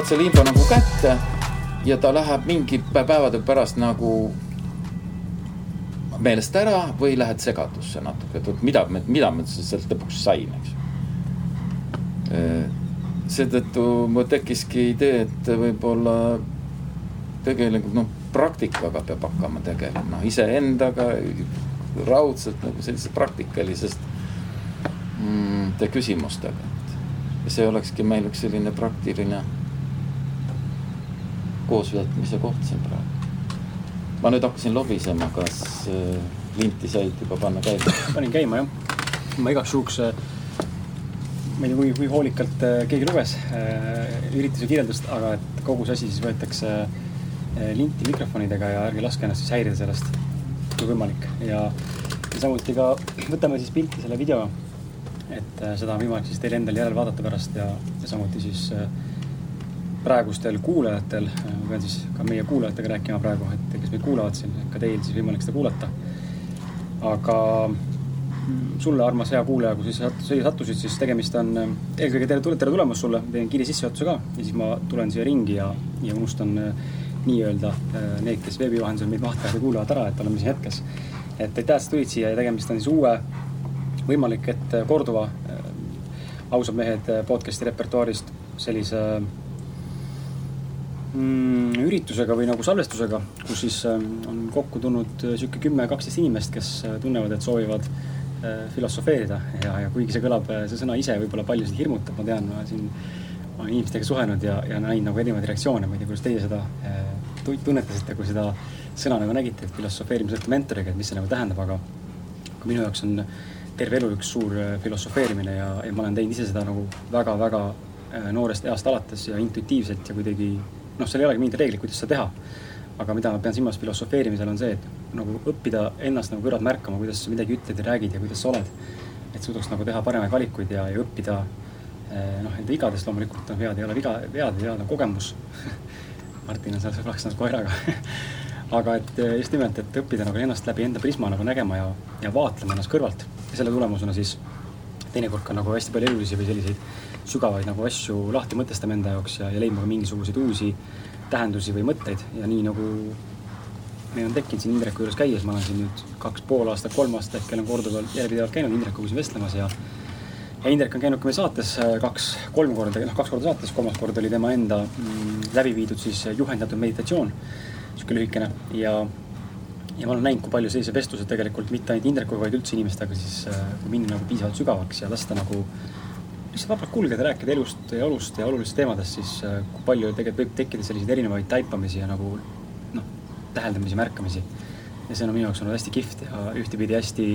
saad selle info nagu kätte ja ta läheb mingi päevade pärast nagu meelest ära või lähed segadusse natuke, et mida, mida ma sealt lõpuks sain, eks. seetõttu mul tekkiski idee, et võib-olla tegelikult noh, praktikaga peab hakkama tegelema, noh iseendaga raudselt nagu sellise praktikalisest mm, küsimustega. see olekski meil üks selline praktiline koosveetmise koht siin praegu. ma nüüd hakkasin lobisema, kas äh, linti said juba panna käima? panin käima jah, ma igaks juhuks äh, ma ei tea, kui, kui hoolikalt äh, keegi luges ürituse kirjeldust, aga et kogu see asi siis võetakse linti mikrofonidega ja ärge laske ennast siis häirida sellest, kui võimalik. ja, samuti ka võtame siis pilti selle video. et seda on võimalik siis teil endal järele vaadata pärast ja, ja samuti siis äh, praegustel kuulajatel, äh, ma pean siis ka meie kuulajatega rääkima praegu, et kes meid kuulavad siin, ka teil siis võimalik seda kuulata. aga sulle, armas hea kuulaja, kui sa siia sattusid, siis tegemist on äh, eelkõige tere, tere tulemast sulle, teen kiire sissejuhatuse ka ja siis ma tulen siia ringi ja, ja unustan äh, nii-öelda äh, need, kes veebi vahendusel meid vaatavad ja kuulavad ära, et oleme siin hetkes. et aitäh, et sa tulid siia ja tegemist on siis uue, võimalik, et korduva ausad mehed podcast'i repertuaarist sellise mm, üritusega või nagu salvestusega, kus siis on kokku tulnud sihuke kümme, kaksteist inimest, kes tunnevad, et soovivad Äh, filosofeerida. Ja, ja kuigi see kõlab, äh, see sõna ise võib-olla paljusid hirmutab, ma tean, ma siin olen inimestega suhelnud ja, ja näinud nagu erinevaid reaktsioone, ma ei tea, kuidas teie seda äh, tunnetasite, kui seda sõna nagu nägite, et filosofeerimise mentoriga, et mis see nagu tähendab, aga aga minu jaoks on terve elu üks suur filosofeerimine ja, ja ma olen teinud ise seda nagu väga-väga noorest east alates ja intuitiivselt ja kuidagi noh, seal ei olegi mingit reeglit, kuidas seda teha aga mida ma pean silmas filosofeerimisel, on see, et nagu õppida ennast nagu kõrvalt märkama, kuidas sa midagi ütled ja räägid ja kuidas sa oled. et suudaks nagu teha paremaid valikuid ja, ja õppida eh, noh, enda vigadest loomulikult, noh, vead ei ole viga, vead, vead on kogemus Martin on seal plaksunud koeraga aga et eh, just nimelt, et õppida nagu ennast läbi enda prisma nagu nägema ja, ja vaatlema ennast kõrvalt. ja selle tulemusena siis teinekord ka nagu hästi palju elulisi või selliseid sügavaid nagu asju lahti mõtestama enda jaoks ja, ja leidma ka mingisuguseid uusi tähendusi või mõtteid. Ja nii nagu meil on tekkinud siin Indreku juures käies, ma olen siin nüüd kaks pool aastat, kolm aastat ehk olen korduvalt järjepidevalt käinud Indrekuga siin vestlemas ja ja Indrek on käinud ka meil saates äh, kaks, kolm korda, noh kaks korda saates, kolmas kord oli tema enda mm, läbi viidud siis juhendatud meditatsioon, niisugune lühikene. Ja ja ma olen näinud, kui palju sellised vestlused tegelikult mitte ainult Indrekuga, vaid üldse inimestega siis äh, minna nagu piisavalt sügavaks ja lasta nagu lihtsalt vabalt kulgeda, rääkida elust ja olust ja olulistest teemadest, siis äh, kui palju tegelikult võib tekkida selliseid erinevaid taipamisi ja nagu noh, täheldamisi, märkamisi. ja see on minu jaoks olnud hästi kihvt ja ühtepidi hästi,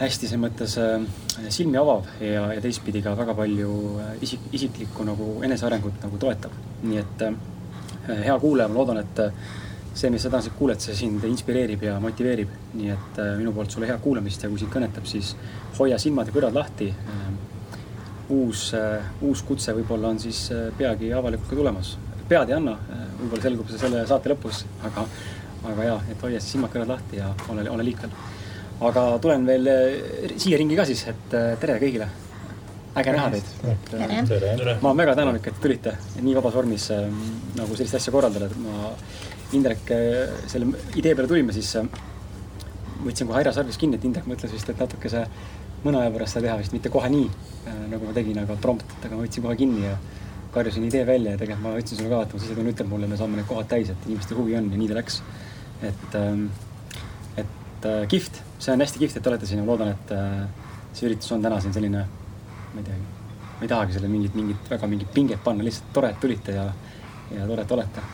hästi selles mõttes äh, silmi avav ja, ja teistpidi ka väga palju äh, isik, isiklikku nagu enesearengut nagu toetab. nii et äh, hea kuulaja, ma loodan, et äh, see, mis sa tänaseks kuuled, see sind inspireerib ja motiveerib. nii et äh, minu poolt sulle head kuulamist ja kui sind kõnetab, siis hoia silmad ja kõrvad lahti äh, uus, äh, uus kutse võib-olla on siis äh, peagi avalikult ka tulemas. pead ei anna, äh, võib-olla selgub see selle saate lõpus, aga, aga jaa, et hoia siis silmad-kõrvad lahti ja ole, ole liikvel. aga tulen veel siia ringi ka siis, et tere kõigile. äge näha teid. ma olen väga tänulik, et tulite nii vabas vormis nagu sellist asja korraldada, et ma, Indrek, selle idee peale tulime, siis võtsin kohe Aira sarvist kinni, et Indrek mõtles vist, et natukese mõne aja pärast seda teha vist, mitte kohe nii äh, nagu ma tegin, aga promptult, aga ma võtsin kohe kinni ja karjusin idee välja ja tegelikult ma ütlesin sulle ka, et ma sisetunne ütleb mulle, me saame need kohad täis, et inimestel huvi on ja nii ta läks. et, ähm, et äh, kihvt, see on hästi kihvt, et te olete siin ja ma loodan, et äh, see üritus on täna siin selline, ma ei teagi, ma ei tahagi selle mingit, mingit väga mingit pinget panna, lihtsalt tore, et tulite ja, ja tore, et olete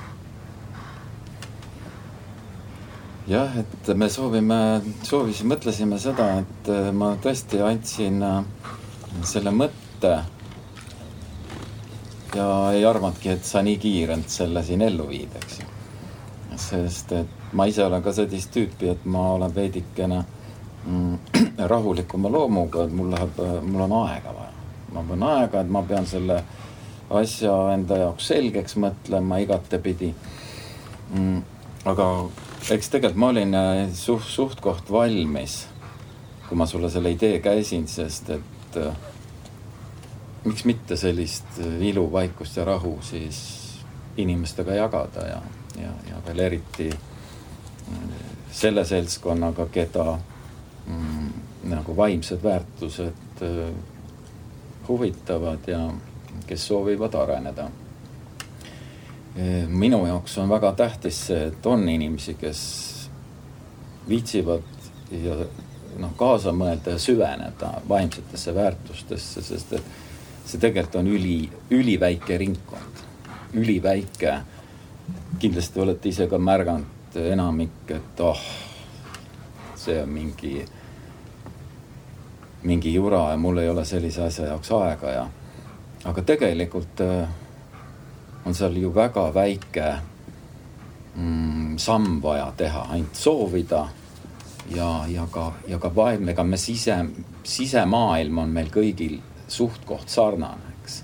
jah, et me soovime, soovisime, mõtlesime seda, et äh, ma tõesti andsin äh, selle mõtte. ja ei arvanudki, et sa nii kiirelt selle siin ellu viid, eks ju. sest et ma ise olen ka sellist tüüpi, et ma olen veidikene mm, rahulikuma loomuga, et mul läheb, mul on aega vaja. ma pean aega, et ma pean selle asja enda jaoks selgeks mõtlema igatepidi mm,. aga eks tegelikult ma olin äh, suht, suht-koht valmis, kui ma sulle selle idee käisin, sest et äh, miks mitte sellist ilu, vaikust ja rahu siis inimestega jagada ja, ja, ja veel eriti selle seltskonnaga, keda mm, nagu vaimsed väärtused äh, huvitavad ja kes soovivad areneda. Minu jaoks on väga tähtis see, et on inimesi, kes viitsivad ja noh, kaasa mõelda ja süveneda vaimsetesse väärtustesse, sest et see tegelikult on üli, üliväike ringkond, üliväike. kindlasti olete ise ka märganud enamik, et oh, see on mingi, mingi jura ja mul ei ole sellise asja jaoks aega ja. aga tegelikult äh, on seal ju väga väike mm, samm vaja teha, ainult soovida ja, ja ka, ja ka vaim, ega me sise, sisemaailm on meil kõigil suht-koht sarnane, eks.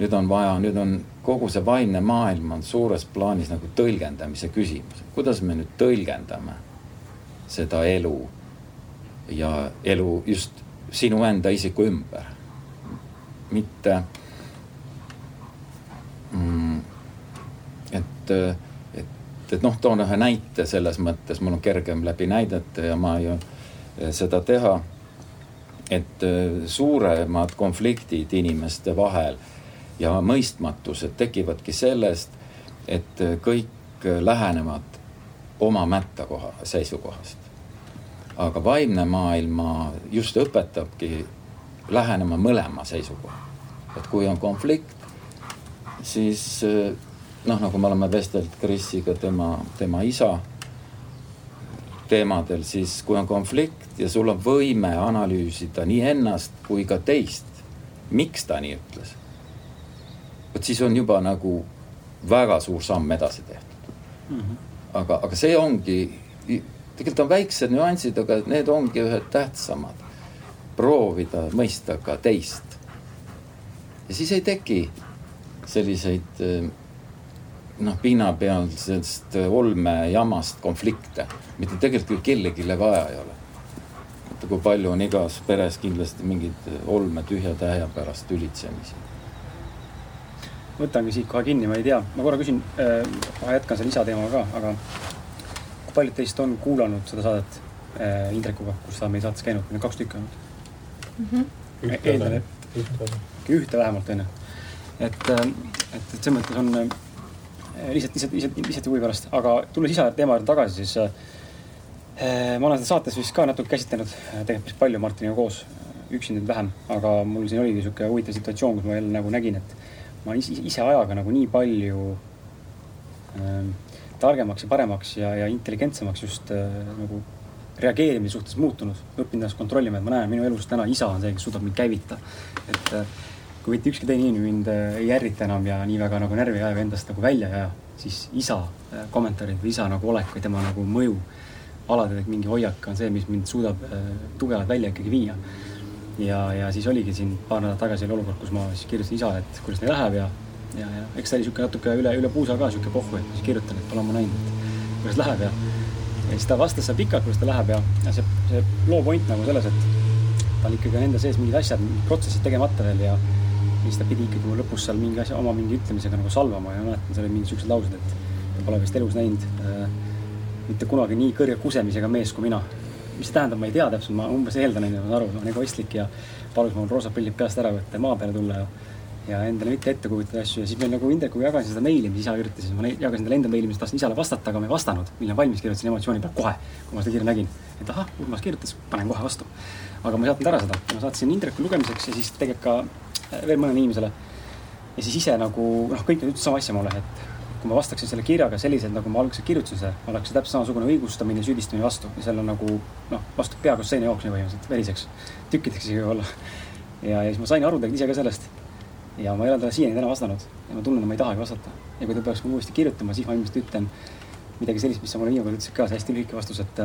nüüd on vaja, nüüd on kogu see vaimne maailm on suures plaanis nagu tõlgendamise küsimus, kuidas me nüüd tõlgendame seda elu ja elu just sinu enda isiku ümber. mitte mm, et et noh, toon ühe näite selles mõttes, mul on kergem läbi näidete ja ma ju eh, seda teha. et eh, suuremad konfliktid inimeste vahel ja mõistmatused tekivadki sellest, et eh, kõik lähenevad oma mätta koha, seisukohast. aga vaimne maailma just õpetabki lähenema mõlema seisukoha. et kui on konflikt, siis noh, nagu me oleme vestelnud Krisiga, tema, tema isa teemadel, siis kui on konflikt ja sul on võime analüüsida nii ennast kui ka teist, miks ta nii ütles. vot siis on juba nagu väga suur samm edasi tehtud mm. -hmm. aga, aga see ongi, tegelikult on väiksed nüansid, aga need ongi ühed tähtsamad. proovida mõista ka teist. ja siis ei teki selliseid noh, pinnapealsest olmejamast konflikte, mida tegelikult kellelegi vaja ei ole. vaata, kui palju on igas peres kindlasti mingeid olme tühja tähe pärast tülitsemisi. võtangi siit kohe kinni, ma ei tea, ma korra küsin äh,, kohe jätkan selle isa teemaga ka, aga kui paljud teist on kuulanud seda saadet äh, Indrekuga, kus ta on meie saates käinud, meil on kaks tükki olnud mm. -hmm. eeldan, et ühte, vähemalt on ju. Et, äh, et, et selles mõttes on äh, Äh, lihtsalt, lihtsalt, lihtsalt, lihtsalt huvi pärast, aga tulles isa teema juurde tagasi, siis äh, ma olen seda saates vist ka natuke käsitlenud, äh, tegelikult päris palju Martiniga koos, üksi nüüd vähem, aga mul siin oligi sihuke huvitav situatsioon, kus ma jälle nagu nägin, et ma ise, ise ajaga nagu nii palju äh, targemaks ja paremaks ja, ja intelligentsemaks just äh, nagu reageerimise suhtes muutunud, õppinud ennast kontrollima, et ma näen minu elus täna isa on see, kes suudab mind käivita. et äh, kui mitte ükski teine inimene mind äh, ei ärrita enam ja nii väga nagu närvi ei aja või endast nagu välja ei aja, siis isa äh, kommentaarid või isa nagu olek või tema nagu mõju, alateadlik mingi hoiak on see, mis mind suudab äh, tugevalt välja ikkagi viia. ja, ja siis oligi siin paar nädalat tagasi oli olukord, kus ma siis kirjutasin isale, et kuidas neil läheb ja, ja, ja eks ta oli niisugune natuke üle, üle puusa ka niisugune pohhu, et siis kirjutan, et olen ma näinud, et kuidas läheb ja, ja siis ta vastas seal pikalt, kuidas ta läheb ja, ja see, see loo point nagu selles, et tal ikkagi on enda sees mingid asjad, protsessid tegemata veel ja siis ta pidi ikkagi lõpus seal mingi asja, oma mingi ütlemisega nagu salvama ja mäletan, seal olid mingid siuksed laused, et ta pole vist elus näinud äh, mitte kunagi nii kõrge kusemisega mees kui mina. mis see tähendab, ma ei tea täpselt, ma umbes eeldan, onju, ma saan aru, ma olen egoistlik ja palus mul roosad prillid peast ära võtta ja maa peale tulla ja ja endale mitte ette kujutada asju ja siis meil nagu Indrekuga jagasin seda meili, mis isa kirjutas, ma jagasin talle enda meili, mis tahtsin isale vastata, aga ma ei vastanud, millal valmis kirjutasin emotsiooni pealt kohe, kui ma seda kirja nägin. et ahah, Urmas kirjutas, panen kohe vastu. aga ma ei saatnud ära seda, ma saatsin Indreku lugemiseks ja siis tegelikult ka veel mõnele inimesele. ja siis ise nagu noh, kõik nad ütlesid sama asja mulle, et kui ma vastaksin selle kirjaga selliselt, nagu ma alguses kirjutasin seda, oleks see täpselt samasugune õigustamine, süüdistamine vastu ja seal on nagu noh, vastu peaaegu seina jooksmine põhimõtteliselt, veriseks, tükkideks isegi võib-olla. ja, ja siis ma sain aru tegelikult ise ka sellest. ja ma ei ole talle siiani täna vastanud ja ma tunnen, et ma ei tahagi vastata. ja kui ta peaks mulle uuesti kirjutama, siis ma ilmselt ütlen midagi sellist, mis sa mulle viimane kord ütlesid ka, see hästi lühike vastus, et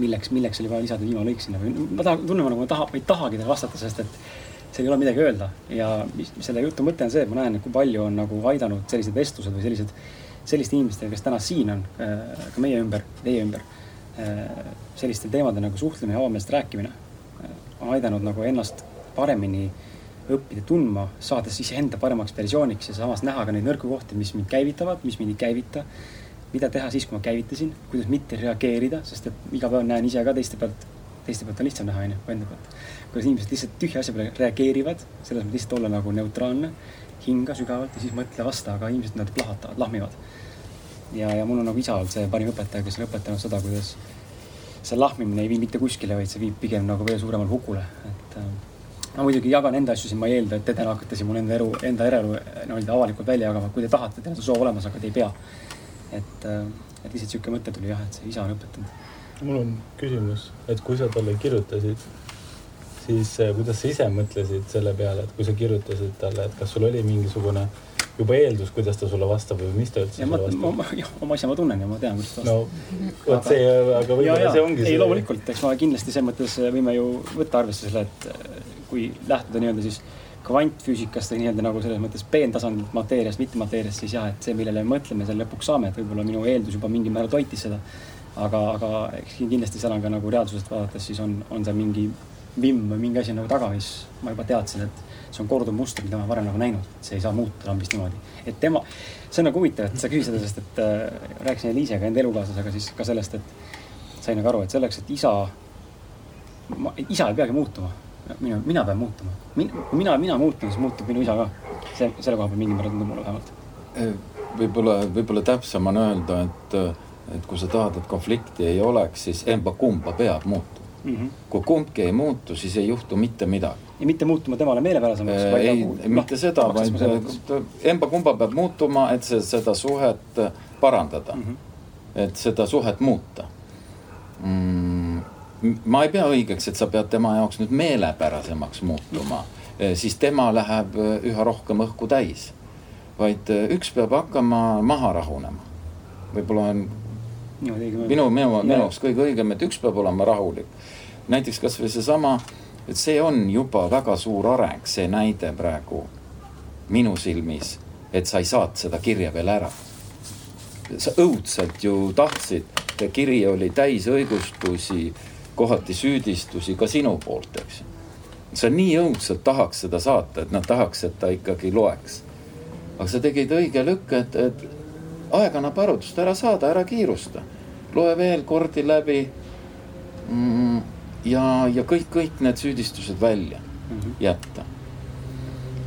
milleks, milleks oli vaja lisada viimane lõik sinna või ma tahan, tunnen nagu ma taha, ma ei tahagi talle vastata, sest et seal ei ole midagi öelda. Ja mis, mis selle jutu mõte on see, et ma näen, kui palju on nagu aidanud sellised vestlused või sellised, selliste inimestega, kes täna siin on, äh, ka meie ümber, teie ümber, äh, sellistel teemadel nagu suhtlemine ja avameelselt rääkimine äh, on aidanud nagu ennast paremini õppida tundma, saades iseenda paremaks versiooniks ja samas näha ka neid nõrku kohti, mis mind käivitavad, mis mind ei käivita. mida teha siis, kui ma käivitasin, kuidas mitte reageerida, sest et iga päev näen ise ka teiste pealt, teiste pealt on lihtsam näha, onju, kui enda pealt. kuidas inimesed lihtsalt tühja asja peale reageerivad, selles mõttes lihtsalt olla nagu neutraalne, hinga sügavalt ja siis mõtle vasta, aga inimesed nad plahvatavad, lahmivad. ja, ja mul on nagu isa olnud see parim õpetaja, kes on õpetanud seda, kuidas see lahmimine ei vii mitte kuskile, vaid see viib pigem nagu veel suuremale hukule, et äh, ma muidugi jagan enda asju siin, ma ei eelda, et te täna hakkate siin mul enda elu, enda eraelu nii-öelda avalikult välja jagama, kui te tahate, teil on see soov olemas, aga te ei pea. et, äh, et lihtsalt sihuke mõte tuli jah, et see isa on õpetanud. Mul on küsimus, et kui sa talle kirjutasid, siis äh, kuidas sa ise mõtlesid selle peale, et kui sa kirjutasid talle, et kas sul oli mingisugune juba eeldus, kuidas ta sulle vastab või mis ta üldse ja sulle ma, vastab? jah, oma asja ma tunnen ja ma tean, kuidas ta vastab no vot see, aga võib-olla see ongi ei, loomulikult, eks ma kindlasti selles mõttes võime ju võtta arvesse selle, et äh, kui lähtuda nii-öelda siis kvantfüüsikast või nii-öelda nagu selles mõttes peentasandit mateeriast, mitte mateeriast, siis jah, et see, millele me mõtleme, selle lõpuks saame, et võib-olla minu eeldus juba mingil määral toitis seda. Aga, aga eks kindlasti seal on ka nagu reaalsusest vaadates, siis on, on seal mingi vimm või mingi asi nagu taga, mis ma juba teadsin, et see on korduv muster, mida ma varem nagu näinud, see ei saa muutuda lambist niimoodi. et tema, see on nagu huvitav, et sa küsisid seda, sest et äh, rääkisin Eliisega, enda elukaaslasega siis ka sellest, et sain nagu aru, et selleks, et isa, isa ei peagi muutuma. mina, mina pean muutuma. kui mina, mina muutun, siis muutub minu isa ka. see, selle koha peal mingil määral tundub mulle vähemalt. võib-olla, võib-olla täpsem on öelda, et, et kui sa tahad, et konflikti ei oleks, siis emba-kumba peab muutuma mm. -hmm. kui kumbki ei muutu, siis ei juhtu mitte midagi. ja mitte muutuma temale meelepärasemaks äh,. ei nagu,, mitte seda, vaid emba-kumba peab muutuma, et see, seda suhet parandada mm. -hmm. et seda suhet muuta mm ma ei pea õigeks, et sa pead tema jaoks nüüd meelepärasemaks muutuma, siis tema läheb üha rohkem õhku täis. vaid üks peab hakkama maha rahunema. võib-olla on minu, minu, minu jaoks kõige õigem, et üks peab olema rahulik. näiteks kasvõi seesama, et see on juba väga suur areng, see näide praegu minu silmis, et sa ei saanud seda kirja veel ära. sa õudselt ju tahtsid, kiri oli täis õigustusi kohati süüdistusi ka sinu poolt, eks ju. sa nii õudselt tahaks seda saata, et nad tahaks, et ta ikkagi loeks. aga sa tegid õige lükke, et, et aeg annab arutust, ära saada, ära kiirusta. Loe veel kordi läbi mm,. ja, ja kõik, kõik need süüdistused välja mm -hmm. jätta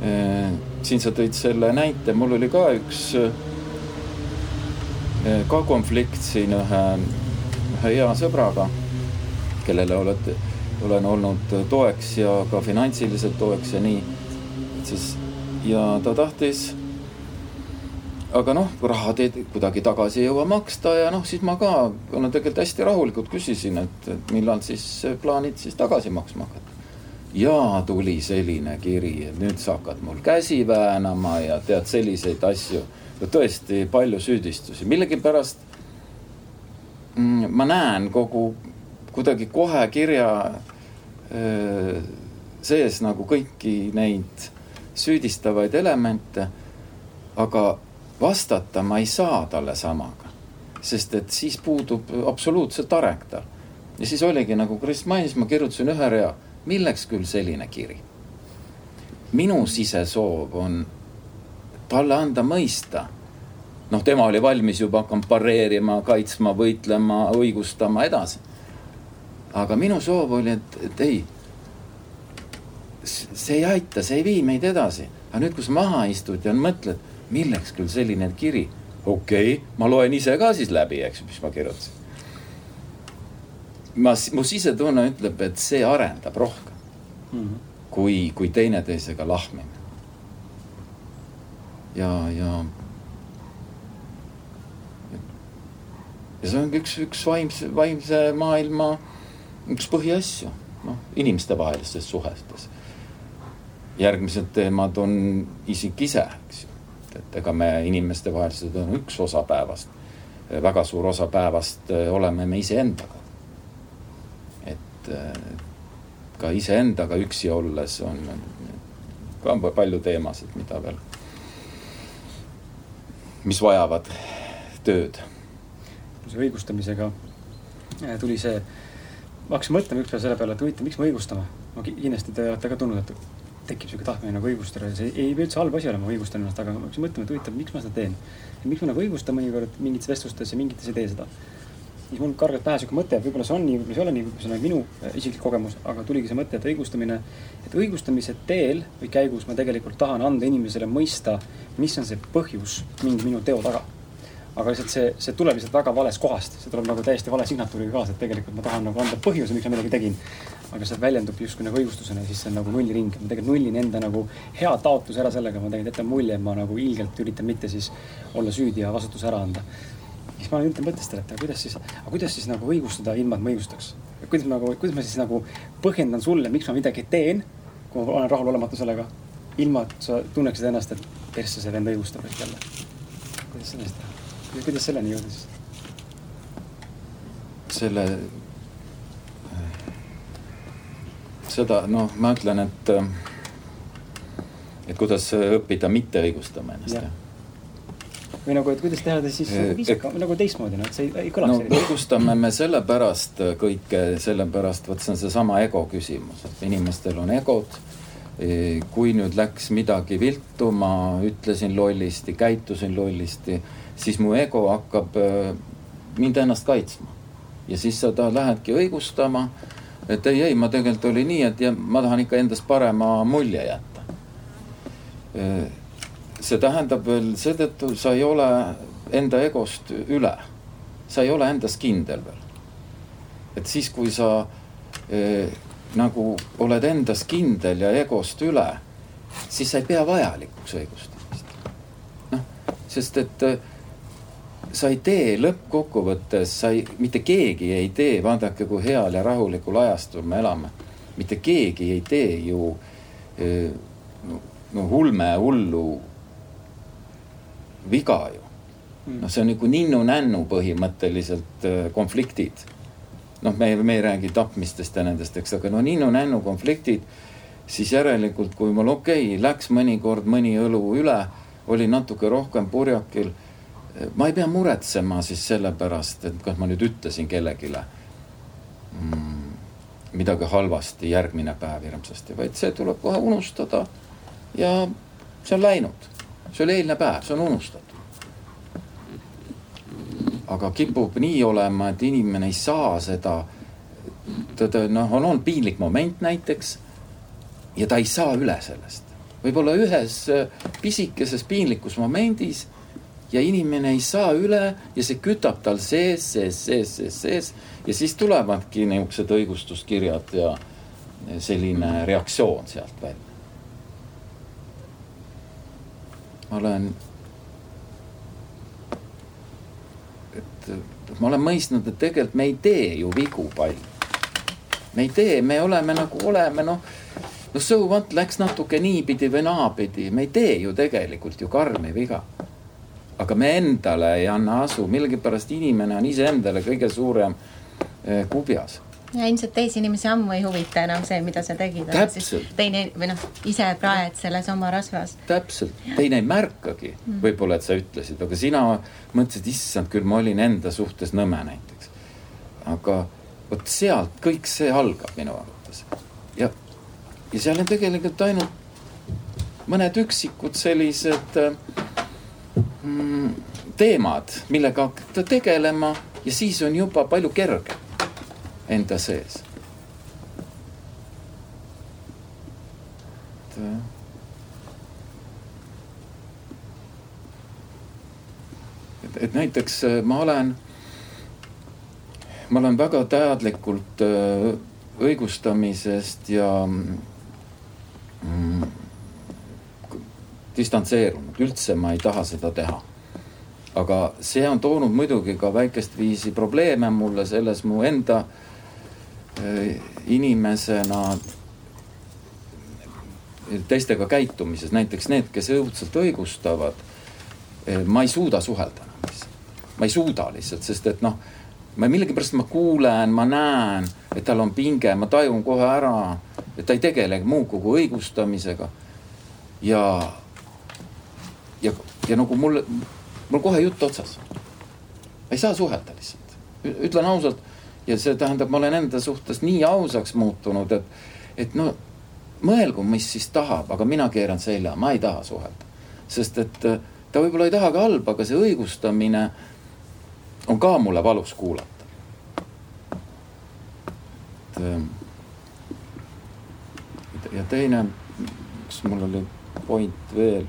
e,. siin sa tõid selle näite, mul oli ka üks e, ka konflikt siin ühe, ühe hea sõbraga kellele olete, olen olnud toeks ja ka finantsiliselt toeks ja nii. siis ja ta tahtis, aga noh, raha te kuidagi tagasi ei jõua maksta ja noh, siis ma ka olen tegelikult hästi rahulikult küsisin, et, et millal siis plaanid siis tagasi maksma hakata. ja tuli selline kiri, et nüüd sa hakkad mul käsi väänama ja tead selliseid asju. tõesti palju süüdistusi, millegipärast mm, ma näen kogu kuidagi kohe kirja sees nagu kõiki neid süüdistavaid elemente. aga vastata ma ei saa talle samaga, sest et siis puudub absoluutselt areng tal. ja siis oligi nagu Kris mainis, ma kirjutasin ühe rea, milleks küll selline kiri. minu sisesoov on talle anda mõista noh, tema oli valmis juba hakkama pareerima, kaitsma, võitlema, õigustama edasi aga minu soov oli, et, et ei. see ei aita, see ei vii meid edasi. aga nüüd, kui sa maha istud ja mõtled, milleks küll selline kiri. okei okay,, ma loen ise ka siis läbi, eks mis ma kirjutasin. ma, mu sisetunne ütleb, et see arendab rohkem mm -hmm. kui, kui teineteisega lahmimine. ja, ja ja see on üks, üks vaimse, vaimse maailma üks põhiasju, noh, inimestevahelistes suhetes. järgmised teemad on isik ise, eks ju. Et ega me inimestevahelised on üks osa päevast. väga suur osa päevast eh, oleme me iseendaga. et eh, ka iseendaga üksi olles on ka palju teemasid, mida veel, mis vajavad tööd. see õigustamisega eh, tuli see ma hakkasin mõtlema ükspäev selle peale, et huvitav, miks me õigustame. no kindlasti te olete ka tundnud, et tekib sihuke tahtmine nagu õigustada see ei pea üldse halb asi olema, õigustan ennast, aga ma hakkasin mõtlema, et huvitav, miks ma seda teen. miks ma nagu õigustan mõnikord mingites vestlustes ja mingites ei tee seda. siis mul kargas pähe sihuke mõte, võib-olla see on nii, võib-olla see ei ole nii, võib-olla see on minu äh, isiklik kogemus, aga tuligi see mõte, et õigustamine, et õigustamise teel või käigus ma tegelikult tahan anda inimesele mõista, mis on see põhjus mingi minu teo taga aga lihtsalt see, see tuleb lihtsalt väga valest kohast, see tuleb nagu täiesti vale signatuuriga kaasa, et tegelikult ma tahan nagu anda põhjuse, miks ma midagi tegin. Aga see väljendub justkui nagu õigustusena siis see on nagu nullring, ma tegelikult nullin enda nagu hea taotluse ära sellega, ma tegelikult jätan mulje, et ma nagu ilgelt üritan mitte siis olla süüdi ja vastutuse ära anda. siis ma üritan mõtestada, et aga kuidas siis, aga kuidas siis nagu õigustada ilma, et ma õigustaks. kuidas ma nagu, kuidas ma siis nagu põhjendan sulle, miks ma midagi teen, kui ma olen rahulolematu sellega, ilma et sa tunneksid ennast, et persse see vend õigustab end jälle. kuidas siis teha? kuidas selleni jõudis? selle, seda noh, ma ütlen, et, et kuidas õppida mitte õigustama ennast. või nagu, et kuidas teha ta siis viisaka, nagu teistmoodi, noh, et see ei, kõlaks no, õigustame me sellepärast kõike, sellepärast, vot see on seesama ego küsimus, et inimestel on egod kui nüüd läks midagi viltu, ma ütlesin lollisti, käitusin lollisti siis mu ego hakkab äh, mind ennast kaitsma. ja siis sa ta lähedki õigustama, et ei, ei, ma tegelikult oli nii, et ja ma tahan ikka endast parema mulje jätta. Äh, see tähendab veel seetõttu, sa ei ole enda egost üle. sa ei ole endas kindel veel. et siis, kui sa eh, nagu oled endas kindel ja egost üle, siis sa ei pea vajalikuks õigustamist. noh, sest et sa ei tee lõppkokkuvõttes, sa ei, mitte keegi ei tee, vaadake, kui heal ja rahulikul ajastul me elame. mitte keegi ei tee ju no, no ulme hullu viga ju. Hmm. noh, see on nagu ninnu-nännu põhimõtteliselt konfliktid. noh, me, me ei räägi tapmistest ja nendest, eks, aga no ninnu-nännu konfliktid, siis järelikult, kui mul okei okay,, läks mõnikord mõni õlu üle, oli natuke rohkem purjakil ma ei pea muretsema siis sellepärast, et kas ma nüüd ütlesin kellelegi mm, midagi halvasti järgmine päev hirmsasti, vaid see tuleb kohe unustada. ja see on läinud, see oli eilne päev, see on unustatud. aga kipub nii olema, et inimene ei saa seda, ta, noh, on olnud piinlik moment näiteks ja ta ei saa üle sellest. võib-olla ühes pisikeses piinlikus momendis ja inimene ei saa üle ja see kütab tal sees, sees, sees, sees, sees ja siis tulevadki niisugused õigustuskirjad ja selline reaktsioon sealt välja. ma olen, et ma olen mõistnud, et tegelikult me ei tee ju vigu palju. me ei tee, me oleme nagu oleme, noh, noh, so what, läks natuke niipidi või naapidi, me ei tee ju tegelikult ju karmi viga aga me endale ei anna asu, millegipärast inimene on iseendale kõige suurem eh, kubjas ja ilmselt teisi inimesi ammu ei huvita enam see, mida sa tegid. teine või noh, ise praed selles oma rasvas. täpselt, teine ei märkagi mm. võib-olla, et sa ütlesid, aga sina mõtlesid, issand küll, ma olin enda suhtes nõme näiteks. aga vot sealt kõik see algab minu arvates. ja, ja seal on tegelikult ainult mõned üksikud sellised äh, teemad, millega hakata tegelema ja siis on juba palju kergem enda sees. et, et, et näiteks äh, ma olen, ma olen väga teadlikult äh, õigustamisest ja mm, distantseerunud, üldse ma ei taha seda teha. aga see on toonud muidugi ka väikest viisi probleeme mulle selles mu enda äh, inimesena teistega käitumises, näiteks need, kes õudselt õigustavad. Äh, ma ei suuda suhelda enam lihtsalt, ma ei suuda lihtsalt, sest et noh, ma millegipärast ma kuulen, ma näen, et tal on pinge, ma tajun kohe ära, et ta ei tegele muu kogu õigustamisega. ja ja, ja nagu mul, mul kohe jutt otsas. ma ei saa suhelda lihtsalt, ütlen ausalt ja see tähendab, ma olen enda suhtes nii ausaks muutunud, et, et no mõelgu, mis siis tahab, aga mina keeran selja, ma ei taha suhelda. sest et äh, ta võib-olla ei tahagi halba, aga see õigustamine on ka mulle valus kuulata. et ähm, ja teine, kas mul oli point veel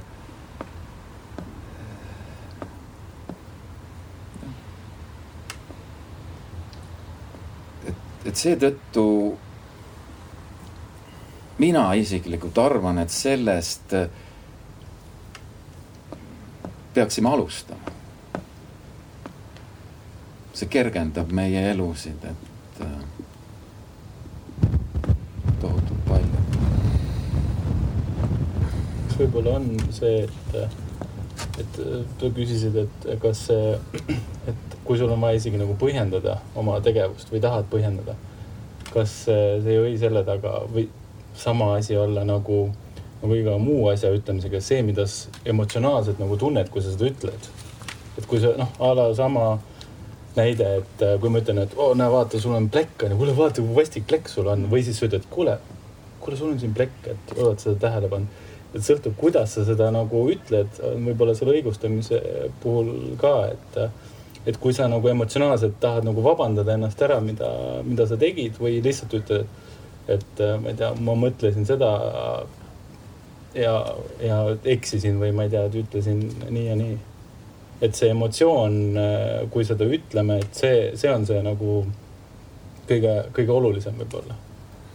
et seetõttu mina isiklikult arvan, et sellest peaksime alustama. see kergendab meie elusid, et äh, tohutult palju. kas võib-olla on see, et, et sa küsisid, et kas see, et kui sul on vaja isegi nagu põhjendada oma tegevust või tahad põhjendada, kas see ei või selle taga või sama asi olla nagu, nagu iga muu asja ütlemisega, see, mida sa emotsionaalselt nagu tunned, kui sa seda ütled. et kui sa noh, a la sama näide, et äh, kui ma ütlen, et oo oh,, näe, vaata, sul on plekk on ju, kuule, vaata, kui vastik plekk sul on või siis sa ütled, kuule, kuule, sul on siin plekk, et oled seda tähele pannud. Et sõltub, kuidas sa seda nagu ütled, võib-olla selle õigustamise puhul ka, et et kui sa nagu emotsionaalselt tahad nagu vabandada ennast ära, mida, mida sa tegid või lihtsalt ütled, et ma ei tea, ma mõtlesin seda ja, ja eksisin või ma ei tea, et ütlesin nii ja nii. et see emotsioon, kui seda ütleme, et see, see on see nagu kõige, kõige olulisem võib-olla.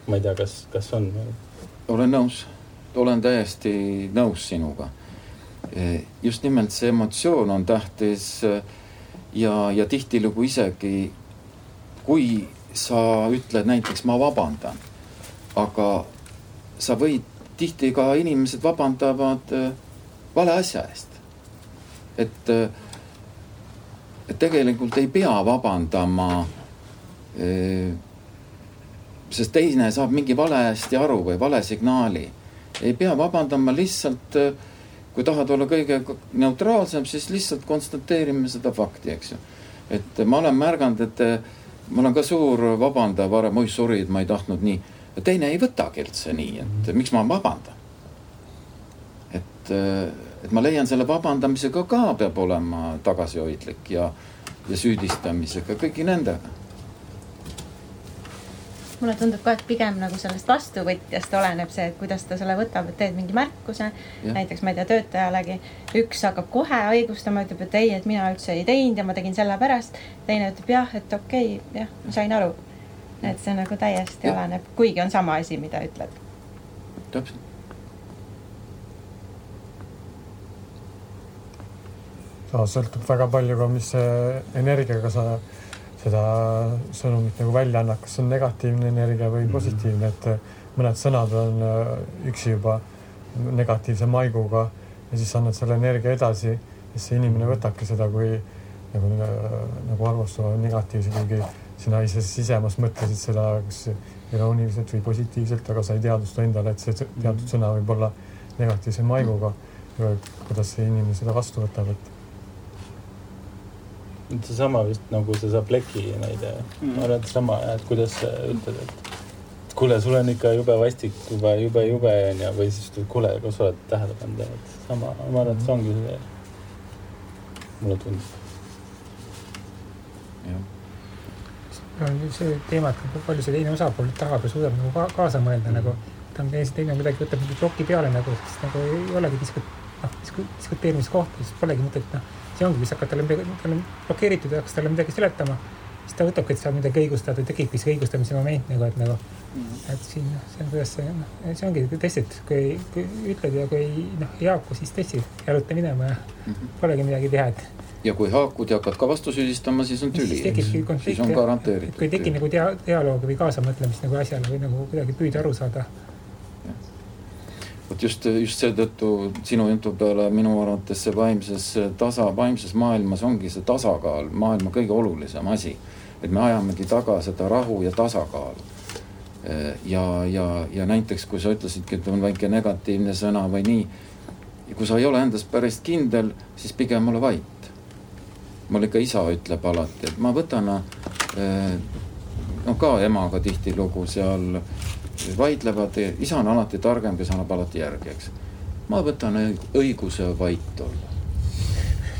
ma ei tea, kas, kas on? olen nõus, olen täiesti nõus sinuga. just nimelt see emotsioon on tähtis äh, ja, ja tihtilugu isegi kui sa ütled näiteks ma vabandan, aga sa võid, tihti ka inimesed vabandavad äh, vale asja eest. et, äh, et tegelikult ei pea vabandama sest teine saab mingi valesti aru või vale signaali. Ei pea vabandama lihtsalt äh, kui tahad olla kõige neutraalsem, siis lihtsalt konstateerime seda fakti, eks ju. et ma olen märganud, et ma olen ka suur vabandaja varem, oi sorry, et ma ei tahtnud nii. teine ei võtagi üldse nii, et miks ma vabandan. et, et ma leian selle vabandamisega ka peab olema tagasihoidlik ja, ja süüdistamisega, kõigi nendega mulle tundub ka, et pigem nagu sellest vastuvõtjast oleneb see, et kuidas ta selle võtab, et teed mingi märkuse. näiteks ma ei tea, töötajalegi. üks hakkab kohe õigustama, ütleb, et ei, et mina üldse ei teinud ja ma tegin sellepärast. teine ütleb jah, et okei okay,, jah, ma sain aru. et see nagu täiesti ja. oleneb, kuigi on sama asi, mida ütled. täpselt. sõltub väga palju ka, mis energiaga sa seda sõnumit nagu välja annad, kas on negatiivne energia või mhm. positiivne, et äh, mõned sõnad on äh, üksi juba negatiivse maiguga ja siis annad selle energia edasi, siis see inimene võtabki seda kui nagu, äh, nagu arvustava negatiivse, kuigi sina ise sisemas mõtlesid seda kas irooniliselt või positiivselt, aga sa ei teadvusta endale, et see teatud sõna võib olla negatiivse maiguga. kuidas see inimene seda vastu võtab, et seesama vist nagu see Zableki näide mm., ma arvan, et sama, et kuidas sa ütled, et kuule, sul on ikka jube vastik, jube, jube, jube onju, või siis ütled, kuule, kas sa oled tähele pannud, et sama, ma arvan, et see ongi see, mulle tundub. no see teema, et kui palju see teine osapool tahab ja suudab nagu ka kaasa mõelda mm. nagu, ta on täiesti teine, kuidagi võtab mingi ploki peale nagu, siis nagu ei olegi diskut-, noh, diskuteerimiskohta, siis polegi mõtet, noh see ongi, kui sa hakkad talle midagi, tal on blokeeritud ja hakkad talle midagi seletama, siis ta võtabki, et sa midagi õigustad või tekibki see õigustamise moment nagu, et nagu mm., et siin noh, see on, kuidas see noh, see ongi testid, kui, kui ütled ja kui noh, ei haaku, siis testid, jaluta minema ja mm -hmm. polegi midagi teha, et. ja kui haakud ja hakkad ka vastu süüdistama, siis on tüli. siis on garanteeritud. kui tekib nagu dia-, dialoogi või kaasamõtlemist nagu asjale või nagu kuidagi püüda aru saada vot just, just seetõttu sinu jutu peale minu arvates see vaimses tasa, vaimses maailmas ongi see tasakaal maailma kõige olulisem asi. et me ajamegi taga seda rahu ja tasakaalu. ja, ja, ja näiteks, kui sa ütlesidki, et on väike negatiivne sõna või nii. kui sa ei ole endas päris kindel, siis pigem ole vait. mul ikka isa ütleb alati, et ma võtan noh ka emaga tihtilugu seal vaidlevad, isa on alati targem, kes annab alati järgi, eks. ma võtan õiguse vait olla.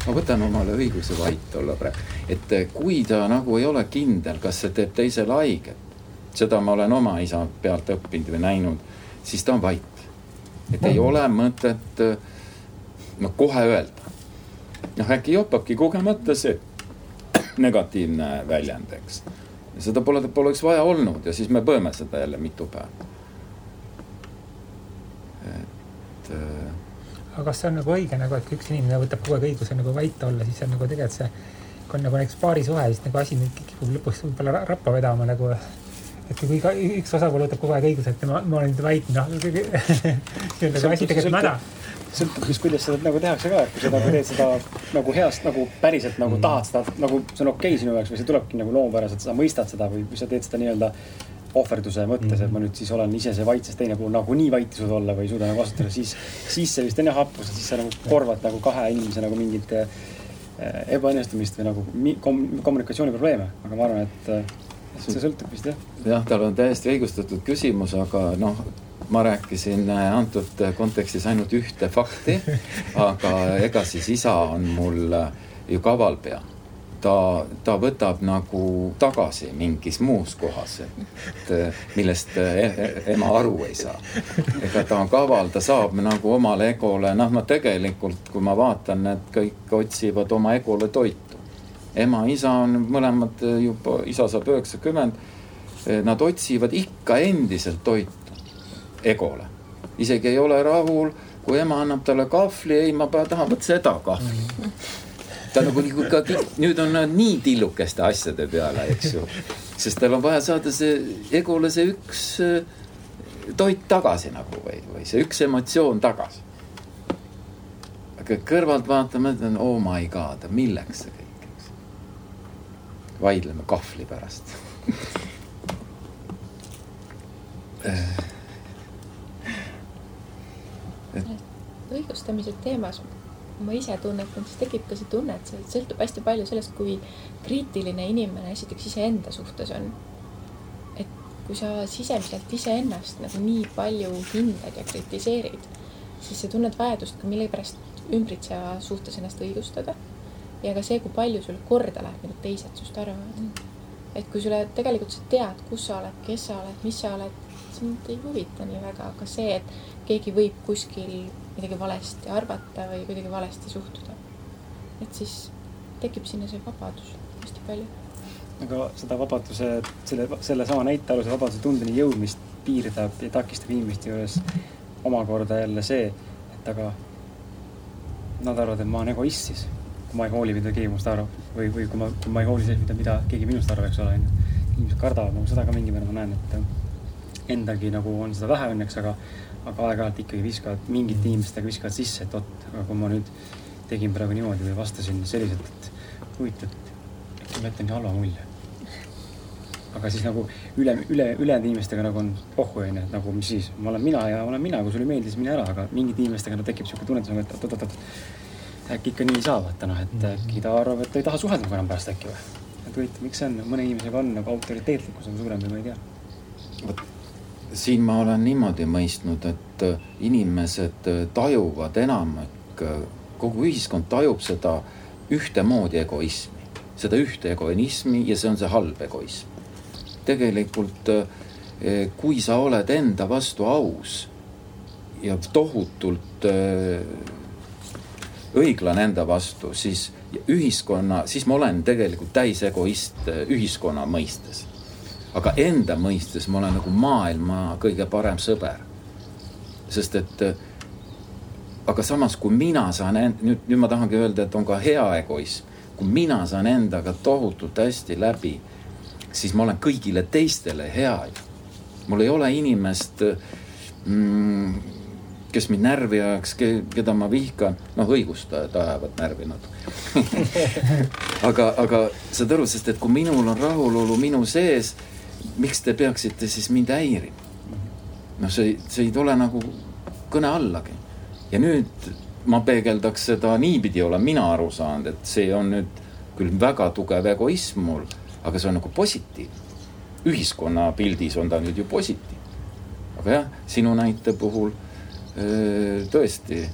ma võtan omale õiguse vait olla praegu, et kui ta nagu ei ole kindel, kas see teeb teisele haiget, seda ma olen oma isa pealt õppinud või näinud, siis ta on vait. et ei ole mõtet noh, kohe öelda. noh, äkki jopabki kogemata see negatiivne väljend, eks. Seda pole, poleks vaja olnud ja siis me põeme seda jälle mitu päeva. et äh.... aga kas see on nagu õige nagu, et kui üks inimene võtab kogu aeg õiguse nagu vait olla, siis see on nagu tegelikult see, kui on nagu näiteks paarisuhe, siis nagu asi kipub lõpuks võib-olla rappa vedama nagu et kui iga, üks osapool võtab kogu aeg õiguse, et ma, ma olen vait, noh see on nagu asi tegelikult mäda sõltub vist, kuidas seda nagu tehakse ka, et kui sa nagu teed seda nagu heast nagu päriselt nagu mm. tahad seda nagu see on okei okay sinu jaoks või see tulebki nagu loomupäraselt, sa mõistad seda või, sa teed seda nii-öelda ohverduse mõttes mm., et ma nüüd siis olen ise see vait, sest teine pool nagunii vait ei suuda olla või ei suuda nagu vastutada, siis, siis see vist on jah haprus, et siis sa nagu korvad nagu kahe inimese nagu mingit äh, ebaõnnestumist või nagu kom kommunikatsiooniprobleeme, aga ma arvan, et äh, see sõltub vist jah. jah, tal on täiesti õigustatud küsimus, aga noh, ma rääkisin äh, antud kontekstis ainult ühte fakti, aga ega siis isa on mul ju kavalpea ta, ta võtab nagu tagasi mingis muus kohas, et millest e, e, ema aru ei saa. ega ta on kaval, ta saab nagu omale egole, noh, ma tegelikult, kui ma vaatan, et kõik otsivad oma egole toitu. ema, isa on mõlemad juba, isa saab üheksakümmend. Nad otsivad ikka endiselt toitu egole, isegi ei ole rahul kui ema annab talle kahvli, ei, ma tahan vot seda kahvli ta nagu ka nüüd on nad nii tillukeste asjade peale, eks ju. sest tal on vaja saada see egole see üks äh, toit tagasi nagu või, või see üks emotsioon tagasi. aga kõrvalt vaatame, ütlen oh my god, milleks see kõik, eks. vaidleme kahvli pärast õigustamise teemas ma ise tunnetan, siis tekib ka see tunne, et see sõltub hästi palju sellest, kui kriitiline inimene esiteks iseenda suhtes on. et kui sa sisemiselt iseennast nagu nii palju hindad ja kritiseerid, siis sa tunned vajadust ka millegipärast ümbritseva suhtes ennast õigustada. ja ka see, kui palju sulle korda läheb, mida teised sinust arvavad mm.. et kui sulle tegelikult sa tead, kus sa oled, kes sa oled, mis sa oled, sind ei huvita nii väga, aga see, et keegi võib kuskil midagi valesti arvata või kuidagi valesti suhtuda. et siis tekib sinna see vabadus hästi palju. aga seda vabaduse, selle, sellesama näite alusel vabaduse tundeni jõudmist piirdab ja takistab inimeste juures omakorda jälle see, et aga nad arvavad, et ma olen egoist siis, kui ma ei hooli, mida keegi minust arvab või, või kui ma, kui ma ei hooli sellest, mida, mida keegi minust arvab, eks ole, onju. inimesed kardavad nagu seda ka mingil määral, ma näen, et endalgi nagu on seda vähe õnneks, aga aga aeg-ajalt ikkagi viskavad, mingite inimestega viskavad sisse, et oot, aga kui ma nüüd tegin praegu niimoodi või vastasin selliselt, et huvitav, äkki ma jätan nii halva mulje. aga siis nagu üle, üle, ülejäänud inimestega nagu on pohhu onju, et nagu mis siis, ma olen mina ja olen mina, kui sulle meeldis, mine ära, aga mingite inimestega no, tekib siuke tunnetus nagu, et oot-oot-oot. äkki ikka nii ei saa vaata noh, et äkki ta arvab, et ta ei taha suhelda minuga enam pärast äkki või. et huvitav, miks see on, mõne inimesega on nagu autoriteetlikkus on suurem või ma ei tea. vot siin ma olen niimoodi mõistnud, et äh, inimesed äh, tajuvad enamik, äh, kogu ühiskond tajub seda ühtemoodi egoismi, seda ühte egoismi ja see on see halb egoism. tegelikult, kui sa oled enda vastu aus ja tohutult õiglane enda vastu, siis ühiskonna, siis ma olen tegelikult täisegoist ühiskonna mõistes aga enda mõistes ma olen nagu maailma kõige parem sõber. sest et aga samas, kui mina saan end-, nüüd, nüüd ma tahangi öelda, et on ka hea egoism. kui mina saan endaga tohutult hästi läbi, siis ma olen kõigile teistele hea. mul ei ole inimest mm,, kes mind närvi ajaks, keda ma vihkan, noh, õigustajad ajavad närvi natuke aga, aga saad aru, sest et kui minul on rahulolu minu sees miks te peaksite siis mind häirima? noh, see, see ei tule nagu kõne allagi. ja nüüd ma peegeldaks seda niipidi, olen mina aru saanud, et see on nüüd küll väga tugev egoism mul, aga see on nagu positiivne. ühiskonna pildis on ta nüüd ju positiivne. aga jah, sinu näite puhul öö, tõesti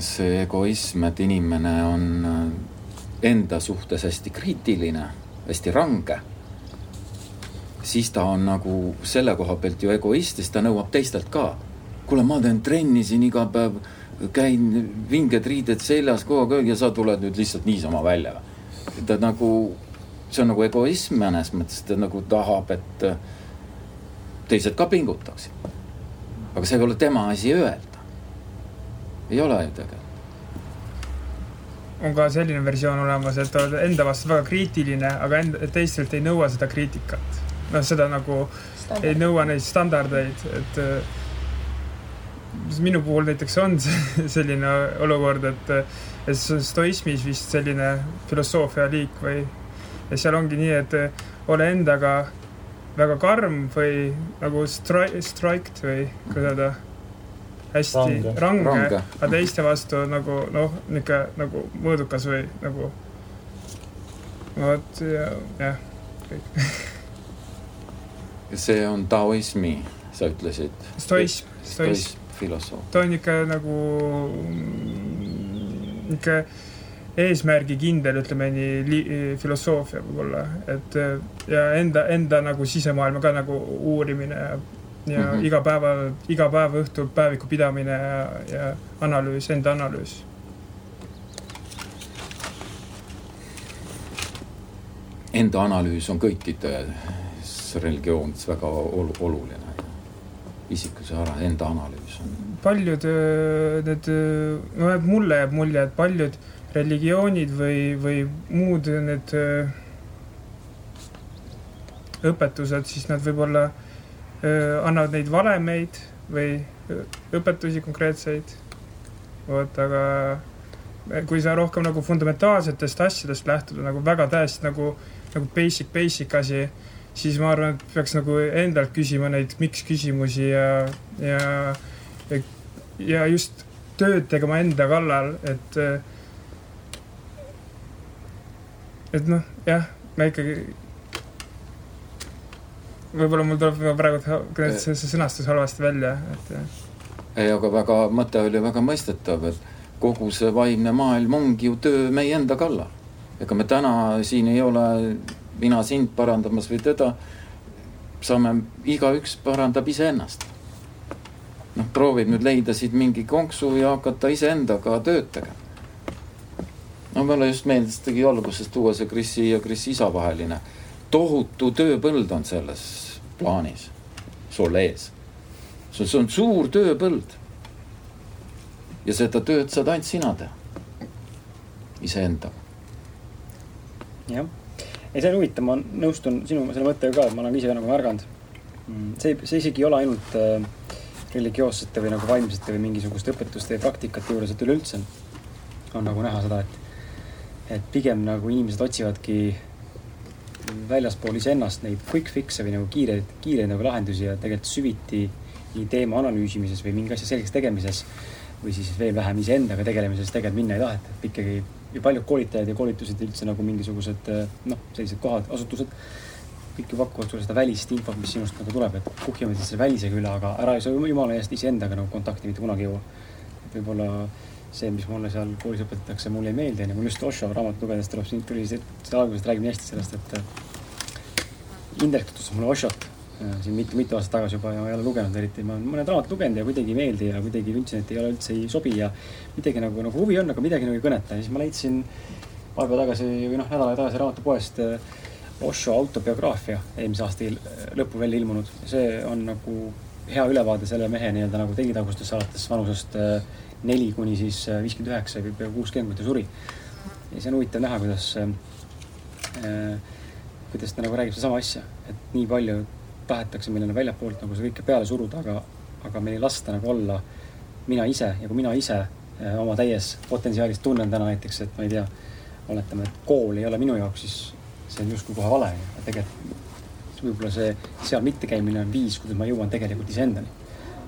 see egoism, et inimene on enda suhtes hästi kriitiline, hästi range, siis ta on nagu selle koha pealt ju egoist, siis ta nõuab teistelt ka. kuule, ma teen trenni siin iga päev, käin vinged riided seljas kogu aeg ja sa tuled nüüd lihtsalt niisama välja. ta nagu, see on nagu egoism mõnes mõttes, ta nagu tahab, et teised ka pingutaksid. aga see ei ole tema asi öelda. ei ole ju tegelikult on ka selline versioon olemas, et oled enda vastu väga kriitiline, aga enda, teistelt ei nõua seda kriitikat. noh, seda nagu Standard. ei nõua neid standardeid, et minu puhul näiteks on selline olukord, et, et stoismis vist selline filosoofia liik või ja seal ongi nii, et ole endaga väga karm või nagu stri-, striked või kuidas öelda hästi range, range, range., aga teiste vastu nagu noh, niisugune nagu mõõdukas või nagu vot ja, jah, kõik. see on taoismi, sa ütlesid? stoism, stoism. filosoof. ta on ikka nagu niisugune eesmärgikindel, ütleme nii, filosoofia võib-olla, et ja enda, enda nagu sisemaailma ka nagu uurimine ja ja mm -hmm. iga päeval, iga päev õhtul päeviku pidamine ja, ja analüüs, enda analüüs. Enda analüüs on kõikides religioonides väga olu oluline. isikuse ära, enda analüüs on. paljud need, no mulle jääb mulje, et paljud religioonid või, või muud need õpetused, siis nad võib-olla annavad neid valemeid või õpetusi konkreetseid. vot, aga kui sa rohkem nagu fundamentaalsetest asjadest lähtuda nagu väga täiesti nagu, nagu basic, basic asi, siis ma arvan, et peaks nagu endalt küsima neid miks küsimusi ja, ja, ja just tööd tegema enda kallal, et et noh, jah, ma ikkagi võib-olla mul tuleb praegu see, see sõnastus halvasti välja, et. ei, aga väga, mõte oli väga mõistetav, et kogu see vaimne maailm ongi ju töö meie enda kallal. ega me täna siin ei ole mina sind parandamas või teda. saame, igaüks parandab iseennast. noh, proovib nüüd leida siit mingi konksu ja hakata iseendaga tööd tegema. no mulle just meeldis, tegi alguses tuua see Krisi ja Krisi isa vaheline tohutu tööpõld on selles plaanis sul ees. see on suur tööpõld. ja seda tööd saad ainult sina teha. iseendaga. jah, ei see on huvitav, ma nõustun sinu selle mõttega ka, et ma olen ise nagu märganud. Mm, see, see isegi ei ole ainult äh, religioossete või nagu vaimsete või mingisuguste õpetuste ja praktikate juures, et üleüldse on nagu näha seda, et, et pigem nagu inimesed otsivadki väljaspool iseennast neid quick fix'e või nagu kiireid, kiireid nagu lahendusi ja tegelikult süviti nii teema analüüsimises või mingi asja selgeks tegemises või siis veel vähem iseendaga tegelemises tegelikult minna ei taheta, et ikkagi ju paljud koolitajad ja koolitused üldse nagu mingisugused noh, sellised kohad, asutused kõik ju pakuvad sulle seda välist infot, mis sinust nagu tuleb, et kuhjame siis selle välisega üle, aga ära ei saa jumala eest iseendaga nagu kontakti mitte kunagi jõua. võib-olla see, mis mulle seal koolis õpetatakse, mulle ei meeldi, onju. mul just Osho raamat lugedes tuleb siin, tuli see, see alguses räägib nii hästi sellest, et äh, Indrek tutvustas mulle Oshot äh, siin mitu-mitu aastat tagasi juba ja ma ei ole lugenud eriti, ma olen mõned raamatud lugenud ja kuidagi ei meeldi ja kuidagi tundsin, et ei ole üldse ei sobi ja midagi nagu, nagu huvi on, aga midagi nagu ei kõneta ja siis ma leidsin paar päeva tagasi või noh, nädal aega tagasi raamatupoest äh, Osho autobiograafia eelmise aasta lõppu välja ilmunud. see on nagu hea ülevaade selle mehe nii-öelda nagu tegitagustest alates vanusest neli kuni siis äh, viiskümmend üheksa või peaaegu kuuskümmend, kui ta suri. ja see on huvitav näha, kuidas äh,, kuidas ta nagu räägib sedasama asja, et nii palju tahetakse meile väljapoolt nagu seda kõike peale suruda, aga, aga meil ei lasta nagu olla mina ise ja kui mina ise äh, oma täies potentsiaalis tunnen täna näiteks, et ma ei tea, oletame, et kool ei ole minu jaoks, siis see on justkui kohe vale, aga tegelikult võib-olla see seal mittekäimine on viis, kuidas ma jõuan tegelikult iseendani.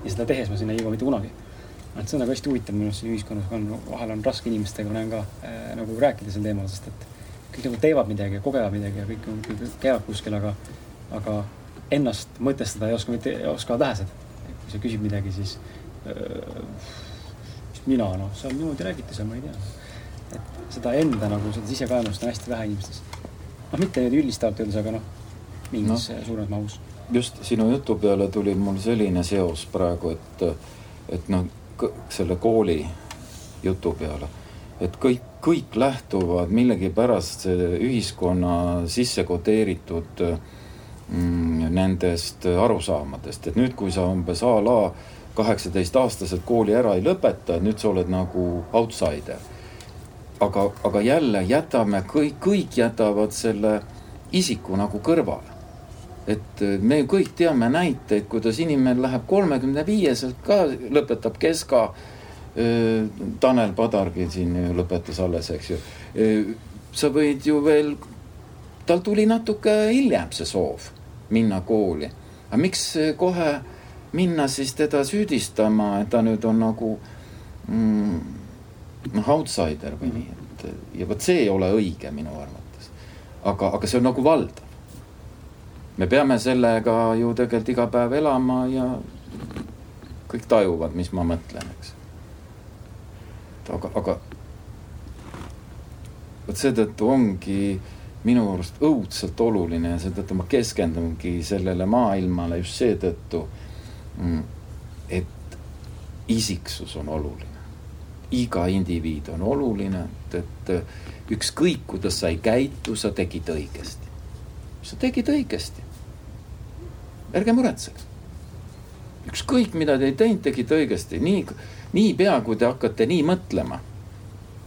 ja seda tehes ma sinna ei jõua mitte kunagi et see on nagu hästi huvitav minu arust siin ühiskonnas on, vahel on raske inimestega, ma näen ka äh, nagu rääkida sel teemal, sest et kõik nagu teevad midagi ja kogevad midagi ja kõik, kõik käivad kuskil, aga, aga ennast mõtestada ei oska mitte, oskavad vähesed. kui sa küsid midagi, siis mis mina, noh, seal niimoodi räägiti seal, ma ei tea. et seda enda nagu seda sisekaemust on hästi vähe inimestes. noh, mitte nüüd üldistavalt öeldes, aga noh, mingis no. suuremas mahus. just sinu jutu peale tuli mul selline seos praegu, et, et noh, selle kooli jutu peale, et kõik, kõik lähtuvad millegipärast ühiskonna sisse kodeeritud mm, nendest arusaamadest, et nüüd, kui sa umbes a la kaheksateistaastaselt kooli ära ei lõpeta, et nüüd sa oled nagu outsider. aga, aga jälle jätame kõik, kõik jätavad selle isiku nagu kõrvale. Et me ju kõik teame näiteid, kuidas inimene läheb kolmekümne viieselt ka, lõpetab keska Tanel Padargi siin ju lõpetas alles, eks ju. sa võid ju veel, tal tuli natuke hiljem see soov minna kooli. aga miks kohe minna siis teda süüdistama, et ta nüüd on nagu mm, noh, outsider või nii, et ja vot see ei ole õige minu arvates. aga, aga see on nagu valdav. Me peame sellega ju tegelikult iga päev elama ja kõik tajuvad, mis ma mõtlen, eks aga, aga vot seetõttu ongi minu arust õudselt oluline ja seetõttu ma keskendungi sellele maailmale just seetõttu, mm, et isiksus on oluline. iga indiviid on oluline, et, et ükskõik, kuidas sa ei käitu, sa tegid õigesti. Sa tegid õigesti. ärge muretsege. ükskõik, mida te ei teinud, tegite õigesti, nii niipea, kui te hakkate nii mõtlema,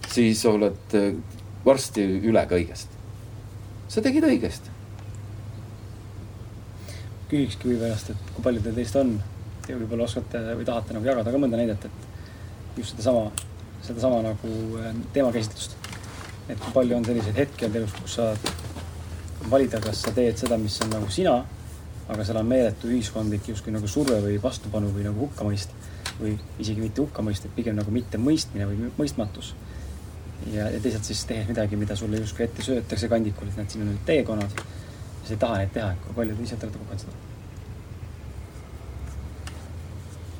siis olete varsti üle kõigest. sa tegid õigesti. küsikski võib-ennast, et kui palju teil teist on ja võib-olla oskate või tahate nagu jagada ka mõnda näidet, et just sedasama, sedasama nagu äh, teemakäsitlust. et kui palju on selliseid hetki olnud elus, kus sa valida, kas sa teed seda, mis on nagu sina, aga seal on meeletu ühiskondlik justkui nagu surve või vastupanu või nagu hukkamõist või isegi mitte hukkamõist, et pigem nagu mittemõistmine või mõistmatus. ja, ja teisalt siis tehes midagi, mida sulle justkui ette söötakse kandikul, et näed, siin on nüüd teekonnad. ja sa ei taha neid teha, et kui palju te ise olete kogenud seda?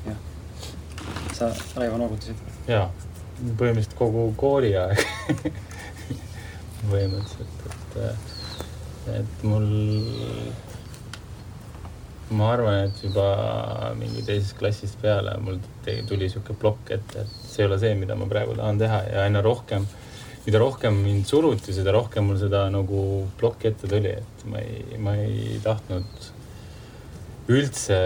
jah, sa, Raivo, noogutasid? jaa, põhimõtteliselt kogu kooliaeg põhimõtteliselt, et, et mul ma arvan, et juba mingi teisest klassist peale mul tuli sihuke plokk ette, et see ei ole see, mida ma praegu tahan teha ja aina rohkem, mida rohkem mind suruti, seda rohkem mul seda nagu plokki ette tuli, et ma ei, ma ei tahtnud üldse,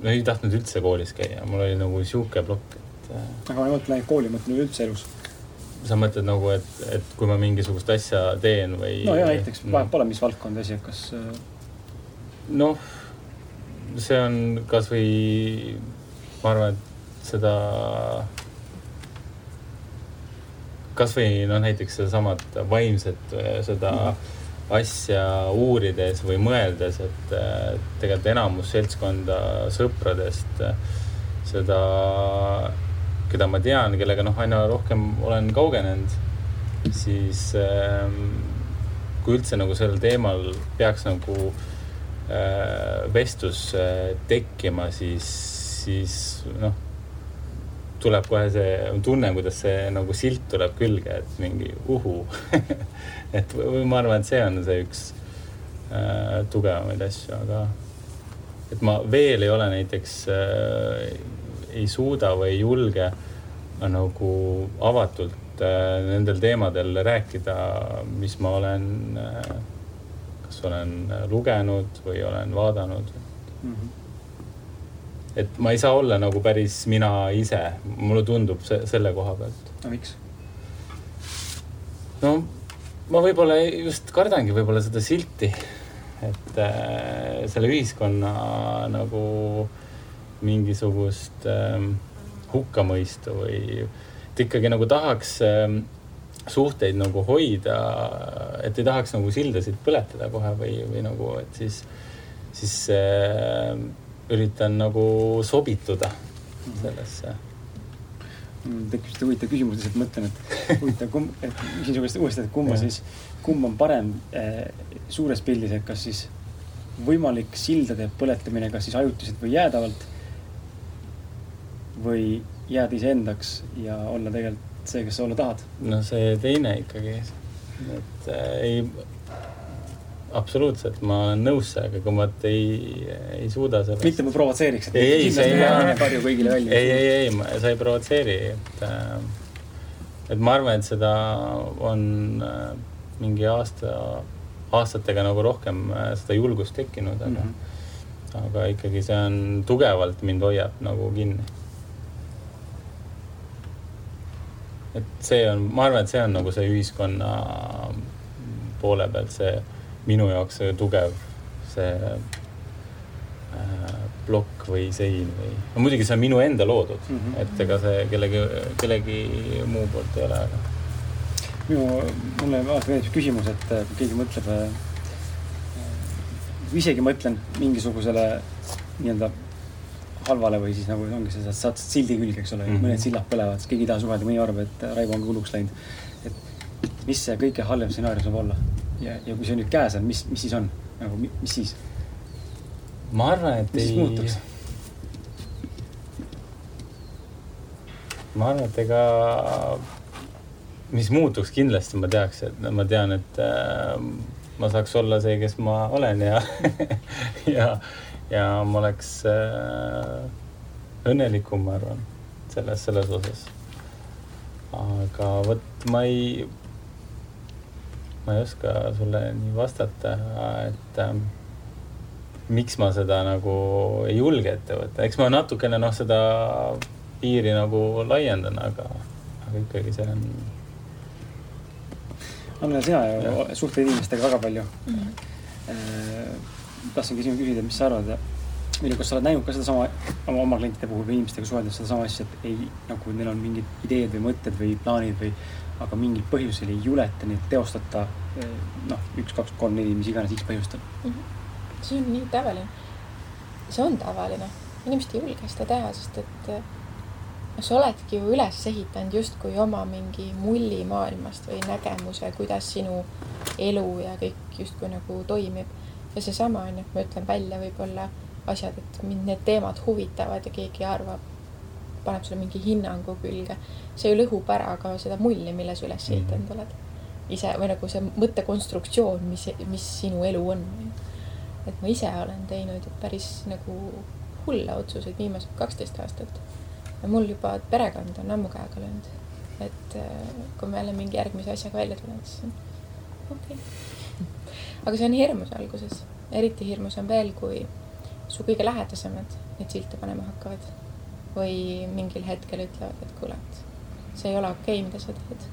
no ei tahtnud üldse koolis käia, mul oli nagu sihuke plokk, et. Äh, aga ma ei mõtle ainult kooli, mõtlen üleüldse elus. Sa mõtled nagu, et, et kui ma mingisugust asja teen või? no ja näiteks vahet pole, mis valdkond asi, kas. Äh, noh see on kasvõi, ma arvan, et seda, kasvõi noh, näiteks sedasamat vaimset seda mm. asja uurides või mõeldes, et tegelikult enamus seltskonda sõpradest seda, keda ma tean, kellega noh, aina rohkem olen kaugenenud, siis kui üldse nagu sellel teemal peaks nagu äh, Äh, vestlus äh, tekkima, siis, siis noh, tuleb kohe see, tunnen, kuidas see nagu silt tuleb külge, et mingi uhu et või ma arvan, et see on see üks äh, tugevamaid asju, aga et ma veel ei ole näiteks äh,, ei suuda või ei julge äh, nagu avatult äh, nendel teemadel rääkida, mis ma olen äh, kas olen äh, lugenud või olen vaadanud mm. -hmm. et ma ei saa olla nagu päris mina ise, mulle tundub see selle koha pealt. no miks? no ma võib-olla just kardangi võib-olla seda silti, et äh, selle ühiskonna nagu mingisugust äh, hukkamõistu või et ikkagi nagu tahaks äh, suhteid nagu hoida, et ei tahaks nagu sildasid põletada kohe või, või nagu, et siis, siis äh, üritan nagu sobituda sellesse. tekkis sihuke huvitav küsimus, lihtsalt mõtlen, et huvitav, kumb, et küsin su käest uuesti, et kumba siis, kumb on parem eh, suures pildis, et kas siis võimalik sildade põletamine, kas siis ajutiselt või jäädavalt. Või jääda iseendaks ja olla tegelikult see, kes sa olla tahad. no see teine ikkagi, et äh, ei absoluutselt, ma olen nõus sellega, kui ma ei, ei suuda sellest. mitte ma provotseeriks, ei, ei, see ei karju kõigile välja. ei, ei, ei, sa ei provotseeri, et, äh, et ma arvan, et seda on äh, mingi aasta, aastatega nagu rohkem äh, seda julgust tekkinud, aga mm, -hmm. aga ikkagi see on tugevalt mind hoiab nagu kinni. Et see on, ma arvan, et see on nagu see ühiskonna poole pealt see minu jaoks see tugev, see äh, plokk või sein või, no muidugi see on minu enda loodud mm, -hmm. et ega see kellegi, kellegi muu poolt ei ole, aga. minu, mulle alati meeldib küsimus, et äh, kui keegi mõtleb äh,, isegi mõtlen mingisugusele nii-öelda halvale või siis nagu ongi see, saad sildi külge, eks ole mm, -hmm. mõned sillad põlevad, siis keegi ei taha suhelda, mõni arvab, et Raivo on hulluks läinud. et mis see kõige halvem stsenaarium saab olla? ja, ja kui see nüüd käes on, mis, mis siis on nagu, mis siis? ma arvan, et mis ei. muutuks? ma arvan, et ega, mis muutuks kindlasti, ma teaks, et ma tean, et äh, ma saaks olla see, kes ma olen ja ja, ja ma oleks äh, õnnelikum, ma arvan, selles, selles osas. aga vot ma ei ma ei oska sulle nii vastata, et ähm, miks ma seda nagu ei julge ette võtta, eks ma natukene noh, seda piiri nagu laiendan, aga, aga ikkagi see on. Anne, sina ju suhtled inimestega väga palju mm. -hmm. Tahtsingi sinu küsida, mis sa arvad, Vilju, kas sa oled näinud ka sedasama oma, oma klientide puhul või inimestega suheldes sedasama asja, et ei, nagu neil on mingid ideed või mõtted või plaanid või aga mingil põhjusel ei juleta neid teostada eh, noh, üks, kaks, kolm, neli, mis iganes X põhjustel mm. -hmm. see on nii tavaline. see on tavaline, inimesed ei julge seda teha, sest et noh, sa oledki ju üles ehitanud justkui oma mingi mulli maailmast või nägemuse, kuidas sinu elu ja kõik justkui nagu toimib. Ja seesama on ju, et ma ütlen välja võib-olla asjad, et mind need teemad huvitavad ja keegi arvab, paneb sulle mingi hinnangu külge see lõhub ära ka seda mulli, mille sa üles ehitanud mhm. oled. ise või nagu see mõttekonstruktsioon, mis, mis sinu elu on. et ma ise olen teinud päris nagu hulle otsuseid viimased kaksteist aastat. ja mul juba perekond on ammu käega löönud. et äh, kui ma jälle mingi järgmise asjaga välja tulen, siis on okei okay. Aga see on hirmus alguses, eriti hirmus on veel, kui su kõige lähedasemad neid silte panema hakkavad või mingil hetkel ütlevad, et kuule, et see ei ole okei okay,, mida sa teed.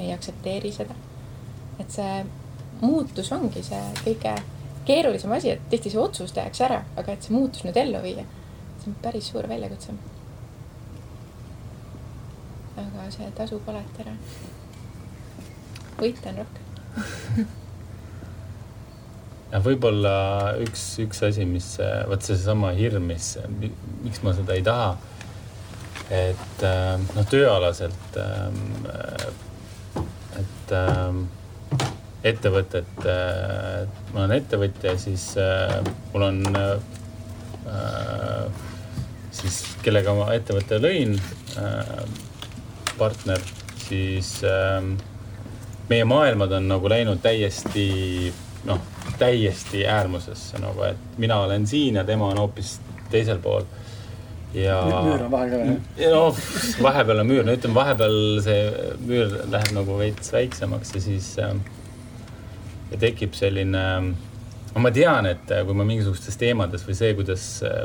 ei aktsepteeri seda. et see muutus ongi see kõige keerulisem asi, et tihti see otsus tehakse ära, aga et see muutus nüüd ellu viia, see on päris suur väljakutse. aga see tasub alati ära. võita on rohkem ja võib-olla üks, üks asi, mis, vot seesama hirm, mis, miks ma seda ei taha et äh, noh, tööalaselt, ähm, et ähm, ettevõtet, äh, ma olen ettevõtja, siis äh, mul on siis, kellega ma ettevõtte lõin, partner, siis meie maailmad on nagu läinud täiesti noh, täiesti äärmusesse nagu, et mina olen siin ja tema on hoopis teisel pool ja. müür on vahel ka või? no vahepeal on müür, no ütleme, vahepeal see müür läheb nagu veits väiksemaks ja siis äh, ja tekib selline no ma tean, et äh, kui ma mingisugustes teemades või see, kuidas äh,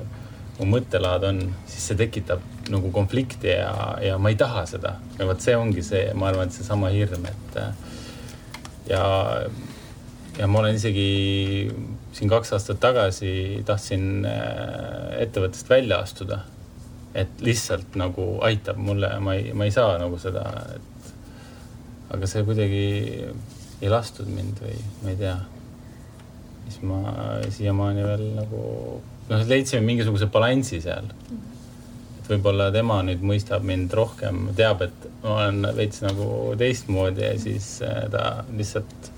mu mõttelaad on, siis see tekitab nagu konflikti ja, ja ma ei taha seda. ja vot see ongi see, ma arvan, et seesama hirm, et äh, ja, ja ma olen isegi siin kaks aastat tagasi tahtsin ettevõttest välja astuda et lihtsalt nagu aitab mulle, ma ei, ma ei saa nagu seda, et aga see kuidagi ei lastud mind või ma ei tea. siis ma siiamaani veel nagu noh, leidsime mingisuguse balansi seal. et võib-olla tema nüüd mõistab mind rohkem, teab, et ma olen veits nagu teistmoodi ja siis äh, ta lihtsalt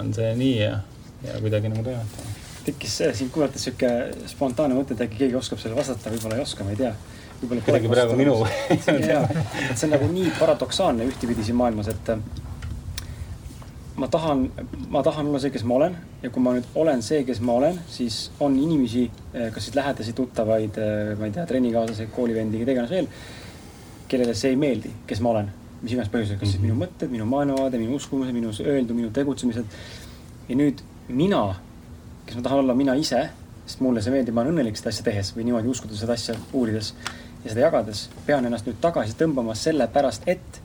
on see nii ja, ja kuidagi nagu toimetab. tekkis siin kuulates sihuke spontaanne mõte, et äkki keegi oskab sellele vastata, võib-olla ei oska, ma ei tea. kuidagi praegu minu et see on nagu nii paradoksaalne ühtepidi siin maailmas, et äh, ma tahan, ma tahan olla see, kes ma olen ja kui ma nüüd olen see, kes ma olen, siis on inimesi, eh, kas siis lähedasi, tuttavaid, eh, ma ei tea, trennikaaslasi, koolivendi, keda iganes veel, kellele see ei meeldi, kes ma olen, mis iganes põhjusel, kas siis minu mõtted, minu maailmavaade, minu uskumused, minu öeldu, minu tegutsemised. ja nüüd mina, kes ma tahan olla mina ise, sest mulle see meeldib, ma olen õnnelik seda asja tehes või niimoodi uskuda seda asja uurides ja seda jagades, pean ennast nüüd tagasi tõmbama sellepärast, et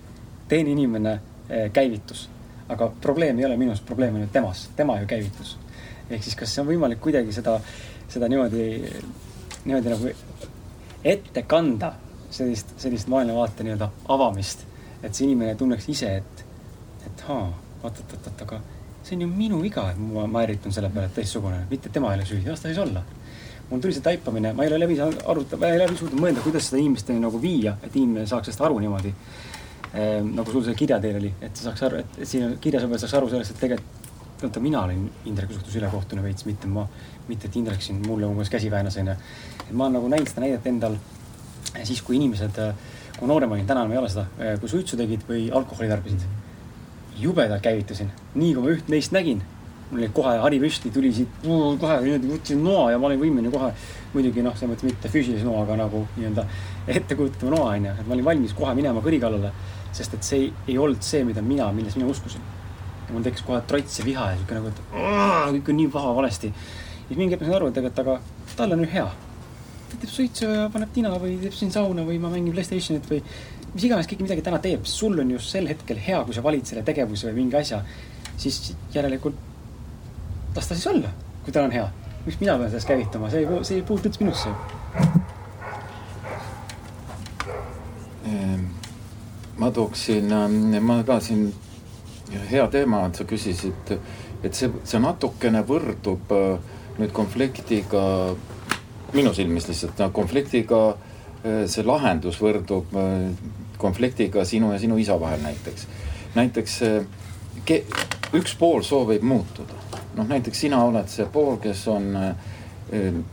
teine inimene eh, käivitus aga probleem ei ole minus, probleem on ju temas, tema ju käivitus. ehk siis, kas on võimalik kuidagi seda, seda niimoodi, niimoodi nagu ette kanda sellist, sellist maailmavaate nii-öelda avamist, et see inimene tunneks ise, et, et haa, oot-oot-oot, aga see on ju minu viga, et ma, ma ärritun selle peale, et teistsugune, mitte tema ei ole süüdi, las ta siis olla. Mul tuli see taipamine, ma ei ole läbi saanud arutada, ma ei ole läbi suutnud mõelda, kuidas seda inimesteni nagu viia, et inimene saaks sellest aru niimoodi. Ehm, nagu sul see kirjateel oli, et sa saaks aru, et siin kirjas võib-olla saaks aru sellest, et tegelikult vaata, mina olin Indreku suhtes ülekohtune veits, mitte ma, mitte et Indrek siin mulle umbes käsi väänas, onju. et ma olen nagu näinud seda näidet endal siis, kui inimesed, kui noorem olin, täna enam ei ole seda, kui suitsu tegid või alkoholi tarbisid. jubedalt käivitasin, nii kui ma üht neist nägin, mul oli kohe hari püsti, tuli siit kohe niimoodi, võtsin noa ja ma olin võimeline kohe, muidugi noh, selles mõttes mitte füüsilise noa, aga nagu nii-öelda ettekujutatav noa onju, et ma olin valmis kohe minema kõri kallale sest et see ei, ei olnud see, mida mina, milles mina uskusin. ja mul tekkis kohe trots ja viha ja siuke nagu, et kõik on nii paha valesti. siis mingi hetk ma sain aru, et tegelikult, aga tal on ju hea. Ta teeb suitsu ja paneb tina või teeb siin sauna või ma mängin Playstationit või mis iganes keegi midagi täna teeb, sul on just sel hetkel hea, kui sa valid selle tegevuse või mingi asja, siis järelikult las ta siis olla, kui tal on hea. miks mina pean sellest käivitama, see ei, see ei puutu üldse minusse. Ma tooksin, ähm, ma ka siin, hea teema, et sa küsisid, et see, see natukene võrdub äh, nüüd konfliktiga, minu silmis lihtsalt, konfliktiga, äh, see lahendus võrdub äh, konfliktiga sinu ja sinu isa vahel näiteks. näiteks üks pool soovib muutuda, noh näiteks sina oled see pool, kes on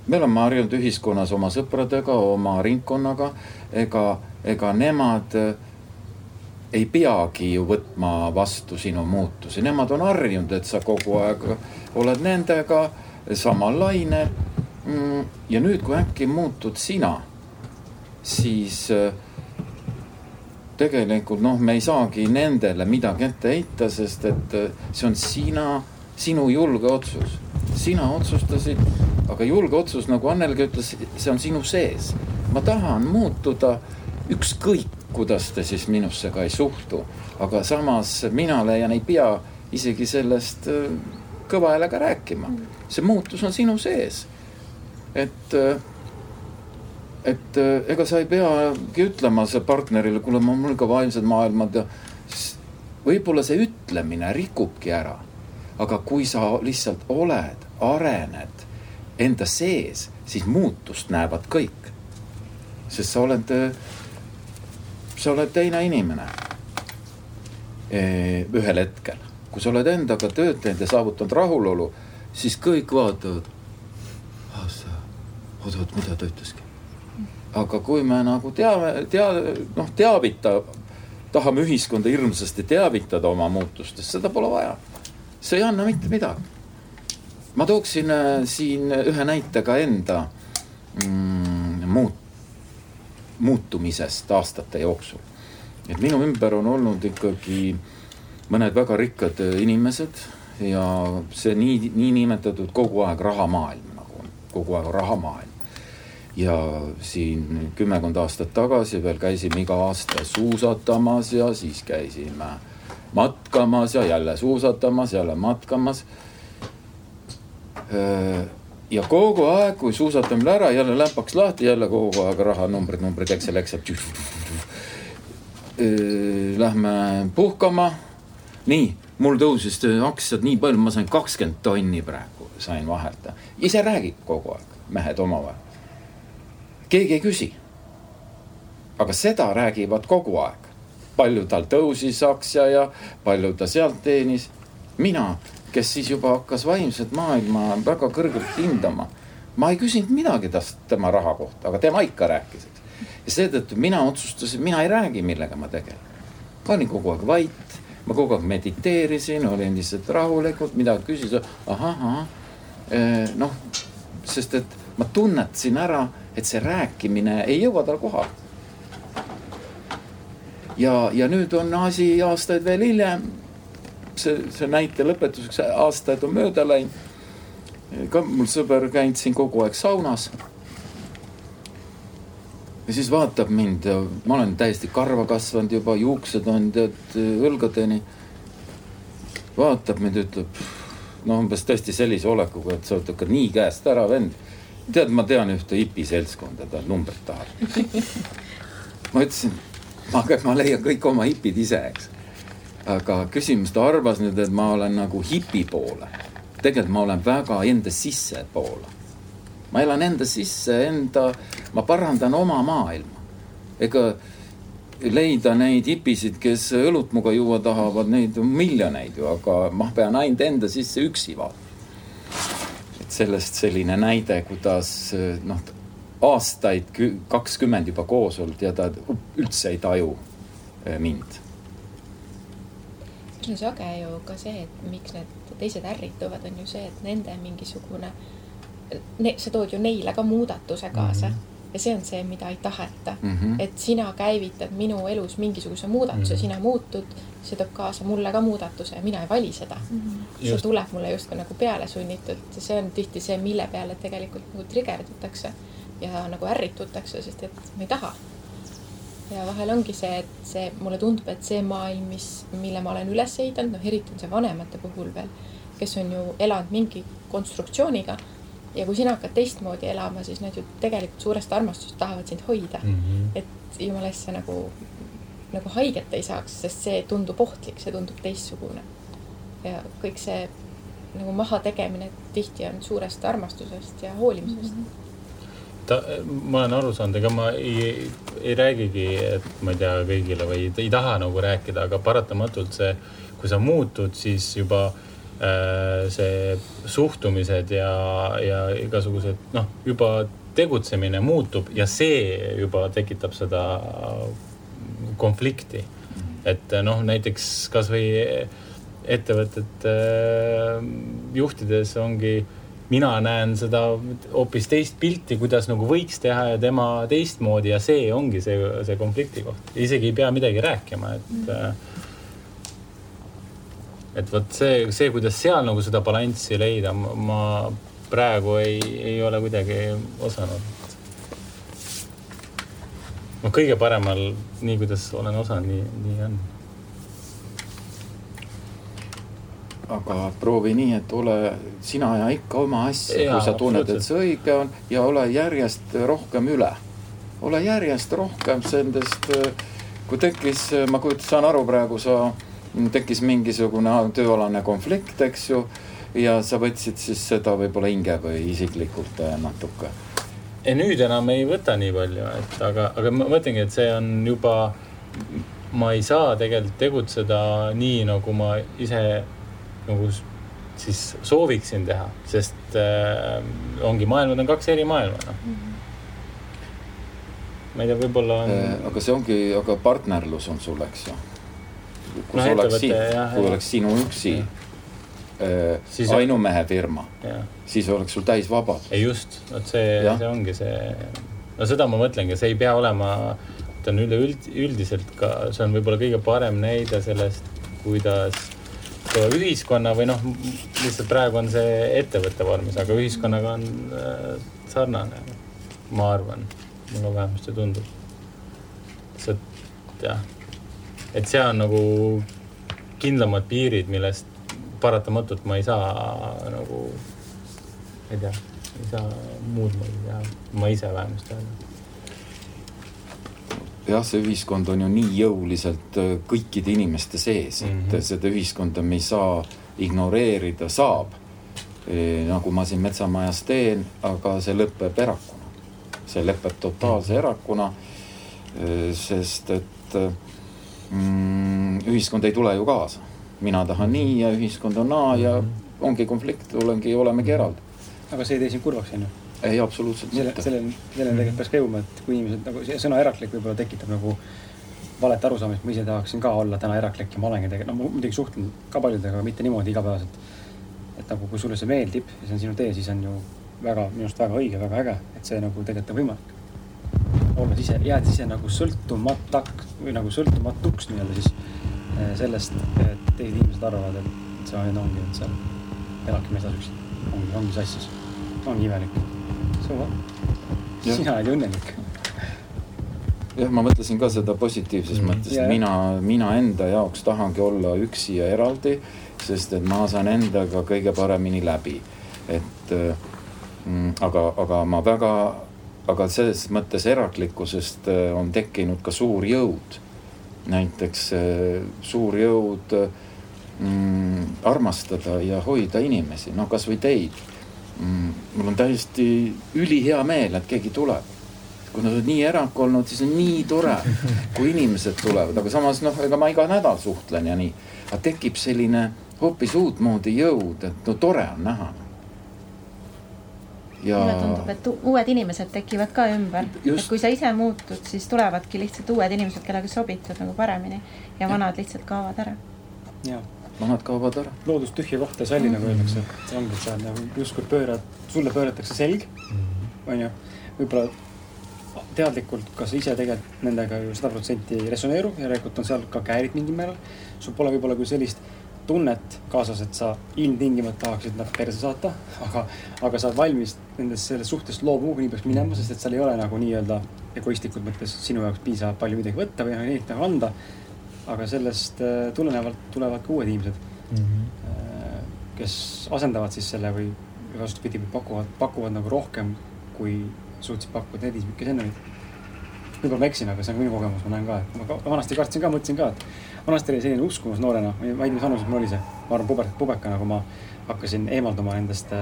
me oleme harjunud ühiskonnas oma sõpradega, oma ringkonnaga, ega, ega nemad äh, ei peagi ju võtma vastu sinu muutusi, nemad on harjunud, et sa kogu aeg oled nendega samal lainel. Mm, ja nüüd, kui äkki muutud sina, siis äh, tegelikult noh, me ei saagi nendele midagi ette heita, sest et äh, see on sina, sinu julge otsus. sina otsustasid, aga julge otsus, nagu Annelgi ütles, see on sinu sees. ma tahan muutuda ükskõik kuidas te siis minusse ka ei suhtu. aga samas mina leian, ei pea isegi sellest äh, kõva häälega rääkima. see muutus on sinu sees. Et, äh, et äh, ega sa ei peagi ütlema partnerile, kuule, mul ka vaimsed maailmad ja võib-olla see ütlemine rikubki ära. aga kui sa lihtsalt oled, arened enda sees, siis muutust näevad kõik. sest sa oled sa oled teine inimene. ühel hetkel, kui sa oled endaga tööd teinud ja saavutanud rahulolu, siis kõik vaatavad. Ah sa, oot, oot, mida ta ütleski. aga kui me nagu teame, tea-, noh, teavita, tahame ühiskonda hirmsasti teavitada oma muutustest, seda pole vaja. see ei anna mitte midagi. ma tooksin äh, siin ühe näite ka enda mm, muut-, muutumisest aastate jooksul. et minu ümber on olnud ikkagi mõned väga rikkad inimesed ja see nii, niinimetatud kogu aeg rahamaailm nagu on, kogu aeg rahamaailm. Ja siin kümmekond aastat tagasi veel käisime iga aasta suusatamas ja siis käisime matkamas ja jälle suusatamas, jälle matkamas ja kogu aeg, kui suusatamine ära, jälle lämpaks lahti, jälle kogu aeg rahanumbrid, numbrid, Excel, Excel. Lähme puhkama. nii, mul tõusis aktsiad nii palju, ma sain kakskümmend tonni praegu sain vahelt. ise räägib kogu aeg, mehed omavahel. Keegi ei küsi. aga seda räägivad kogu aeg. palju tal tõusis aktsia ja palju ta sealt teenis. mina, kes siis juba hakkas vaimset maailma väga kõrgelt hindama, ma ei küsinud midagi tast tema raha kohta, aga tema ikka rääkis, eks. ja seetõttu mina otsustasin, mina ei räägi, millega ma tegelen. ma olin kogu aeg vait, ma kogu aeg mediteerisin, olin lihtsalt rahulikult, midagi küsisin, ahah, ahah. noh, sest et ma tunnetasin ära, et see rääkimine ei jõua tal kohale ja, ja nüüd on asi aastaid veel hiljem. see, see näite lõpetuseks, aastaid on mööda läinud. ka mul sõber käinud siin kogu aeg saunas. ja siis vaatab mind ja ma olen täiesti karva kasvanud juba, juuksed on tead õlgadeni. vaatab mind, ütleb no umbes tõesti sellise olekuga, et sa oled ikka nii käest ära vend. Tead, ma tean ühte hipiseltskonda, ta numbrit tahab. ma ütlesin aga ma leian kõik oma hipid ise, eks. aga küsimus, ta arvas nüüd, et ma olen nagu hipi poole. tegelikult ma olen väga enda sissepoole. ma elan enda sisse, enda, ma parandan oma maailma. ega leida neid hipisid, kes õlut muga juua tahavad, neid on miljoneid ju, aga ma pean ainult enda sisse üksi vaatama. Sellest selline näide, kuidas noh, aastaid, kakskümmend juba koos olnud ja ta üldse ei taju äh, mind. see on sage ju ka see, et miks need teised ärrituvad, on ju see, et nende mingisugune ne,, sa tood ju neile ka muudatuse kaasa mm. -hmm ja see on see, mida ei taheta mm. -hmm. et sina käivitad minu elus mingisuguse muudatuse mm, -hmm. sina muutud, see toob kaasa mulle ka muudatuse ja mina ei vali seda mm. -hmm. see tuleb mulle justkui nagu peale sunnitult ja see on tihti see, mille peale tegelikult nagu trigerdutakse ja nagu ärritutakse, sest et ma ei taha. ja vahel ongi see, et see, mulle tundub, et see maailm, mis, mille ma olen üles ehitanud, noh, eriti on see vanemate puhul veel, kes on ju elanud mingi konstruktsiooniga ja kui sina hakkad teistmoodi elama, siis nad ju tegelikult suurest armastusest tahavad sind hoida mm. -hmm. et jumala eest sa nagu, nagu haiget ei saaks, sest see tundub ohtlik, see tundub teistsugune. ja kõik see nagu mahategemine tihti on suurest armastusest ja hoolimisest mm. -hmm ta, ma olen aru saanud, ega ma ei, ei räägigi, et ma ei tea kõigile või ei, ei taha nagu rääkida, aga paratamatult see, kui sa muutud, siis juba äh, see suhtumised ja, ja igasugused noh, juba tegutsemine muutub ja see juba tekitab seda konflikti. et noh, näiteks kasvõi ettevõtete äh, juhtides ongi mina näen seda hoopis teist pilti, kuidas nagu võiks teha ja tema teistmoodi ja see ongi see, see konflikti koht. isegi ei pea midagi rääkima, et mm.. Et vot see, see, kuidas seal nagu seda balanssi leida, ma praegu ei, ei ole kuidagi osanud. no kõige paremal, nii kuidas olen osanud, nii, nii on aga proovi nii, et ole sina ja ikka oma asja, kui sa tunned, et see õige on ja ole järjest rohkem üle. ole järjest rohkem nendest, kui tekkis, ma kujutan, saan aru praegu, sa, tekkis mingisugune tööalane konflikt, eks ju. ja sa võtsid siis seda võib-olla hinge või isiklikult äh, natuke. ei, nüüd enam ei võta nii palju, et aga, aga ma mõtlengi, et see on juba, ma ei saa tegelikult tegutseda nii, nagu ma ise nagu siis sooviksin teha, sest äh, ongi, maailmad on kaks eri maailma, noh mm -hmm. ma ei tea, võib-olla on äh,. aga see ongi, aga partnerlus on sul, eks ju. Kui no, see oleks siin, kui oleks sinu üksi äh, ainumehe firma, siis oleks sul täis vabadus. ei just, vot see, see ongi see, no seda ma mõtlengi, see ei pea olema, ta on üleüld-, üldiselt ka, see on võib-olla kõige parem näide sellest, kuidas ühiskonna või noh, lihtsalt praegu on see ettevõtte vormis, aga ühiskonnaga on äh, sarnane, ma arvan, mulle vähemasti tundub. et jah, et seal on nagu kindlamad piirid, millest paratamatult ma ei saa nagu, ei tea, ei saa muud moodi teha, ma ise vähemasti öelda jah, see ühiskond on ju nii jõuliselt äh, kõikide inimeste sees, et mm -hmm. seda ühiskonda me ei saa ignoreerida, saab. E, nagu ma siin Metsamajas teen, aga see lõpeb erakuna. see lõpeb totaalse mhm. erakuna. sest et mm, ühiskond ei tule ju kaasa. mina tahan nii ja ühiskond on naa ja ongi konflikt, olengi, olemegi eraldi. aga see ei tee sind kurvaks, on ju? ei, absoluutselt selle, selleni, selleni tegelikult peaks ka jõudma, et kui inimesed nagu see sõna eraklik võib-olla tekitab nagu valet arusaamist, ma ise tahaksin ka olla täna eraklik ja ma olengi tegelikult, no ma muidugi suhtlen ka paljudega, aga mitte niimoodi igapäevaselt. et nagu, kui sulle see meeldib ja see on sinu tee, siis on ju väga, minu arust väga õige, väga äge, et see nagu tegelikult on võimalik. Olles ise, jääd ise nagu sõltumataks või nagu sõltumatuks nii-öelda siis eh, sellest, et teised inimesed arvavad, et sa ongi nüüd seal, elabki metsas üksi, ongi, ongi sassis, ongi imelik. what? sina oled ju õnnelik jah, ma mõtlesin ka seda positiivses mm. mõttes, et mina, mina enda jaoks tahangi olla üksi ja eraldi, sest et ma saan endaga kõige paremini läbi. et mm, aga, aga ma väga, aga selles mõttes eraklikkusest äh, on tekkinud ka suur jõud. näiteks äh, suur jõud mm, armastada ja hoida inimesi, no kasvõi teid mm,. mul on täiesti ülihea meel, et keegi tuleb kui nad on nii erak olnud, siis on nii tore, kui inimesed tulevad, aga samas noh, ega ma iga nädal suhtlen ja nii. aga tekib selline hoopis uutmoodi jõud, et no tore on näha. Ja. mulle tundub, et uued inimesed tekivad ka ümber, et kui sa ise muutud, siis tulevadki lihtsalt uued inimesed, kellega sobitud nagu paremini ja vanad lihtsalt kaovad ära. ja vanad kaovad ära. loodus tühja kohta ei salli mm, -hmm. nagu öeldakse, et ongi, et sa nagu justkui pöörad, sulle pööratakse selg mm, -hmm. on ju, võib-olla teadlikult, kas ise tegelikult nendega ju sada protsenti ei resoneeru, järelikult on seal ka käärid mingil määral. sul pole võib-olla küll sellist tunnet kaasas, et sa ilmtingimata tahaksid nad perse saata, aga, aga sa oled valmis nendest, sellest suhtest loobuma, kui nii peaks minema, sest et seal ei ole nagu nii-öelda egoistlikult mõttes sinu jaoks piisavalt palju midagi võtta või neid nagu anda. aga sellest äh, tulenevalt tulevad ka uued inimesed mm, -hmm. kes asendavad siis selle või vastupidi, pakuvad, pakuvad nagu rohkem, kui suutsid pakkuda need inimesed, kes enne olid. võib-olla ma eksin, aga see on minu kogemus, ma näen ka, et ma ka, vanasti kartsin ka, mõtlesin ka, et vanasti oli selline uskumus noorena, ma ei tea, mis vanuses mul oli see, ma arvan, puber, pubekana, kui ma hakkasin eemalduma nendest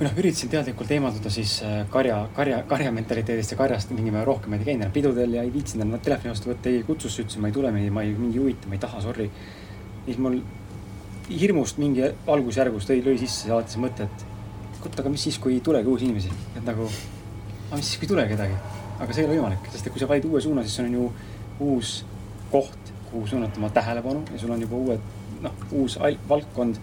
või noh, üritasin teadlikult eemalduda siis äh, karja, karja, karja mentaliteedist ja karjast mingil määral rohkem, ma ei käinud enam pidudel ja ei viitsinud enam telefoni vastu võtta, ei kutsus, ütlesin, ma ei tule, ma ei, mind ei huvita, ma ei taha, sorry. siis mul hirmust mingi algusjärgus tõi, lõi sisse alati see mõte, et kurat, aga mis siis, kui ei tulegi uusi inimesi, et nagu aga mis siis, kui ei tule kedagi? aga see ei ole võimalik, sest et kui sa valid uue suuna, siis sul on ju uus koht, kuhu suunata oma tähelepanu ja sul on juba uued, noh, uus valdkond,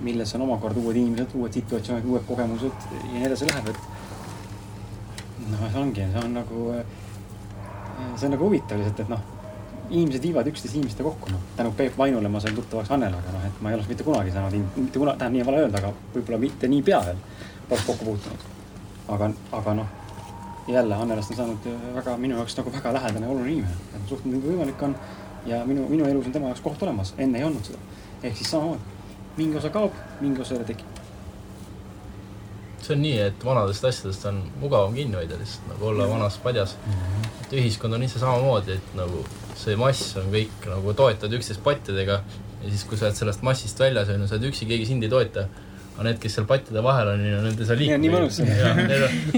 milles on omakorda uued inimesed, uued situatsioonid, uued kogemused ja nii edasi läheb, et. noh, see ongi, see on nagu, see on nagu huvitav lihtsalt, et noh, inimesed viivad üksteist inimeste kokku, noh. tänu Peep Vainule ma sain tuttavaks Annelaga, noh, et ma ei oleks mitte kunagi saanud, mitte kunagi, tähendab nii on vale öelda, aga võib-olla mitte niipea veel poleks kokku puutunud. aga, aga noh jälle Annelast on saanud äh, väga minu jaoks nagu väga lähedane ja oluline inimene, et suhteliselt nagu võimalik on. Ja minu, minu elus on tema jaoks koht olemas, enne ei olnud seda. ehk siis samamoodi, mingi osa kaob, mingi osa jälle tekib. see on nii, et vanadest asjadest on mugavam kinni hoida lihtsalt nagu olla vanas padjas mm. -hmm. et ühiskond on ise samamoodi, et nagu see mass on kõik nagu toetavad üksteist pattidega ja siis, kui sa oled sellest massist väljas, on ju, sa oled üksi, keegi sind ei toeta aga need, kes seal pattide vahel on, nende ei saa liikuda. nii mõnus.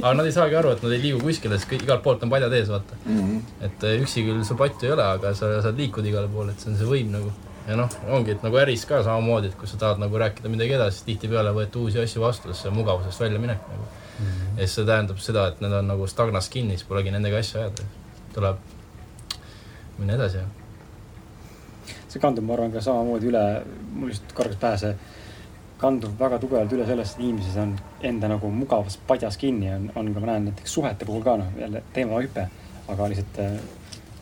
aga nad ei saagi aru, et nad ei liigu kuskile, sest igalt poolt on paljad ees, vaata mm. -hmm. et eh, üksi küll sul pattu ei ole, aga sa saad liikuda igale poole, et see on see võim nagu. ja noh, ongi, et nagu äris ka samamoodi, et kui sa tahad nagu rääkida midagi edasi, siis tihtipeale võeti uusi asju vastu, sest see on mugavusest väljaminek nagu mm. -hmm. ja siis see tähendab seda, et need on nagu stagnas kinni, siis polegi nendega asja ajada. tuleb minna edasi, jah. see kandub, ma arvan, ka samamoodi üle, mul lihtsalt korraks pähe see kandub väga tugevalt üle sellest, et inimesed on enda nagu mugavas padjas kinni, on, on ka ma näen näiteks suhete puhul ka noh, jälle teemahüpe, aga lihtsalt äh,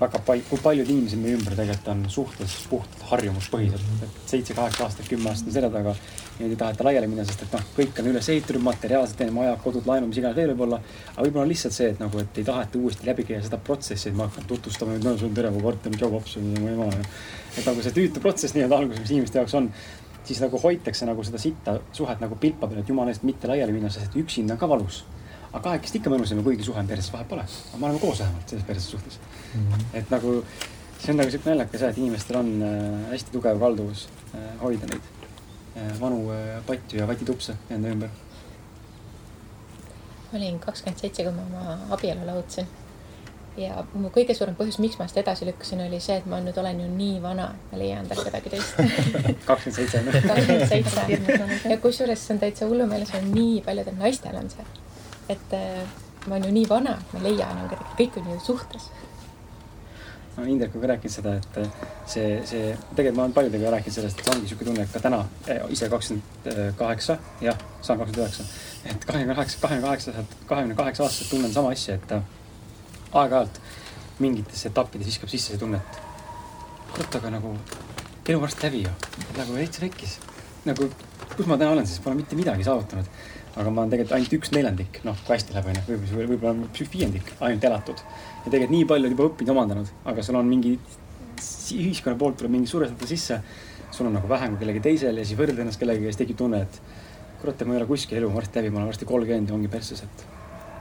väga palju, kui paljud inimesed meie ümber tegelikult on suhtes puhtalt harjumuspõhiselt, et seitse-kaheksa aastat, kümme aastat on selja taga. Neid ei taheta laiali minna, sest et noh, kõik on üles ehitatud materiaalselt, teeme majad, kodud, laenu, mis iganes veel võib-olla. aga võib-olla on lihtsalt see, et nagu, et ei taheta uuesti läbi käia seda protsessi, et ma hakkan tutvustama, et no sul on tere, mu korter, job option ja mu ema. et nagu see tüütu protsess nii-öelda alguses, mis inimeste jaoks on siis nagu hoitakse nagu seda sitta suhet nagu pilpa peal, et jumala eest mitte laiali minna, sest et üksinda on ka valus. aga kahekesti ikka mõnusam ja kuigi suhe on perses, vahet pole. aga me oleme koos vähemalt selles perses suhtes mm. -hmm. et nagu see on nagu siuke naljakas jah, et inimestel on äh, hästi tugev kalduvus äh, hoida neid äh, vanu äh, patju ja vatitupse enda ümber. olin kakskümmend seitse, kui ma oma abielu lahutasin ja mu kõige suurem põhjus, miks ma seda edasi lükkasin, oli see, et ma nüüd olen ju nii vana, et ma leian endale kedagi teist. kakskümmend seitse. kakskümmend seitse ja kusjuures see on täitsa hullumeeles, on nii paljudel naistel on see, et äh, ma olen ju nii vana, et ma ei leia enam kedagi, kõik on ju suhtes no Indrek on ka rääkinud seda, et äh, see, see, tegelikult ma olen paljudega rääkinud sellest, et ongi niisugune tunne, et ka täna äh, ise kakskümmend kaheksa, jah, saan kakskümmend üheksa, et kahekümne kaheksa, kahekümne kaheksaselt, kahekümne kaheksa aastaselt tunnen sama asja, et aeg-ajalt mingites etappides viskab sisse see tunne, et kurat, aga nagu elu varsti läbi ju. nagu veits rekkis. nagu, kus ma täna olen siis, pole mitte midagi saavutanud. aga ma olen tegelikult ainult üks neljandik, noh, kui hästi läheb, onju, võib-olla, võib-olla viiendik ainult elatud. ja tegelikult nii palju juba õppinud, omandanud, aga sul on mingi, ühiskonna poolt tuleb mingi survestada sisse. sul on nagu vähem kui kellelgi teisel ja siis võrdled ennast kellegagi ja siis tekib tunne, et kurat, ma ei ole kuskil elu varsti läbi, ma olen varsti kolmkümmend ja ongi perses, et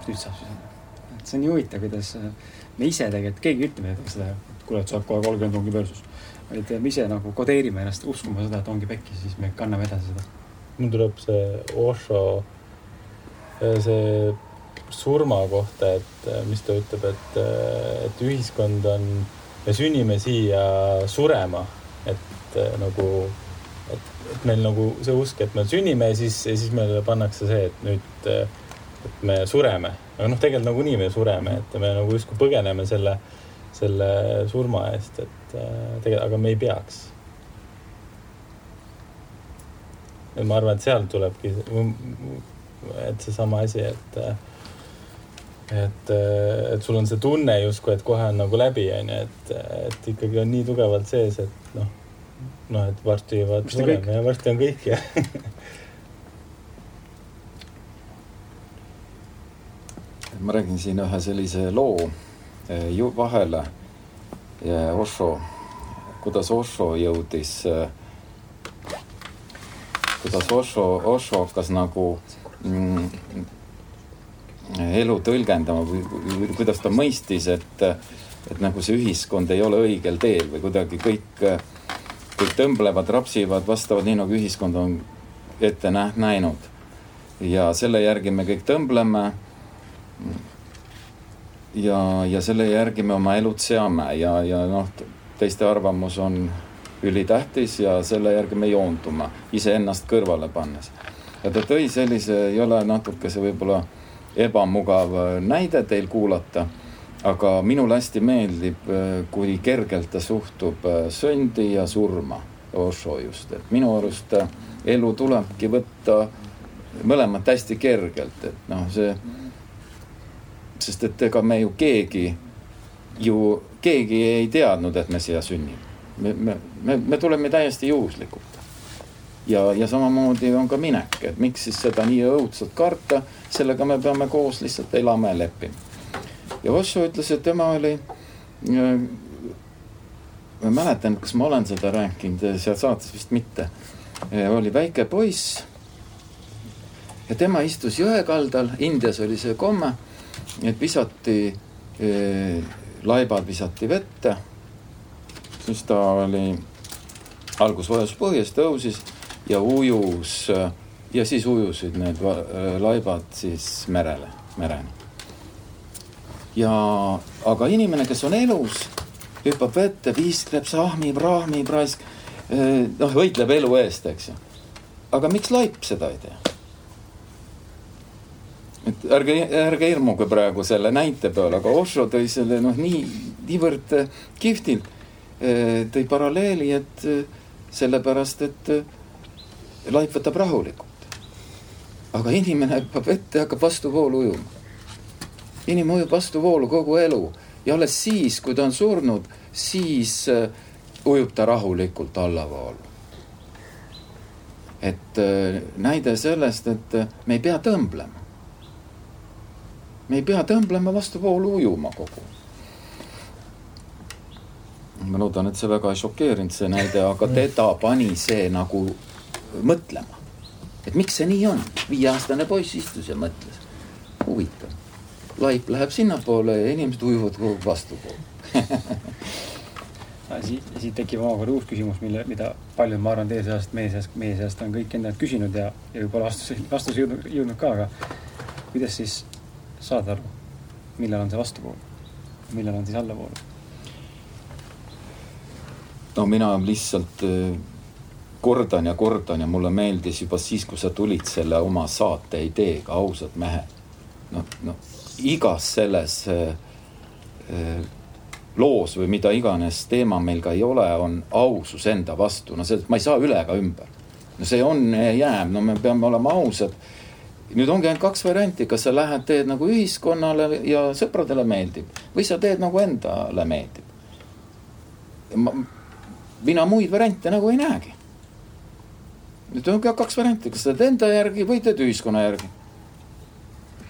nüüd saab siis et see on nii huvitav, kuidas äh, me ise tegelikult, keegi ei ütle meile seda, et kuule, et saab kohe kolmkümmend ongi versus. vaid me ise nagu kodeerime ennast uskuma seda, et ongi pekki, siis me kanname edasi seda. mul tuleb see Osho, äh, see surma kohta, et äh, mis ta ütleb, et, et ühiskond on, me sünnime siia surema, et nagu, et, et meil nagu see usk, et me sünnime ja siis, ja siis meile pannakse see, et nüüd, et me sureme aga noh, tegelikult nagunii me sureme, et me nagu justkui põgeneme selle, selle surma eest, et äh, tegelikult, aga me ei peaks. et ma arvan, et sealt tulebki, et seesama asi, et et, et sul on see tunne justkui, et kohe on nagu läbi, onju, et, et ikkagi on nii tugevalt sees, et noh, noh, et varsti ja varsti on kõik ja ma räägin siin ühe sellise loo eh, ju vahele. Osho, kuidas Osho jõudis, eh, kuidas Osho, Osho hakkas nagu mm, elu tõlgendama või, või kuidas ta mõistis, et, et nagu see ühiskond ei ole õigel teel või kuidagi kõik, kõik tõmblevad, rapsivad, vastavad nii, nagu ühiskond on ette nä näinud. ja selle järgi me kõik tõmbleme ja, ja selle järgi me oma elud seame ja, ja noh, teiste arvamus on ülitähtis ja selle järgi me joondume, iseennast kõrvale pannes. ja ta tõi sellise, ei ole natukese võib-olla ebamugav näide teil kuulata, aga minule hästi meeldib, kui kergelt ta suhtub sündi ja surma, Osho just, et minu arust elu tulebki võtta mõlemat hästi kergelt, et noh, see sest et ega me ju keegi, ju keegi ei teadnud, et me siia sünnime. me, me, me, me tuleme täiesti juhuslikult. ja, ja samamoodi on ka minek, et miks siis seda nii õudselt karta, sellega me peame koos lihtsalt elama ja leppima. ja Osso ütles, et tema oli äh, ma mäletan, kas ma olen seda rääkinud, seal saates vist mitte. Äh, oli väike poiss. ja tema istus jõe kaldal, Indias oli see komme et visati, eh, laibad visati vette. siis ta oli, algus vajas põhjas, tõusis ja ujus ja siis ujusid need laibad siis merele, mereni. ja, aga inimene, kes on elus, hüppab vette, viiskleb, sahmib, rahmib, raisk, eh, noh, võitleb elu eest, eks ju. aga miks laip seda ei tee? Et ärge, ärge hirmuge praegu selle näite peale, aga Osho tõi selle noh, nii, niivõrd äh, kihvtilt äh, tõi paralleeli, et äh, sellepärast, et laip võtab rahulikult. aga inimene hüppab ette ja hakkab vastuvoolu ujuma. inimene ujub vastuvoolu kogu elu ja alles siis, kui ta on surnud, siis ujub ta rahulikult allavoolu. et näide sellest, et me ei pea tõmblema me ei pea tõmblema vastuvoolu ujuma kogu. ma loodan, et see väga ei šokeerinud, see näide, aga teda pani see nagu mõtlema. et miks see nii on, viieaastane poiss istus ja mõtles. huvitav, laip läheb sinnapoole ja inimesed ujuvad kogu aeg vastupoole siit, siit tekib omakorda uus küsimus, mille, mida paljud, ma arvan, teie seast, meie seast, meie seast on kõik endalt küsinud ja, ja võib-olla vastus, vastus jõudnud, jõudnud ka, aga kuidas siis saad aru, millal on see vastupool? millal on siis allavool? no mina lihtsalt äh, kordan ja kordan ja mulle meeldis juba siis, kui sa tulid selle oma saate ideega, ausad mehed. noh, noh igas selles äh, äh, loos või mida iganes teema meil ka ei ole, on ausus enda vastu, no sellest ma ei saa üle ega ümber. no see on, jääb, no me peame olema ausad. Nüüd ongi ainult kaks varianti, kas sa lähed, teed nagu ühiskonnale ja sõpradele meeldib või sa teed nagu endale meeldib. mina muid variante nagu ei näegi. nüüd ongi kaks varianti, kas teed enda järgi või teed ühiskonna järgi.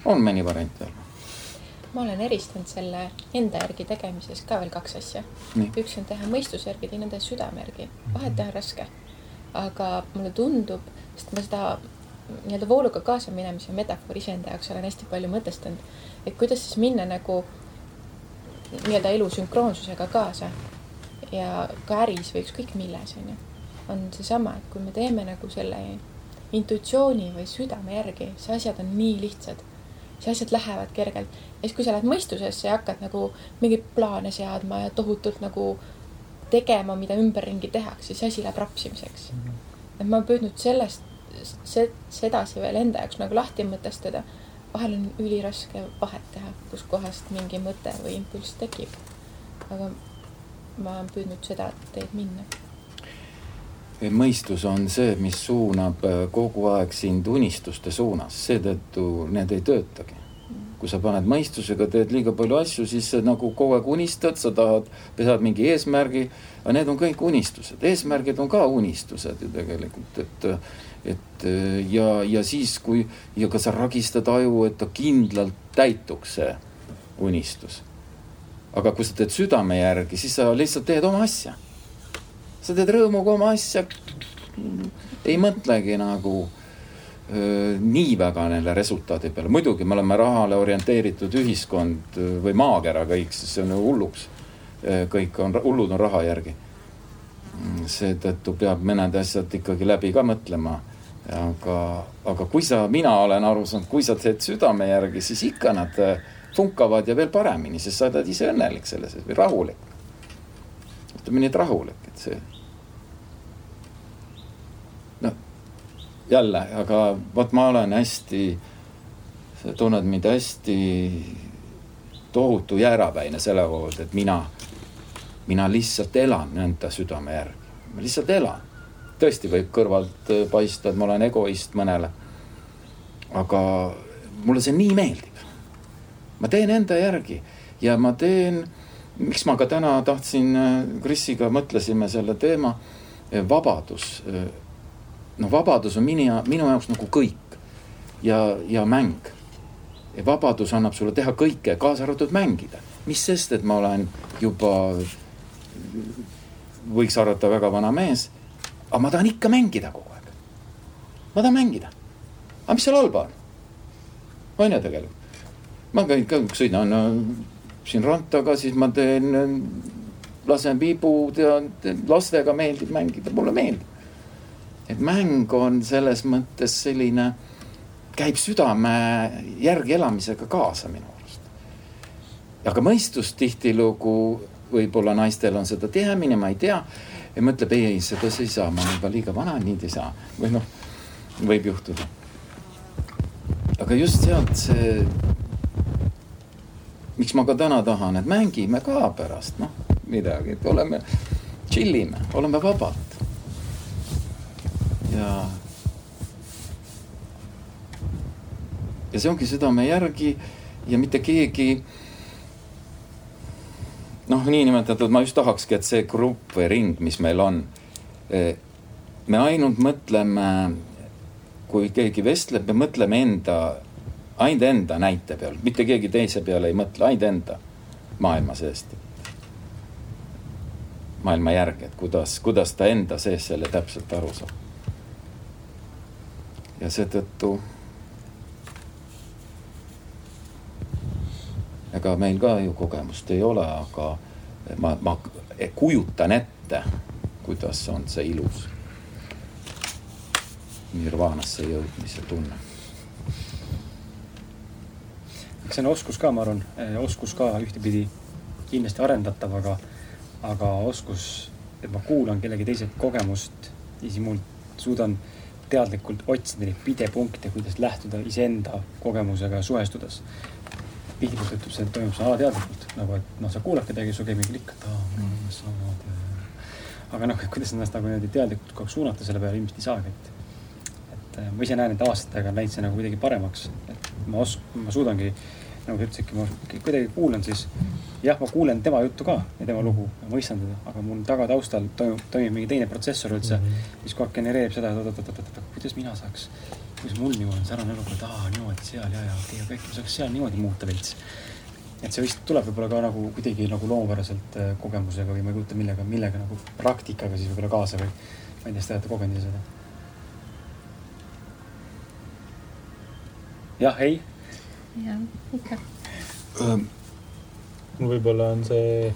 on mõni variant veel ma olen eristanud selle enda järgi tegemises ka veel kaks asja. üks on teha mõistuse järgi, teine on teha südame järgi. vahet teha on raske. aga mulle tundub, sest ma seda nii-öelda vooluga kaasaminemise metafoori iseenda jaoks olen hästi palju mõtestanud, et kuidas siis minna nagu nii-öelda elu sünkroonsusega kaasa. ja ka äris või ükskõik milles, on ju, on seesama, et kui me teeme nagu selle intuitsiooni või südame järgi, siis asjad on nii lihtsad siis asjad lähevad kergelt. ja siis, kui sa lähed mõistusesse ja hakkad nagu mingeid plaane seadma ja tohutult nagu tegema, mida ümberringi tehakse, siis asi läheb rapsimiseks. -hmm. et ma olen püüdnud sellest, sedasi veel enda jaoks nagu lahti mõtestada. vahel on üliraske vahet teha, kuskohast mingi mõte või impulss tekib. aga ma olen püüdnud seda teed minna mõistus on see, mis suunab äh, kogu aeg sind unistuste suunas, seetõttu need ei töötagi. kui sa paned mõistusega, teed liiga palju asju, siis nagu kogu aeg unistad, sa tahad, sead mingi eesmärgi, aga need on kõik unistused, eesmärgid on ka unistused ju tegelikult, et et ja, ja siis, kui ja ka sa ragistad aju, et ta kindlalt täituks, see unistus. aga kui sa teed südame järgi, siis sa lihtsalt teed oma asja sa teed rõõmuga oma asja. ei mõtlegi nagu öö, nii väga neile resultaadi peale, muidugi me oleme rahale orienteeritud ühiskond või maakera kõik, sest see on ju hulluks. kõik on, hullud on raha järgi. seetõttu peab mõned asjad ikkagi läbi ka mõtlema. Aga, aga kui sa, mina olen aru saanud, kui sa teed südame järgi, siis ikka nad funkavad ja veel paremini, sest sa oled ise õnnelik selles või rahulik. ütleme nii, et rahulik, et see jälle, aga vot ma olen hästi, sa tunned mind hästi tohutu jäärapäine selle kohta, et mina, mina lihtsalt elan enda südame järgi. ma lihtsalt elan. Tõesti võib kõrvalt paista, et ma olen egoist mõnele. aga mulle see nii meeldib. ma teen enda järgi ja ma teen, miks ma ka täna tahtsin Krisiga mõtlesime selle teema, vabadus noh, vabadus on minu, minu jaoks nagu kõik ja, ja mäng. vabadus annab sulle teha kõike, kaasa arvatud mängida. mis sest, et ma olen juba, võiks arvata, väga vana mees. Aga ma tahan ikka mängida kogu aeg. ma tahan mängida. aga mis seal halba on? on ju tegelikult. ma käin ka, sõidan no, siin rantaga, siis ma teen, lasen viibud ja lastega meeldib mängida, mulle meeldib et mäng on selles mõttes selline, käib südame järgi elamisega kaasa minu arust. aga mõistus tihtilugu, võib-olla naistel on seda tihemini, ma ei tea. Ja mõtleb, ei, ei, seda ei saa, ma olen juba liiga vana, nii ei saa. või noh, võib juhtuda. aga just sealt see, miks ma ka täna tahan, et mängime ka pärast, noh, midagi, et oleme, chill ime, oleme vabad ja. ja see ongi südame järgi ja mitte keegi. Noh, niinimetatud, ma just tahakski, et see grupp või ring, mis meil on. Eh, me ainult mõtleme, kui keegi vestleb, me mõtleme enda, ainult enda näite peal, mitte keegi teise peale ei mõtle, ainult enda maailma seest maailma järgi, et kuidas, kuidas ta enda sees selle täpselt aru saab ja seetõttu ega meil ka ju kogemust ei ole, aga ma, ma kujutan ette, kuidas on see ilus nirvaanasse jõudmise tunne. eks see on oskus ka, ma arvan, oskus ka ühtepidi kindlasti arendatav, aga, aga oskus, et ma kuulan kellegi teise kogemust ja siis mul suudan teadlikult otsida neid pidepunkte, kuidas lähtuda iseenda kogemusega suhestudes. Piltlikult ütleb see, toimub see alateadlikult nagu, et noh, sa kuulad kedagi, sul käib mingi klikk, et aa, mul on samamoodi. aga noh, kuidas ennast nagu niimoodi teadlikult kogu aeg suunata selle peale ilmselt ei saagi, et et äh, ma ise näen, et aastatega on läinud see nagu kuidagi paremaks, et ma os-, ma suudangi, nagu sa ütlesidki, ma kuidagi kuulan siis, jah, ma kuulen tema juttu ka ja tema lugu, mõistan teda, aga mul tagataustal toimub, toimib mingi teine protsessor üldse mm, -hmm. mis kogu aeg genereerib seda, et oot-oot-oot-oot, kuidas mina saaks, kuidas mul niimoodi on särane elu, et aa, niimoodi seal ja, ja okei okay,, aga äkki ma saaks seal niimoodi muuta veits. et see vist tuleb võib-olla ka nagu kuidagi nagu loomupäraselt äh, kogemusega või ma ei kujuta, millega, millega nagu praktikaga siis võib-olla kaasa või ma ei tea, kas te olete kogenud ise seda jah, ei? jah, ikka. võib-olla on see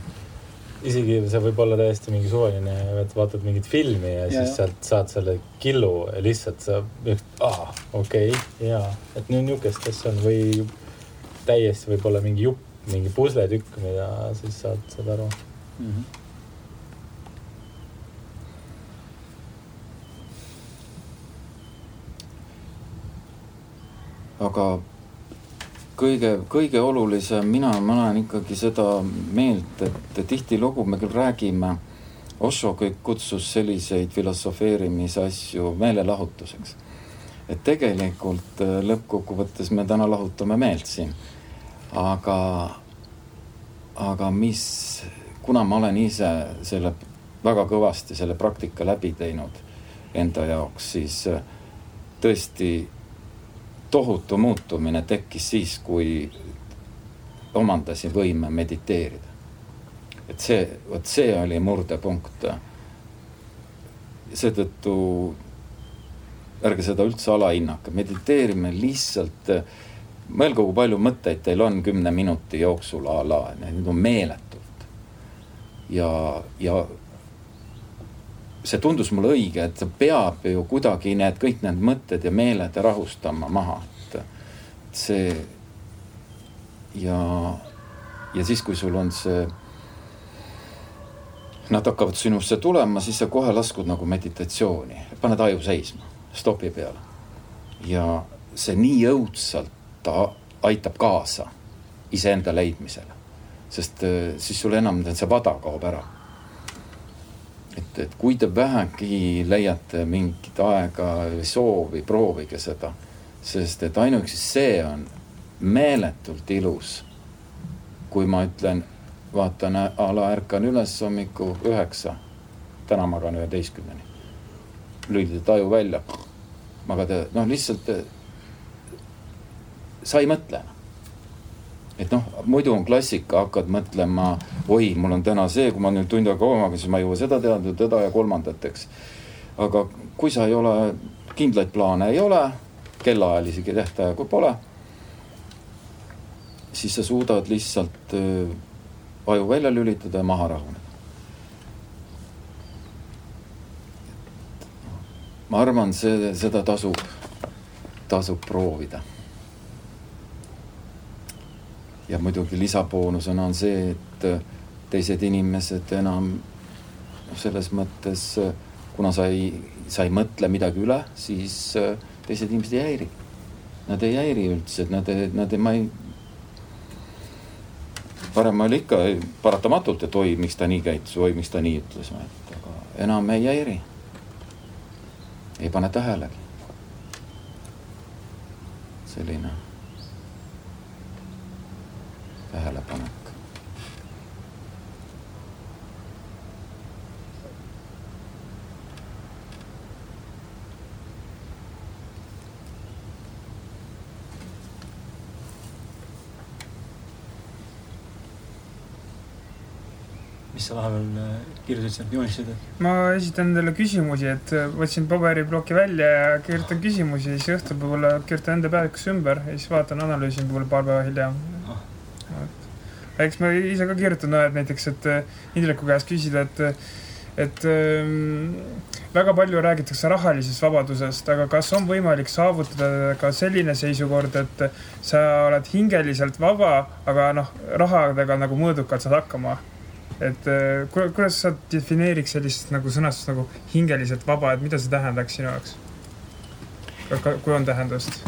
isegi see võib olla täiesti mingi suvaline, et vaatad mingit filmi ja, ja siis ja. sealt saad selle killu ja lihtsalt sa, aa, okei okay,, jaa, et nüüd niisugust asja on või täiesti võib-olla mingi jupp, mingi pusletükk, mida siis saad, saad aru mm. -hmm aga kõige, kõige olulisem, mina, ma olen ikkagi seda meelt, et tihtilugu me küll räägime, Osho kutsus selliseid filosofeerimise asju meelelahutuseks. et tegelikult äh, lõppkokkuvõttes me täna lahutame meelt siin. aga, aga mis, kuna ma olen ise selle väga kõvasti selle praktika läbi teinud enda jaoks, siis äh, tõesti tohutu muutumine tekkis siis, kui omandasin võime mediteerida. et see, vot see oli murdepunkt. seetõttu ärge seda üldse alahinnake, mediteerime lihtsalt, mõelge, kui palju mõtteid teil on kümne minuti jooksul a la, neid on meeletult. ja, ja see tundus mulle õige, et peab ju kuidagi need kõik need mõtted ja meeled rahustama maha, et see ja, ja siis, kui sul on see, nad hakkavad sinusse tulema, siis sa kohe laskud nagu meditatsiooni, paned aju seisma, stopi peale. ja see nii õudselt ta aitab kaasa iseenda leidmisele, sest äh, siis sul enam see vada kaob ära et, et kui te vähegi leiate mingit aega või soovi, proovige seda. sest et ainuüksi see on meeletult ilus. kui ma ütlen, vaatan a la ärkan üles hommiku üheksa, täna magan üheteistkümneni. lülitad aju välja, magad, noh, lihtsalt sa ei mõtle enam et noh, muidu on klassika, hakkad mõtlema, oi, mul on täna see, kui ma nüüd tund aega homaga, siis ma ei jõua seda teada, teda ja kolmandat, eks. aga kui sa ei ole, kindlaid plaane ei ole, kellaajalisi tähtaegu pole, siis sa suudad lihtsalt öö, aju välja lülitada ja maha rahuneda. ma arvan, see, seda tasub, tasub proovida ja muidugi lisaboonusena on see, et äh, teised inimesed enam noh, selles mõttes, äh, kuna sa ei, sa ei mõtle midagi üle, siis äh, teised inimesed ei häiri. Nad ei häiri üldse, nad, nad, ma ei. varem oli ikka paratamatult, et oi, miks ta nii käitus, oi, miks ta nii ütles, et aga enam ei häiri. ei pane tähelegi. selline tähelepanek. mis sa vahepeal äh, kirjutasid sealt, joonistasid? ma esitan endale küsimusi, et äh, võtsin paberiploki välja ja kirjutan küsimusi, siis õhtul võib-olla kirjutan enda peatükisse ümber ja siis vaatan, analüüsin võib-olla paar päeva hiljem eks ma ise ka kirjutan, et näiteks, et äh, Indreku käest küsida, et et ähm, väga palju räägitakse rahalisest vabadusest, aga kas on võimalik saavutada ka selline seisukord, et sa oled hingeliselt vaba, aga noh, rahadega nagu mõõdukalt saad hakkama? et äh, kuidas sa defineeriks sellist nagu sõnastust nagu hingeliselt vaba, et mida see tähendaks sinu jaoks? kui on tähendust?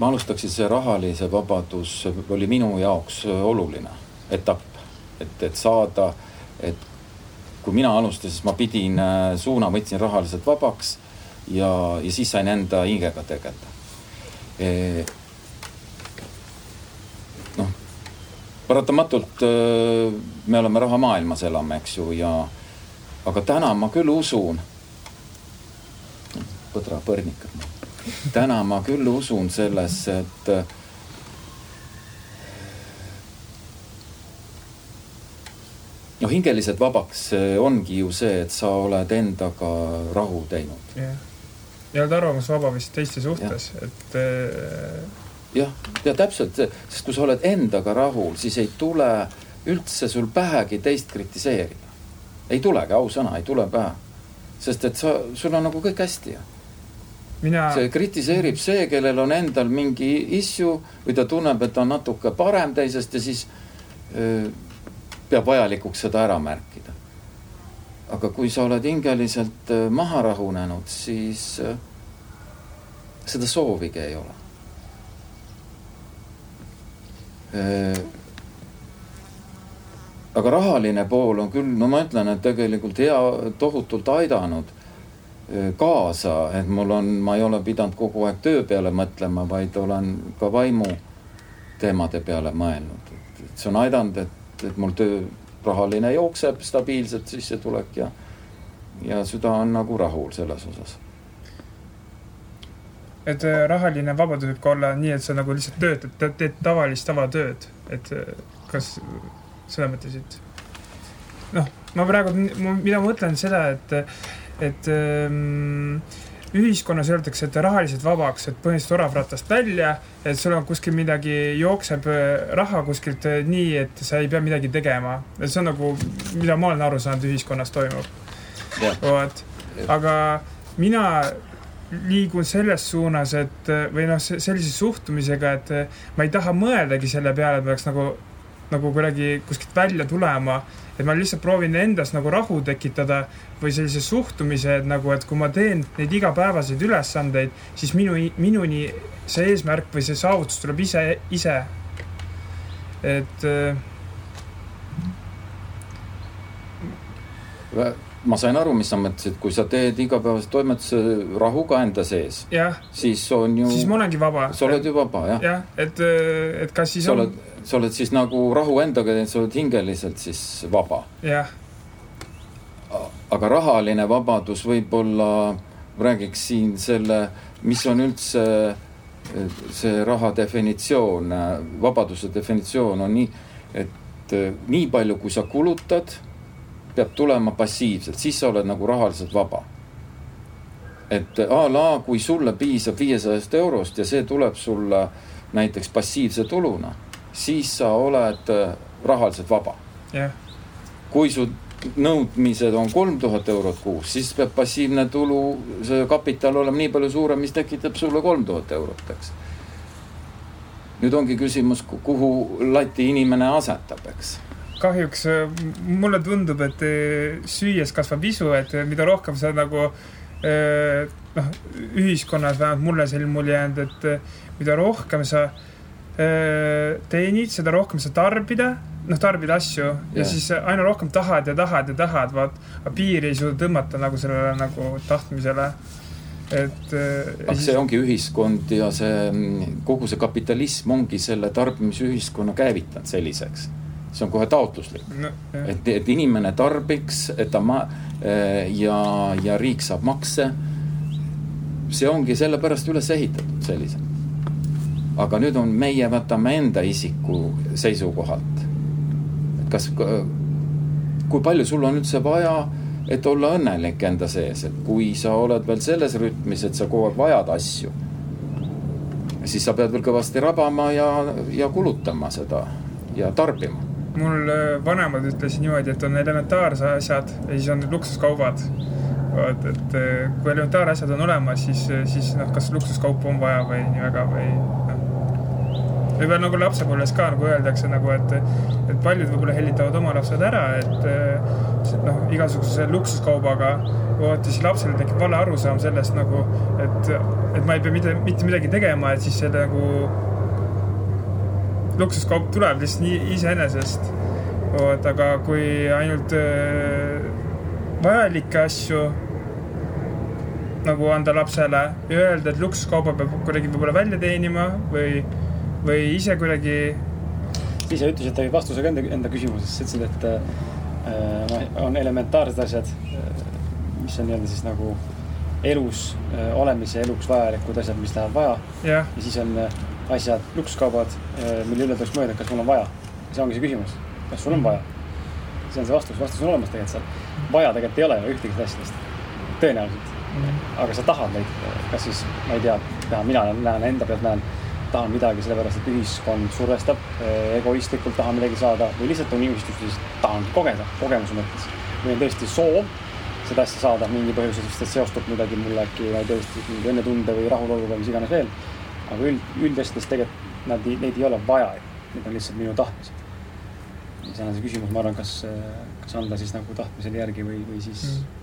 Ma alustaksin, see rahalise vabadus oli minu jaoks oluline etapp, et, et saada, et kui mina alustasin, siis ma pidin äh, suuna, võtsin rahaliselt vabaks ja, ja siis sain enda hingega tegeleda e,. noh, paratamatult äh, me oleme rahamaailmas elame, eks ju, ja aga täna ma küll usun, põdrapõrnikad, täna ma küll usun sellesse, et noh, hingeliselt vabaks ongi ju see, et sa oled endaga rahu teinud. jah, ja oled arvamusvaba vist teiste suhtes, et äh.... jah, ja täpselt, sest kui sa oled endaga rahul, siis ei tule üldse sul pähegi teist kritiseerida. ei tulegi, ausõna, ei tule pähe. sest et sa, sul on nagu kõik hästi ju mina. see kritiseerib see, kellel on endal mingi issue või ta tunneb, et on natuke parem teisest ja siis öö, peab vajalikuks seda ära märkida. aga kui sa oled hingeliselt maha rahunenud, siis äh, seda soovigi ei ole. Aga rahaline pool on küll, no ma ütlen, et tegelikult hea, tohutult aidanud kaasa, et mul on, ma ei ole pidanud kogu aeg töö peale mõtlema, vaid olen ka vaimu teemade peale mõelnud. et see on aidanud, et et, mul töö, rahaline jookseb stabiilselt, sissetulek ja, ja süda on nagu rahul selles osas. et äh, rahaline vabadus võib ka olla nii, et sa nagu lihtsalt töötad, teed tavalist tavatööd, et äh, kas seda mõtlesid? noh, ma praegu, mida ma mõtlen seda, et, et ähm, ühiskonnas öeldakse, et rahaliselt vabaks, et põhimõtteliselt oravratast välja, et sul on kuskil midagi, jookseb äh, raha kuskilt äh, nii, et sa ei pea midagi tegema. et see on nagu, mida ma olen aru saanud, ühiskonnas toimub. vot, aga mina liigun selles suunas, et või noh, sellise suhtumisega, et ma ei taha mõeldagi selle peale, et peaks nagu, nagu kuidagi kuskilt välja tulema et ma lihtsalt proovin endas nagu rahu tekitada või sellise suhtumise, et nagu, et kui ma teen neid igapäevaseid ülesandeid, siis minu, minuni see eesmärk või see saavutus tuleb ise, ise. et ma sain aru, mis sa mõtlesid, kui sa teed igapäevase toimetuse rahuga enda sees, siis on ju. siis ma olengi vaba. sa oled ju vaba, jah. jah, et, et kas siis sa on. oled sa oled siis nagu rahu endaga teinud, sa oled hingeliselt siis vaba. jah. aga rahaline vabadus võib-olla, räägiks siin selle, mis on üldse see raha definitsioon, vabaduse definitsioon on nii, et nii palju, kui sa kulutad, peab tulema passiivselt, siis sa oled nagu rahaliselt vaba. et a la, kui sulle piisab viiesajast eurost ja see tuleb sulle näiteks passiivse tuluna siis sa oled äh, rahaliselt vaba. Yeah.. kui su nõudmised on kolm tuhat eurot kuus, siis peab passiivne tulu, see kapital olema nii palju suurem, mis tekitab sulle kolm tuhat eurot, eks. nüüd ongi küsimus, kuhu lati inimene asetab, eks. Kahjuks äh, mulle tundub, et äh, süües kasvab isu, et mida rohkem sa nagu noh, ühiskonnas vähemalt mulle selline mulje jäänud, et mida rohkem sa äh, teenid, seda rohkem sa tarbida, noh, tarbid asju yeah. ja siis aina rohkem tahad ja tahad ja tahad, vaat. piiri ei suuda tõmmata nagu sellele nagu tahtmisele. et. aga see ongi ühiskond ja see, kogu see kapitalism ongi selle tarbimisühiskonna käivitanud selliseks see on kohe taotluslik no,. et, et inimene tarbiks, et ta ma- ja, ja riik saab makse. see ongi sellepärast üles ehitatud selliselt aga nüüd on, meie võtame enda isiku seisukohalt. et kas, kui palju sul on üldse vaja, et olla õnnelik enda sees, et kui sa oled veel selles rütmis, et sa kogu aeg vajad asju, siis sa pead veel kõvasti rabama ja, ja kulutama seda ja tarbima mul äh, vanemad ütlesid niimoodi, et on elementaarsed asjad ja siis on luksuskaubad. vot, et äh, kui elementaarasjad on olemas, siis, siis noh, kas luksuskaupa on vaja või nii väga või noh. Võib-olla nagu lapsepõlves ka nagu öeldakse nagu, et, et paljud võib-olla hellitavad oma lapsed ära, et noh, igasuguse luksuskaubaga. vot siis lapsel tekib vale arusaam sellest nagu, et, et ma ei pea mitte, mitte midagi tegema, et siis see nagu luksuskaup tuleb lihtsalt nii iseenesest. vot, aga kui ainult äh, vajalikke asju nagu anda lapsele ja öelda, et luksuskauba peab kuidagi võib-olla välja teenima või, või ise kuidagi. sa ütlesid vastusega enda, enda küsimusesse, ütlesid, et äh, noh, on elementaarsed asjad, mis on nii-öelda siis nagu elus äh, olemise, eluks vajalikud asjad, mis läheb vaja. ja siis on äh, asjad, luksuskaubad, äh, mille üle tuleks mõelda, kas mul on vaja. see ongi see küsimus, kas sul on vaja. see on see vastus, vastus on olemas tegelikult seal. vaja tegelikult ei ole ju ühtegi asjadest, tõenäoliselt mm. -hmm. aga sa tahad neid, kas siis, ma ei tea, mina näen enda pealt, näen, tahan midagi sellepärast, et ühiskond survestab, egoistlikult tahan midagi saada või lihtsalt on unistus, siis tahangi kogeda, kogemuse mõttes. või on tõesti soov seda asja saada mingi põhjusel, sest et seostub midagi mulle äkki, ma ei tea, mingi õnnetunde või rahulolu või mis iganes veel aga üld, üldasjades tegelikult nad, neid ei ole vaja, need on lihtsalt minu tahtmised. seal on see küsimus, ma arvan, kas, kas anda siis nagu tahtmisele järgi või, või siis mm.,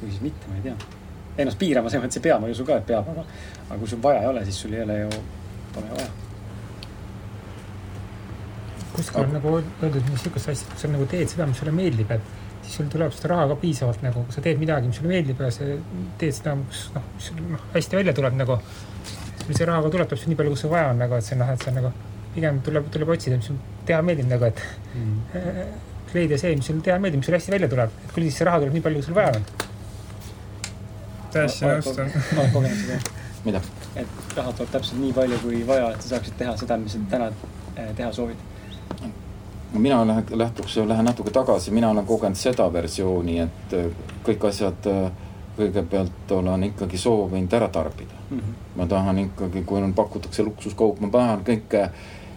või siis mitte, ma ei tea. Ennast piirama selles mõttes ei pea, ma ei usu ka, et peab, aga, aga kui sul vaja ei ole, siis sul ei ole ju, pole vaja kuskil on nagu öeldud niisugust asja, kui sa nagu teed seda, mis sulle meeldib, et siis sul tuleb seda raha ka piisavalt nagu, kui sa teed midagi, mis sulle meeldib ja sa teed seda, mis noh, mis sul noh, hästi välja tuleb nagu kui see raha ka tuleb, täpselt nii palju, kui sul vaja on nagu, et see noh, et see nagu pigem tuleb, tuleb otsida, mis sul teha meeldib nagu, et mm. leida see, mis sul teha meeldib, mis sul hästi välja tuleb, et küll siis see raha tuleb nii palju, kui sul vaja on. täiesti nõustun. ma olen kogenud seda. Mida? et raha tuleb täpselt nii palju, kui vaja, et sa saaksid teha seda, mis sa täna eh, teha soovid. mina lähen, lähtuks, lähen natuke tagasi, mina olen kogenud seda versiooni, et eh, kõik asjad äh, kõigepealt olen ikkagi soovinud ära tarbida mm. -hmm. ma tahan ikkagi, kui on, pakutakse luksuskaup, ma tahan kõike,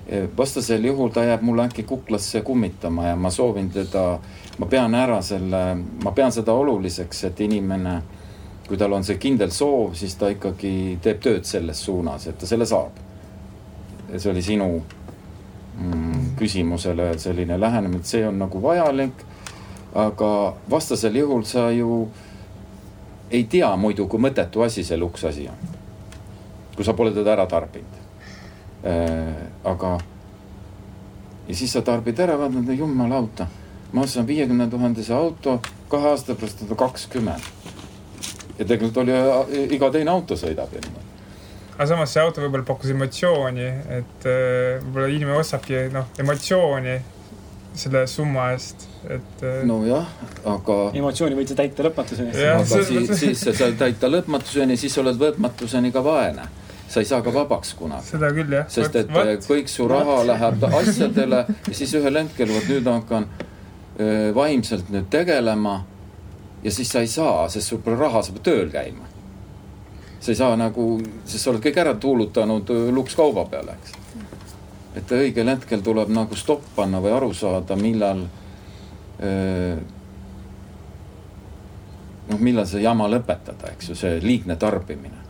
eh, vastasel juhul ta jääb mulle äkki kuklasse kummitama ja ma soovin teda, ma pean ära selle, ma pean seda oluliseks, et inimene, kui tal on see kindel soov, siis ta ikkagi teeb tööd selles suunas, et ta selle saab. see oli sinu mm, küsimusele selline lähenemine, et see on nagu vajalik, aga vastasel juhul sa ju ei tea muidu, kui mõttetu asi see luksasi on. kui sa pole teda ära tarbinud äh,. aga, ja siis sa tarbid ära, vaatad, jumala auto. ma ostan viiekümne tuhandese auto, kahe aasta pärast on ta kakskümmend. Ja tegelikult oli äh, iga teine auto sõidab ju aga samas see auto võib-olla pakkus emotsiooni, et äh, võib-olla inimene ostabki noh, emotsiooni selle summa eest, et. Äh, nojah, aga. emotsiooni võid sa täita lõpmatuseni. aga siis, siis sa saad täita lõpmatuseni, siis oled lõpmatuseni ka vaene sa ei saa ka vabaks kunagi. seda küll jah. sest et What? kõik su raha läheb asjadele ja siis ühel hetkel, vot nüüd hakkan vaimselt nüüd tegelema. Ja siis sa ei saa, sest sul pole raha, sa pead tööl käima. sa ei saa nagu, sest sa oled kõik ära tuulutanud lukskauba peale, eks et õigel hetkel tuleb nagu stopp panna või aru saada, millal noh, millal see jama lõpetada, eks ju, see liigne tarbimine.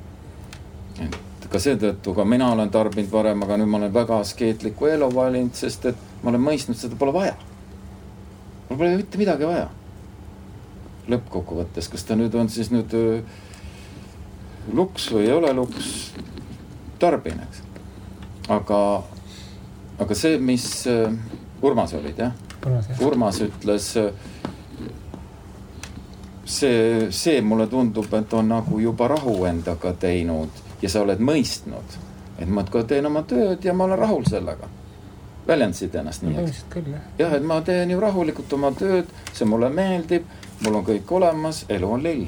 et ka seetõttu ka mina olen tarbinud varem, aga nüüd ma olen väga askeetlikku elu valinud, sest et ma olen mõistnud, seda pole vaja. mul pole mitte midagi vaja. Lõppkokkuvõttes, kas ta nüüd on siis nüüd luks või ei ole luks, tarbin, eks. aga aga see, mis äh, Urmas olid jah? Urmas ütles. Äh, see, see mulle tundub, et on nagu juba rahu endaga teinud ja sa oled mõistnud, et ma teen oma tööd ja ma olen rahul sellega. väljendasid ennast nii, eks? jah, et ma teen ju rahulikult oma tööd, see mulle meeldib, mul on kõik olemas, elu on lill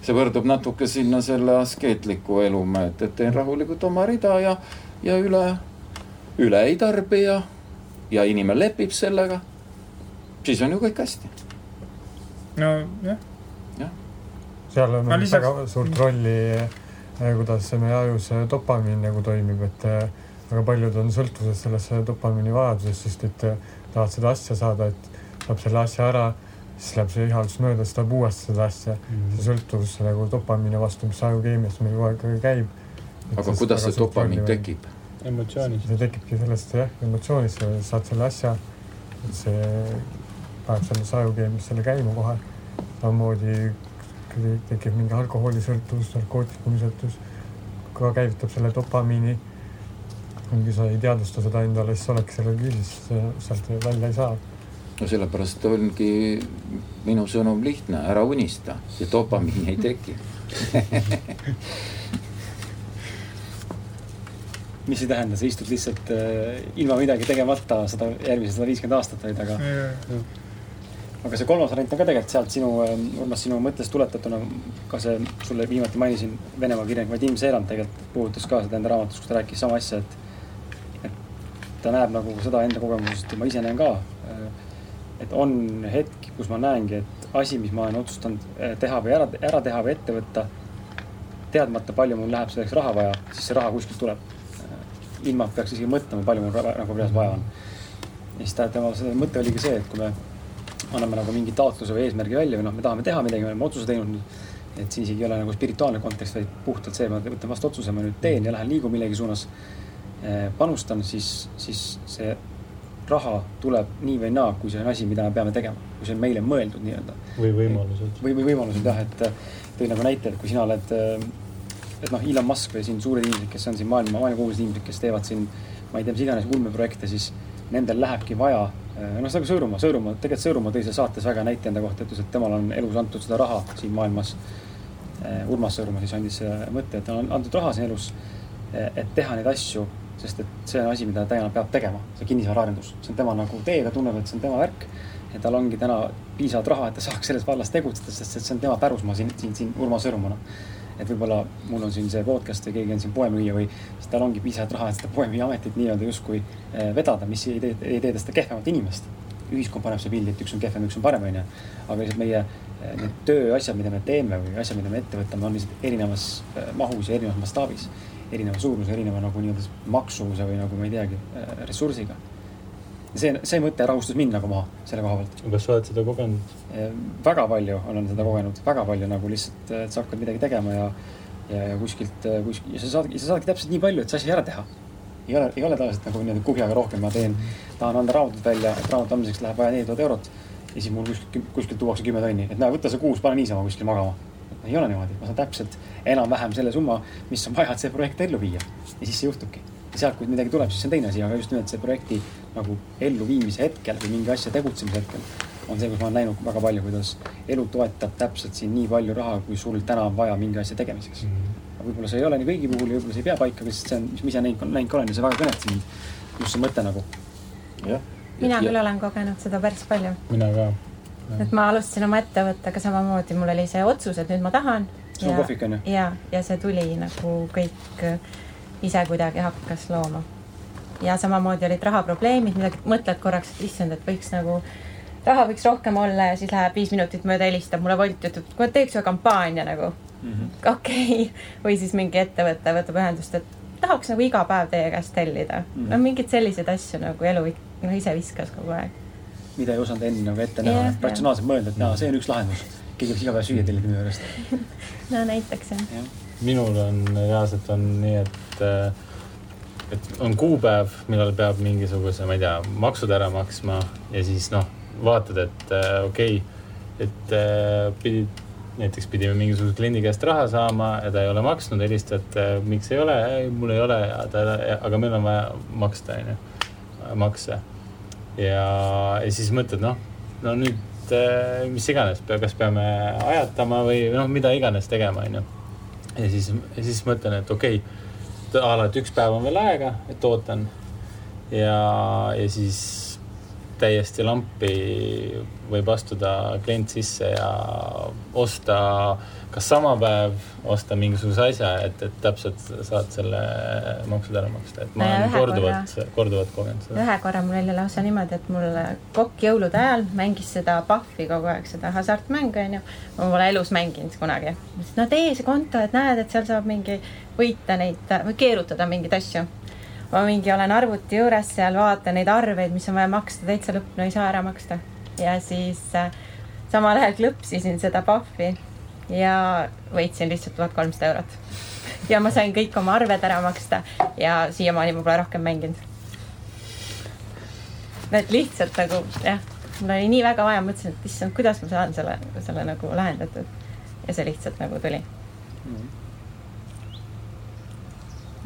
see võrdub natuke sinna selle askeetliku elu mööda, et teen rahulikult oma rida ja, ja üle üle ei tarbi ja, ja inimene lepib sellega, siis on ju kõik hästi. nojah. jah. seal on lisaks... väga suurt rolli, eh, kuidas meie ajus dopamiin nagu toimib, et eh, väga paljud on sõltuvuses sellest dopamiini vajadusest, sest et tahavad seda asja saada, et saab selle asja ära, siis läheb see ihaldus mööda, siis tahab uuesti seda asja mm. -hmm. see sõltuvus nagu dopamiini vastu, mis ajukeemias meil kogu aeg käib. aga kuidas see dopamiin tekib? emotsioonist. see tekibki sellest jah, emotsioonist, sa saad selle asja, et see paneb selles ajukeemias selle käima kohe. samamoodi tekib mingi alkoholisõltuvus, narkootikumisõltuvus, ka käivitab selle dopamiini. kui sa ei teadvusta seda endale, siis oledki selle küüsis, sealt välja ei saa no sellepärast ongi minu sõnum lihtne, ära unista ja dopamiini ei teki. Mis ei tähenda, sa istud lihtsalt äh, ilma midagi tegemata sada, järgmised sada viiskümmend aastat vaid, aga yeah.. aga see kolmas variant on ka tegelikult sealt sinu äh,, Urmas, sinu mõttest tuletatuna, ka see, sulle viimati mainisin, Venemaa kirjanik Vadim Seeland tegelikult puudutas ka seda enda raamatus, kus ta rääkis sama asja, et, et ta näeb nagu seda enda kogemusest ja ma ise näen ka et on hetki, kus ma näengi, et asi, mis ma olen otsustanud eh, teha või ära, ära teha või ette võtta, teadmata, palju mul läheb selleks raha vaja, siis see raha kuskilt tuleb. Eh, ilma, peaks isegi mõtlema, palju mul nagu reaalselt vaja on. ja siis ta, tema see mõte oligi see, et kui me anname nagu mingi taotluse või eesmärgi välja või noh, me tahame teha midagi, me oleme otsuse teinud. et see isegi ei ole nagu spirituaalne kontekst, vaid puhtalt see, ma võtan vastu otsuse, ma nüüd teen ja lähen liigun millegi suunas. Eh, panustan, siis, siis see raha tuleb nii või naa, kui see on asi, mida me peame tegema, kui see on meile mõeldud nii-öelda. või võimalused. või, või võimalused jah, et tõin nagu näite, et kui sina oled, et noh, Elon Musk või siin suured inimesed, kes on siin maailma, maailmakuulsad inimesed, kes teevad siin, ma ei tea, mis iganes ulmeprojekte, siis nendel lähebki vaja, noh, seda ka Sõõrumaa, Sõõrumaa, tegelikult Sõõrumaa tõi seal saates väga näite enda kohta, ütles, et temal on elus antud seda raha siin maailmas. Urmas Sõõrumaa siis andis mõtte, et on antud raha siin elus, et teha neid asju sest et see on asi, mida ta peab tegema, see kinnisvaraarendus, see on tema nagu tee, ta tunneb, et see on tema värk. ja tal ongi täna piisavalt raha, et ta saaks selles vallas tegutseda, sest see on tema pärusmaa siin, siin, siin Urmas Sõõrumaana. et võib-olla mul on siin see podcast või keegi on siin poemüüja või siis tal ongi piisavalt raha, et seda poemüüja ametit nii-öelda justkui eh, vedada, mis ei tee, ei tee tast kehvemat inimest. ühiskond paneb see pildi, et üks on kehvem, üks on parem, onju. aga lihtsalt meie eh, need tööasjad, mida me teeme või asjad, mida me ette võtame, on lihtsalt erinevas eh, mahus ja erinevas mastaabis erineva suuruse, erineva nagu nii-öelda maksuvuse või nagu ma ei teagi, äh, ressursiga. see, see mõte rahustas mind nagu maha selle koha pealt. kas sa oled seda kogenud? Äh, väga palju olen seda kogenud, väga palju nagu lihtsalt, et sa hakkad midagi tegema ja, ja, ja kuskilt, äh, kuskil ja sa saadki, sa saadki täpselt nii palju, et see asi ära teha. ei ole, ei ole tavaliselt nagu niimoodi kuhjaga rohkem, ma teen, tahan anda raamatut välja, et raamatu andmiseks läheb vaja neli tuhat eurot ja siis mul kuskilt, kuskilt tuuakse kümme tonni, et näe, võta see kuus, pane niisama kuskile magama ei ole niimoodi, ma saan täpselt enam-vähem selle summa, mis on vaja, et see projekt ellu viia. ja siis see juhtubki. ja sealt, kui midagi tuleb, siis see on teine asi, aga just nimelt see projekti nagu elluviimise hetkel või mingi asja tegutsemise hetkel on see, kus ma olen näinud väga palju, kuidas elu toetab täpselt siin nii palju raha, kui sul täna on vaja mingi asja tegemiseks mm. -hmm. aga võib-olla see ei ole nii kõigi puhul ja võib-olla see ei pea paika, aga see on, mis ma ise näinud, näinud ka olen ja see väga kõnetas mind. just see mõte nagu. mina ja. küll olen kogenud seda päris palju. mina ka et ma alustasin oma ettevõttega samamoodi, mul oli see otsus, et nüüd ma tahan. on kohvik on ju? ja, ja see tuli nagu kõik ise kuidagi hakkas looma. ja samamoodi olid rahaprobleemid, midagi, mõtled korraks, et issand, et võiks nagu, raha võiks rohkem olla ja siis läheb viis minutit mööda, helistab mulle Wolt, ütleb, kuule teeks ühe kampaania nagu mm -hmm.. okei okay., või siis mingi ettevõte võtab ühendust, et tahaks nagu iga päev teie käest tellida mm. -hmm. no mingeid selliseid asju nagu elu no, ise viskas kogu aeg mida ei osanud enne nagu ette näha, ratsionaalselt mõelda, et jaa, see on üks lahendus. keegi võiks iga päev süüa tellida minu juurest. no näiteks jah ja.. minul on reaalselt on nii, et, äh, et on kuupäev, millal peab mingisuguse, ma ei tea, maksud ära maksma ja siis noh, vaatad, et äh, okei okay,, et äh, pidid näiteks pidime mingisuguse kliendi käest raha saama ja ta ei ole maksnud, helistad, miks ei ole, mul ei ole, aga meil on vaja maksta, onju, makse ja, ja siis mõtled, noh, no nüüd äh, mis iganes, kas peame ajatama või noh, mida iganes tegema, onju. ja siis, ja siis mõtlen, et okei okay,, a la, et üks päev on veel aega, et ootan. ja, ja siis täiesti lampi võib astuda klient sisse ja osta kas sama päev osta mingisuguse asja, et, et täpselt saad selle maksud ära maksta, et ma ja olen korduvalt, korduvalt kogenud seda. ühe korra mul oli lausa niimoodi, et mul kokk jõulude ajal mängis seda Pahvi kogu aeg, seda hasartmängu onju. ma pole elus mänginud kunagi. no tee see konto, et näed, et seal saab mingi võita neid või keerutada mingeid asju ma mingi olen arvuti juures seal, vaatan neid arveid, mis on vaja maksta, täitsa lõpp, no ei saa ära maksta. ja siis äh, samal ajal klõpsisin seda Puffi ja võitsin lihtsalt tuhat kolmsada eurot. ja ma sain kõik oma arved ära maksta ja siiamaani ma pole rohkem mänginud. et lihtsalt nagu jah, mul oli nii väga vaja, mõtlesin, et issand, kuidas ma saan selle, selle nagu lahendatud. ja see lihtsalt nagu tuli mm. -hmm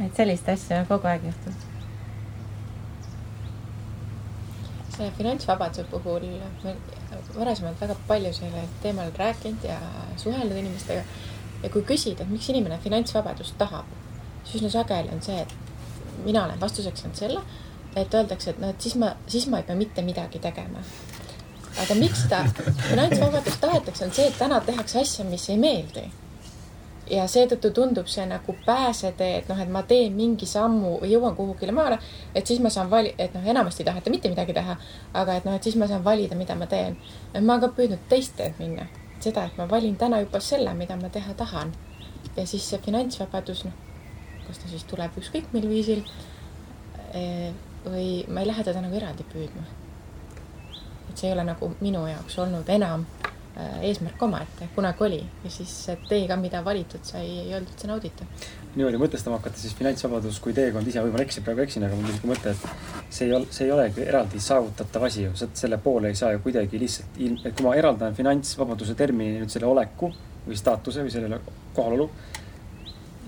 et sellist asja kogu aeg juhtub. selle finantsvabaduse puhul varasemalt väga palju sellel teemal rääkinud ja suhelnud inimestega. ja kui küsida, et miks inimene finantsvabadust tahab, siis üsna sageli on see, et mina olen vastuseks saanud selle, et öeldakse, et noh, et siis ma, siis ma ei pea mitte midagi tegema. aga miks seda finantsvabadust tahetakse, on see, et täna tehakse asja, mis ei meeldi ja seetõttu tundub see nagu pääsetee, et noh, et ma teen mingi sammu või jõuan kuhugile maale, et siis ma saan vali-, et noh, enamasti ei taheta mitte midagi teha, aga et noh, et siis ma saan valida, mida ma teen. ma olen ka püüdnud teist teed minna, seda, et ma valin täna juba selle, mida ma teha tahan. ja siis see finantsvabadus, noh, kas ta siis tuleb ükskõik mil viisil eh, või ma ei lähe teda nagu eraldi püüdma. et see ei ole nagu minu jaoks olnud enam eesmärk omaette, kunagi oli ja siis tee ka, mida valitud sai, ei olnud üldse nauditav. niimoodi mõtestama hakata, siis finantsvabadus kui teekond ise, võib-olla eksin, praegu eksin, aga mul tuli mõte, et see ei ole, see ei olegi eraldi saavutatav asi ju, selle poole ei saa ju kuidagi lihtsalt et kui ma eraldan finantsvabaduse termini nüüd selle oleku või staatuse või sellele kohalolu,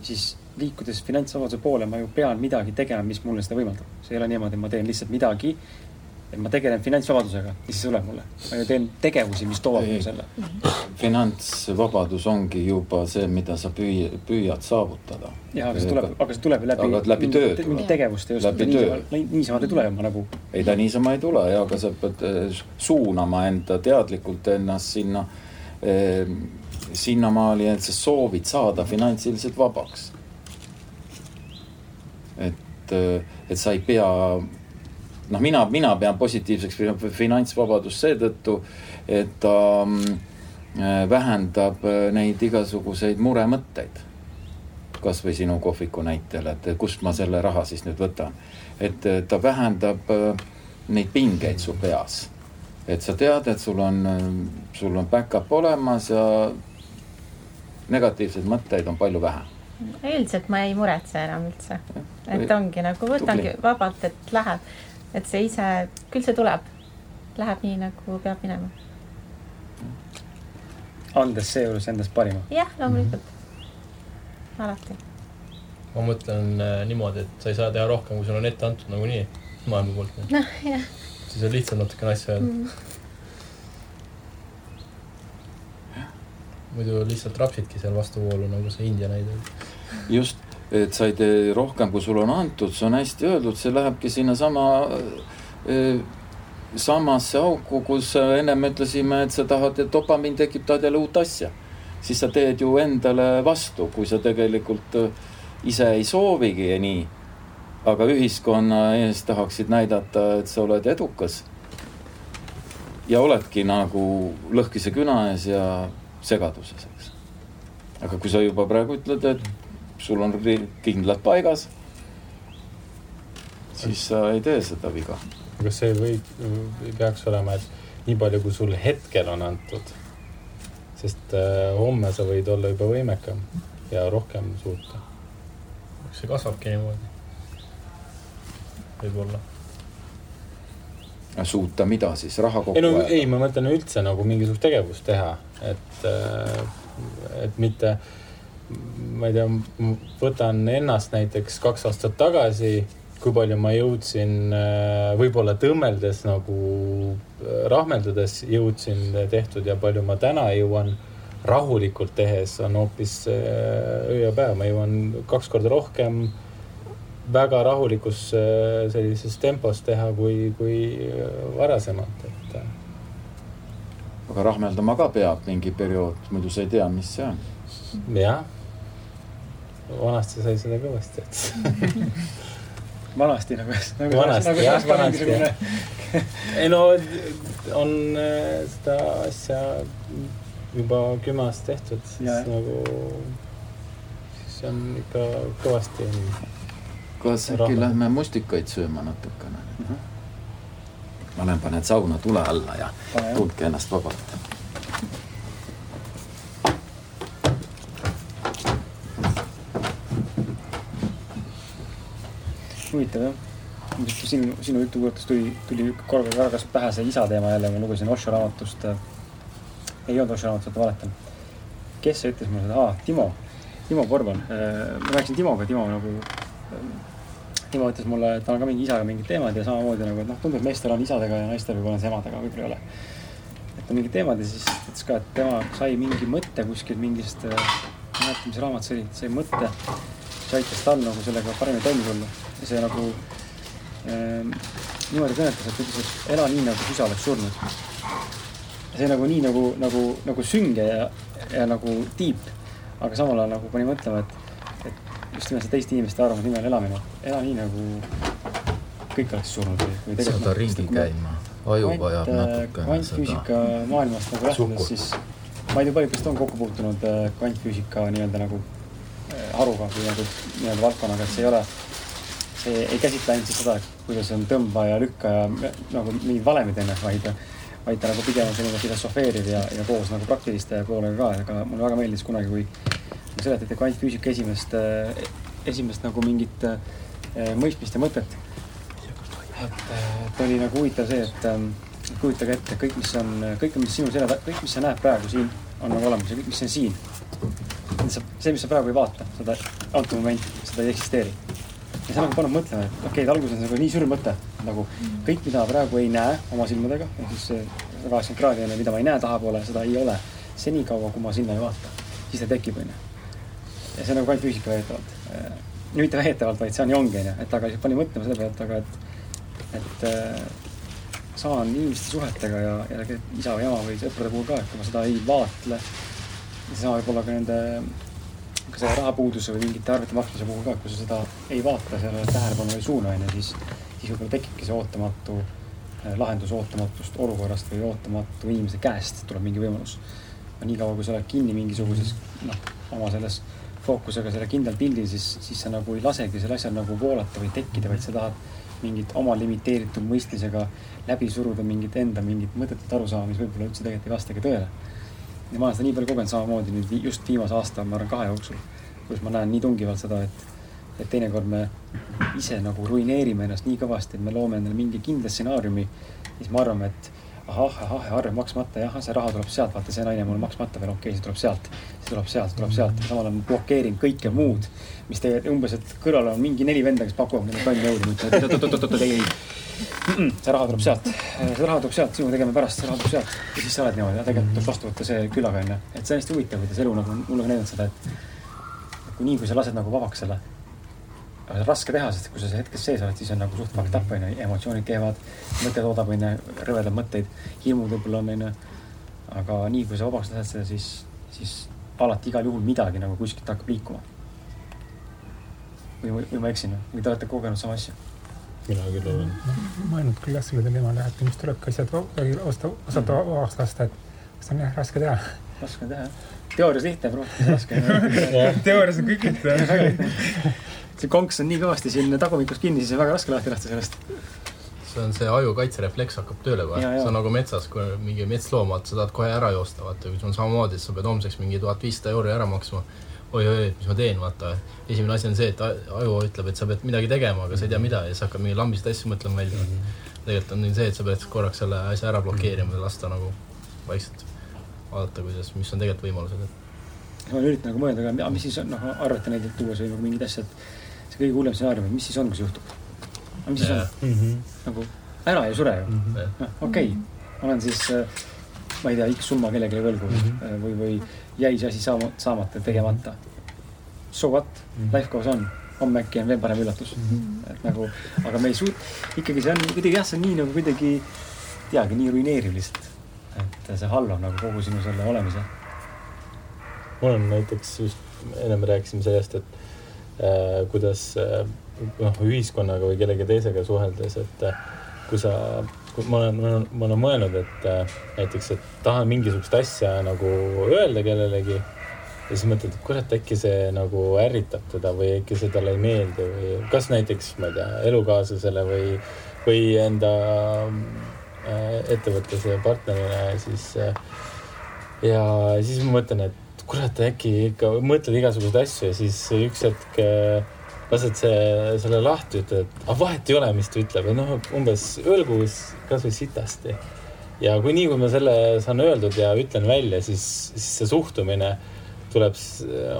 siis liikudes finantsvabaduse poole, ma ju pean midagi tegema, mis mulle seda võimaldab. see ei ole niimoodi, et ma teen lihtsalt midagi et ma tegelen finantsvabadusega, mis see tuleb mulle? ma ju teen tegevusi, mis toovad mulle selle. finantsvabadus ongi juba see, mida sa püüa, püüad saavutada. jah, aga see tuleb, aga see tuleb ju läbi. aga läbi töö tuleb. mingit tegevust ei oska niisama, niisama ei tule ma nagu. ei, ta niisama ei tule ja, aga sa pead eh, suunama enda teadlikult ennast sinna eh,, sinnamaali, et sa soovid saada finantsiliselt vabaks. et, eh, et sa ei pea noh, mina, mina pean positiivseks finantsvabadust seetõttu, et ta mm, äh, vähendab äh, neid igasuguseid muremõtteid. kasvõi sinu kohviku näitel, et kust ma selle raha siis nüüd võtan. et äh, ta vähendab neid pingeid su peas. et sa tead, et sul on, sul on back-up olemas ja negatiivseid mõtteid on palju vähem üldiselt ma ei muretse enam üldse, et ongi nagu võtangi Tubli. vabalt, et läheb et see ise, küll see tuleb, läheb nii, nagu peab minema. andes seejuures endast parima. jah, loomulikult mm, -hmm. alati. ma mõtlen äh, niimoodi, et sa ei saa teha rohkem, kui sul on ette antud nagunii maailma poolt. noh, jah. siis on lihtsalt natukene asja öelda mm. -hmm. muidu lihtsalt rapsidki seal vastuvoolu, nagu see India näide. just, et sa ei tee rohkem, kui sul on antud, see on hästi öeldud, see lähebki sinnasama äh, samasse auku, kus ennem ütlesime, et sa tahad, et dopamiin tekitab jälle uut asja. siis sa teed ju endale vastu, kui sa tegelikult äh, ise ei soovigi nii. aga ühiskonna ees tahaksid näidata, et sa oled edukas. ja oledki nagu lõhkise küna ees ja segaduses, eks. aga kui sa juba praegu ütled, et sul on kindlad paigas, siis sa ei tee seda viga. kas see võib, peaks olema, et nii palju, kui sul hetkel on antud, sest äh, homme sa võid olla juba võimekam ja rohkem suuta. eks see kasvabki niimoodi. võib-olla suuta mida siis, raha kokku ei no ajada? ei, ma mõtlen üldse nagu mingisugust tegevust teha, et, äh, et mitte äh, ma ei tea, võtan ennast näiteks kaks aastat tagasi, kui palju ma jõudsin äh, võib-olla tõmmeldes nagu äh, rahmeldades jõudsin tehtud ja palju ma täna jõuan rahulikult tehes on hoopis äh, öö ja päev, ma jõuan kaks korda rohkem väga rahulikus sellises tempos teha kui, kui varasemalt, et. aga rahmeldama ka peab mingi periood, muidu sa ei tea, mis see on. jah vanasti sai seda kõvasti, et vanasti nagu, nagu. vanasti nagu jah, vanasti jah. ei no on äh, seda asja juba kümme aastat tehtud, siis ja, nagu, siis on ikka kõvasti. kas äkki lähme mustikaid sööma natukene Mhm. ma lähen panen sauna tule alla ja tundke ennast vabalt huvitav jah. sinu, sinu jutu kuulates tuli, tuli korraga kargas pähe see isa teema jälle, ma lugesin Osho raamatust. ei olnud Osho raamatut, valetan. kes see ütles mulle seda, aa, Timo, Timo Porban. ma rääkisin Timoga, Timo nagu. Timo ütles mulle, et tal on ka mingi isaga mingid teemad ja samamoodi nagu, et noh, tundub, et meestel on isadega ja naistel võib-olla on see emadega, võib-olla ei ole. et on mingid teemad ja siis ütles ka, et tema sai mingi mõtte kuskilt mingist, ma ei mäleta, mis raamat see oli, sai mõtte, aitas tal nagu sellega paremini toime tulla ja see nagu ähm, niimoodi kõnetas, et ütles, et ela nii, nagu isa oleks surnud. ja see nagu nii nagu, nagu, nagu sünge ja, ja nagu tiip, aga samal ajal nagu pani mõtlema, et, et just nimelt see teiste inimeste arvamuse nimel elamine, ela nii nagu kõik oleks surnud või, või saada tegelikult. ringi käima. Aju vajab natukene seda. kvantfüüsika maailmast nagu lähtudes, siis ma ei tea, paljud teist on kokku puutunud äh, kvantfüüsika nii-öelda nagu äh, haruga või nagu nii-öelda valdkonnaga, et see ei ole, see ei käsitle ainult seda, kuidas on tõmba ja lükka ja nagu mingid valemid onju, vaid, vaid ta nagu pigem on selline filosofeeriv ja, ja koos nagu praktiliste poolega ka, aga mulle väga meeldis kunagi, kui seletati kvantfüüsika esimest, esimest nagu mingit äh, mõistmist ja mõtet et, et oli nagu huvitav see, et kujutage ette, kõik, mis on, kõik, mis sinu selja, kõik, mis sa näed praegu siin, on nagu olemas ja kõik, mis on siin. See, mis sa praegu ei vaata, seda antud momenti, seda ei eksisteeri. ja see nagu paneb mõtlema, et okei okay,, et alguses on see nagu nii suur mõte, nagu kõik, mida praegu ei näe oma silmadega, ehk siis sada kaheksakümmend kraadi on ju, mida ma ei näe tahapoole, seda ei ole. senikaua, kui ma sinna ei vaata, siis ta tekib, onju. ja see on nagu ainult füüsika väidetavalt. mitte väidetavalt, vaid see on ja ongi, onju, et aga pani mõtlema selle pealt, aga et et äh, sama on inimeste suhetega ja, ja isa või ema või sõprade puhul ka, et kui ma seda ei vaatle, sama võib olla ka nende, ka selle rahapuuduse või mingite arvete maksmise puhul ka, kui sa seda ei vaata, sellele tähelepanu ei suuna, onju, siis, siis võib-olla tekibki see ootamatu äh, lahendus ootamatust olukorrast või ootamatu inimese käest tuleb mingi võimalus. niikaua, kui sa oled kinni mingisuguses, noh, oma selles fookusega selle kindlal pildil, siis, siis sa nagu ei lasegi selle asjal nagu voolata või tekkida, vaid sa tahad mingit oma limiteeritud mõistmisega läbi suruda mingit enda mingit mõttetut arusaama, mis võib-olla üldse tegelikult ei vastagi tõele. Ja ma olen seda nii palju kogenud samamoodi nüüd just viimase aasta, ma arvan, kahe jooksul, kus ma näen nii tungivalt seda, et, et teinekord me ise nagu ruineerime ennast nii kõvasti, et me loome endale mingi kindla stsenaariumi, siis me arvame, et ahah, ahah, arve maksmata, jah, see raha tuleb sealt, vaata see naine mul maksmata veel, okei okay,, see tuleb sealt, see tuleb sealt, tuleb sealt, samal ajal ma blokeerin kõike muud, mis tegelikult umbes, et kõrval on mingi neli venda, kes pakuvad mulle tonni euri, ma ütlen, et oot-oot-oot-oot, ei, ei. See raha tuleb sealt, see raha tuleb sealt, sinuga tegeme pärast, see raha tuleb sealt ja siis sa oled niimoodi, tegelikult tuleb vastu võtta see külaga onju, et see on hästi huvitav, kuidas elu nagu mulle ka näidanud seda, et et kui nii, kui sa lased nagu vabaks selle aga see on raske teha, sest kui sa seal hetkes sees oled, siis on nagu suht fucked up onju, emotsioonid keevad, mõte toodab onju, rõvedad mõtteid, hirmud võib-olla on onju. aga nii kui sa vabaks lased seda, siis, siis alati igal juhul midagi nagu kuskilt hakkab liikuma. või, või ma eksin või te olete kogenud sama asja? Mina küll olen. mõelnud küll jah sellele teemale, et minust tulebki asjad osta, osata vabaks lasta, et seda on jah raske teha. raske teha jah. teoorias lihtne, praktikas raske teoorias on kõik lihtne. see konks on nii kõvasti siin tagumikus kinni, siis on väga raske lahti lasta sellest. see on see aju kaitserefleks hakkab tööle kohe. See on nagu metsas, kui mingi metsloom, vaata, sa tahad kohe ära joosta, vaata, kui sul on samamoodi, et sa pead homseks mingi tuhat viissada euri ära maksma. Oi-oi, mis ma teen, vaata. esimene asi on see, et aju ütleb, et sa pead midagi tegema, aga sa ei tea, mida ja siis hakkab mingi lambist asju mõtlema välja mm. -hmm. tegelikult on see, et sa pead korraks selle asja ära blokeerima ja lasta nagu vaikselt vaadata, kuidas, mis on tegelikult võimalused, ma üritan nagu mõelda ka, mis siis on, noh, arvete näiteks tuues või nagu mingid asjad. see kõige hullem stsenaarium, mis siis on, kui see juhtub? mis siis on? Mm -hmm. nagu ära ei sure ju. jah. noh, okei okay., olen siis äh, ma ei tea, X summa kellelegi võlgu mm -hmm. või, või jäi see asi saama, saamata, tegemata. So what mm, -hmm. life goes on, homme äkki on veel parem üllatus mm. -hmm. et nagu, aga me ei suut-, ikkagi see on kuidagi jah, see on nii nagu kuidagi, teagi, nii ruineeriv lihtsalt. et see halvab nagu kogu sinu selle olemise. mul on näiteks just, ennem rääkisime sellest, et äh, kuidas äh, noh, ühiskonnaga või kellegi teisega suheldes, et äh, kui sa, kui ma olen, ma olen, mõelnud, et äh, näiteks, et tahan mingisugust asja nagu öelda kellelegi ja siis mõtled, et kurat, äkki see nagu ärritab teda või äkki see talle ei meeldi või kas näiteks, ma ei tea, elukaaslasele või, või enda äh, ettevõtluse partnerile siis äh, ja siis ma mõtlen, et kurat, äkki ikka mõtled igasuguseid asju ja siis üks hetk äh, lased see, selle lahti, ütled, et aga vahet ei ole, mis ta ütleb, et noh, umbes öelgu kasvõi sitasti. ja kui nii, kui ma selle saan öeldud ja ütlen välja, siis, siis see suhtumine tuleb,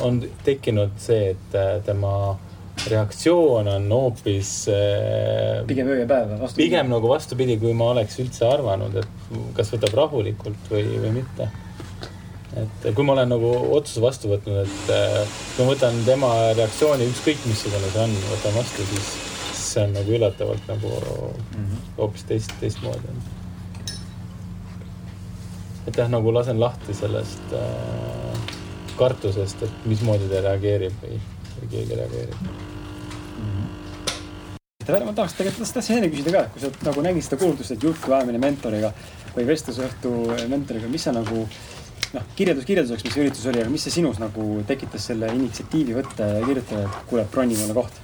on tekkinud see, et äh, tema reaktsioon on hoopis. Äh, pigem öö ja päev, vastupidi. pigem nagu vastupidi, kui ma oleks üldse arvanud, et kas võtab rahulikult või, või mitte. Et kui ma olen nagu otsuse vastu võtnud, et äh, kui ma võtan tema reaktsiooni, ükskõik missugune see on, võtan vastu, siis, siis see on nagu üllatavalt nagu mhm. hoopis teist, teistmoodi. et jah, nagu lasen lahti sellest äh, kartusest, et mismoodi ta reageerib või, või keegi reageerib mm. -hmm. ma tahaks tegelikult, tahtsin enne küsida ka, kui sa nagu nägid seda kuulutust, et jutuajamine mentoriga või vestlusõhtu mentoriga, mis sa nagu noh, kirjeldus kirjelduseks, mis see üritus oli, aga mis see sinus nagu tekitas selle initsiatiivi võtta ja kirjutada, et kuule, broni mulle koht?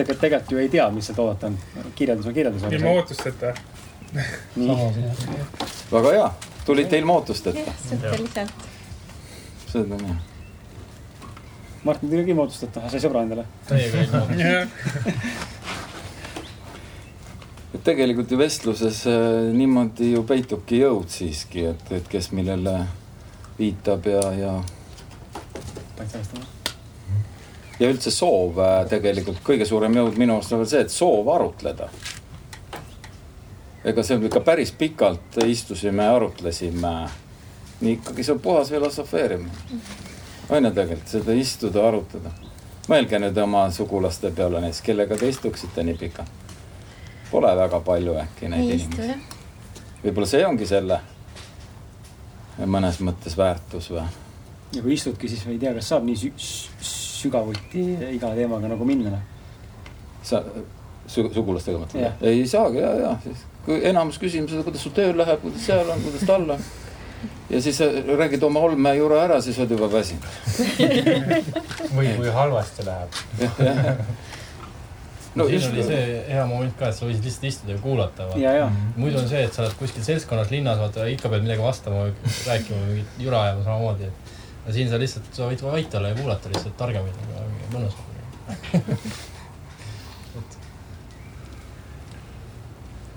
tegelikult, tegelikult ju ei tea, mis sealt oodata on. kirjeldus on kirjeldus. ilma ootusteta. väga hea tulite ilma ootusteta? suhteliselt. seda on hea. Martin tuli ka ilma ootusteta, sai sõbra endale. täiega ilma ootusteta et tegelikult ju vestluses äh, niimoodi ju peitubki jõud siiski, et, et kes millele viitab ja, ja. ja üldse soov äh, tegelikult kõige suurem jõud minu arust on veel see, et soov arutleda ega see ikka päris pikalt istusime arutlesime. nii ikkagi see on puhas filosofeerimine. on ju tegelikult seda istuda, arutada. mõelge nüüd oma sugulaste peale näiteks, kellega te istuksite nii pikalt. Pole väga palju äkki neid ei inimesi. võib-olla see ongi selle mõnes mõttes väärtus või? ja kui istudki, siis ei tea, kas saab nii sü sügavuti iga teemaga nagu minna. sa su sugulastega mõtled? ei saagi ja, ja siis kui enamus küsimused, kuidas sul tööl läheb, kuidas seal on, kuidas tal on. ja siis räägid oma olmejura ära, siis oled juba väsinud või kui halvasti läheb. No siin just... oli see hea moment ka, et sa võisid lihtsalt istuda ja kuulata. muidu on see, et sa oled kuskil seltskonnas linnas, vaata ikka pead midagi vastama, rääkima, mingit jura ajama samamoodi. aga siin sa lihtsalt, sa võid vait olla ja kuulata lihtsalt targemaid, mõnus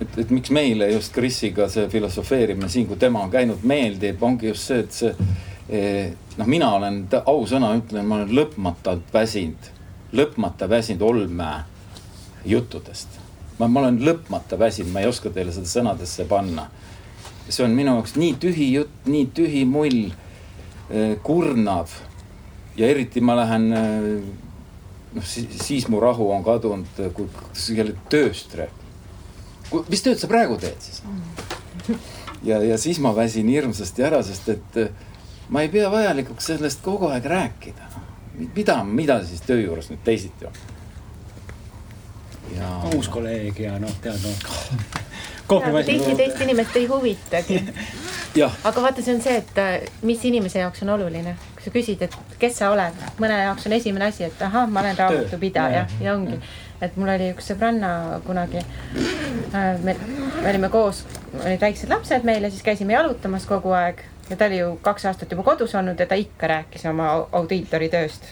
et, et miks meile just Krisiga see filosofeerimine siin, kui tema on käinud, meeldib, ongi just see, et see eh, noh, mina olen, ausõna ütlen, ma olen lõpmatult väsinud, lõpmata väsinud Olmäe juttudest. ma, ma olen lõpmata väsinud, ma ei oska teile seda sõnadesse panna. see on minu jaoks nii tühi jutt, nii tühi mull, eh, kurnav ja eriti ma lähen eh, noh, siis mu rahu on kadunud, kui jälle tööst rääkida mis tööd sa praegu teed siis? ja, ja siis ma väsin hirmsasti ära, sest et ma ei pea vajalikuks sellest kogu aeg rääkida. mida, mida siis töö juures nüüd teisiti on? Ja. uus kolleeg ja noh, tead noh. tihti teist inimest ei huvitagi. Aga vaata, see on see, et eh, mis inimese jaoks on oluline. kui sa küsid, et kes sa oled, mõne jaoks on esimene asi, et ahah, ma olen raamatupidaja. Ja ongi. Et mul oli üks sõbranna kunagi, äh, me, me olime koos, olid väiksed lapsed meil ja siis käisime jalutamas kogu aeg. Ja ta oli ju kaks aastat juba kodus olnud ja ta ikka rääkis oma audiitori tööst,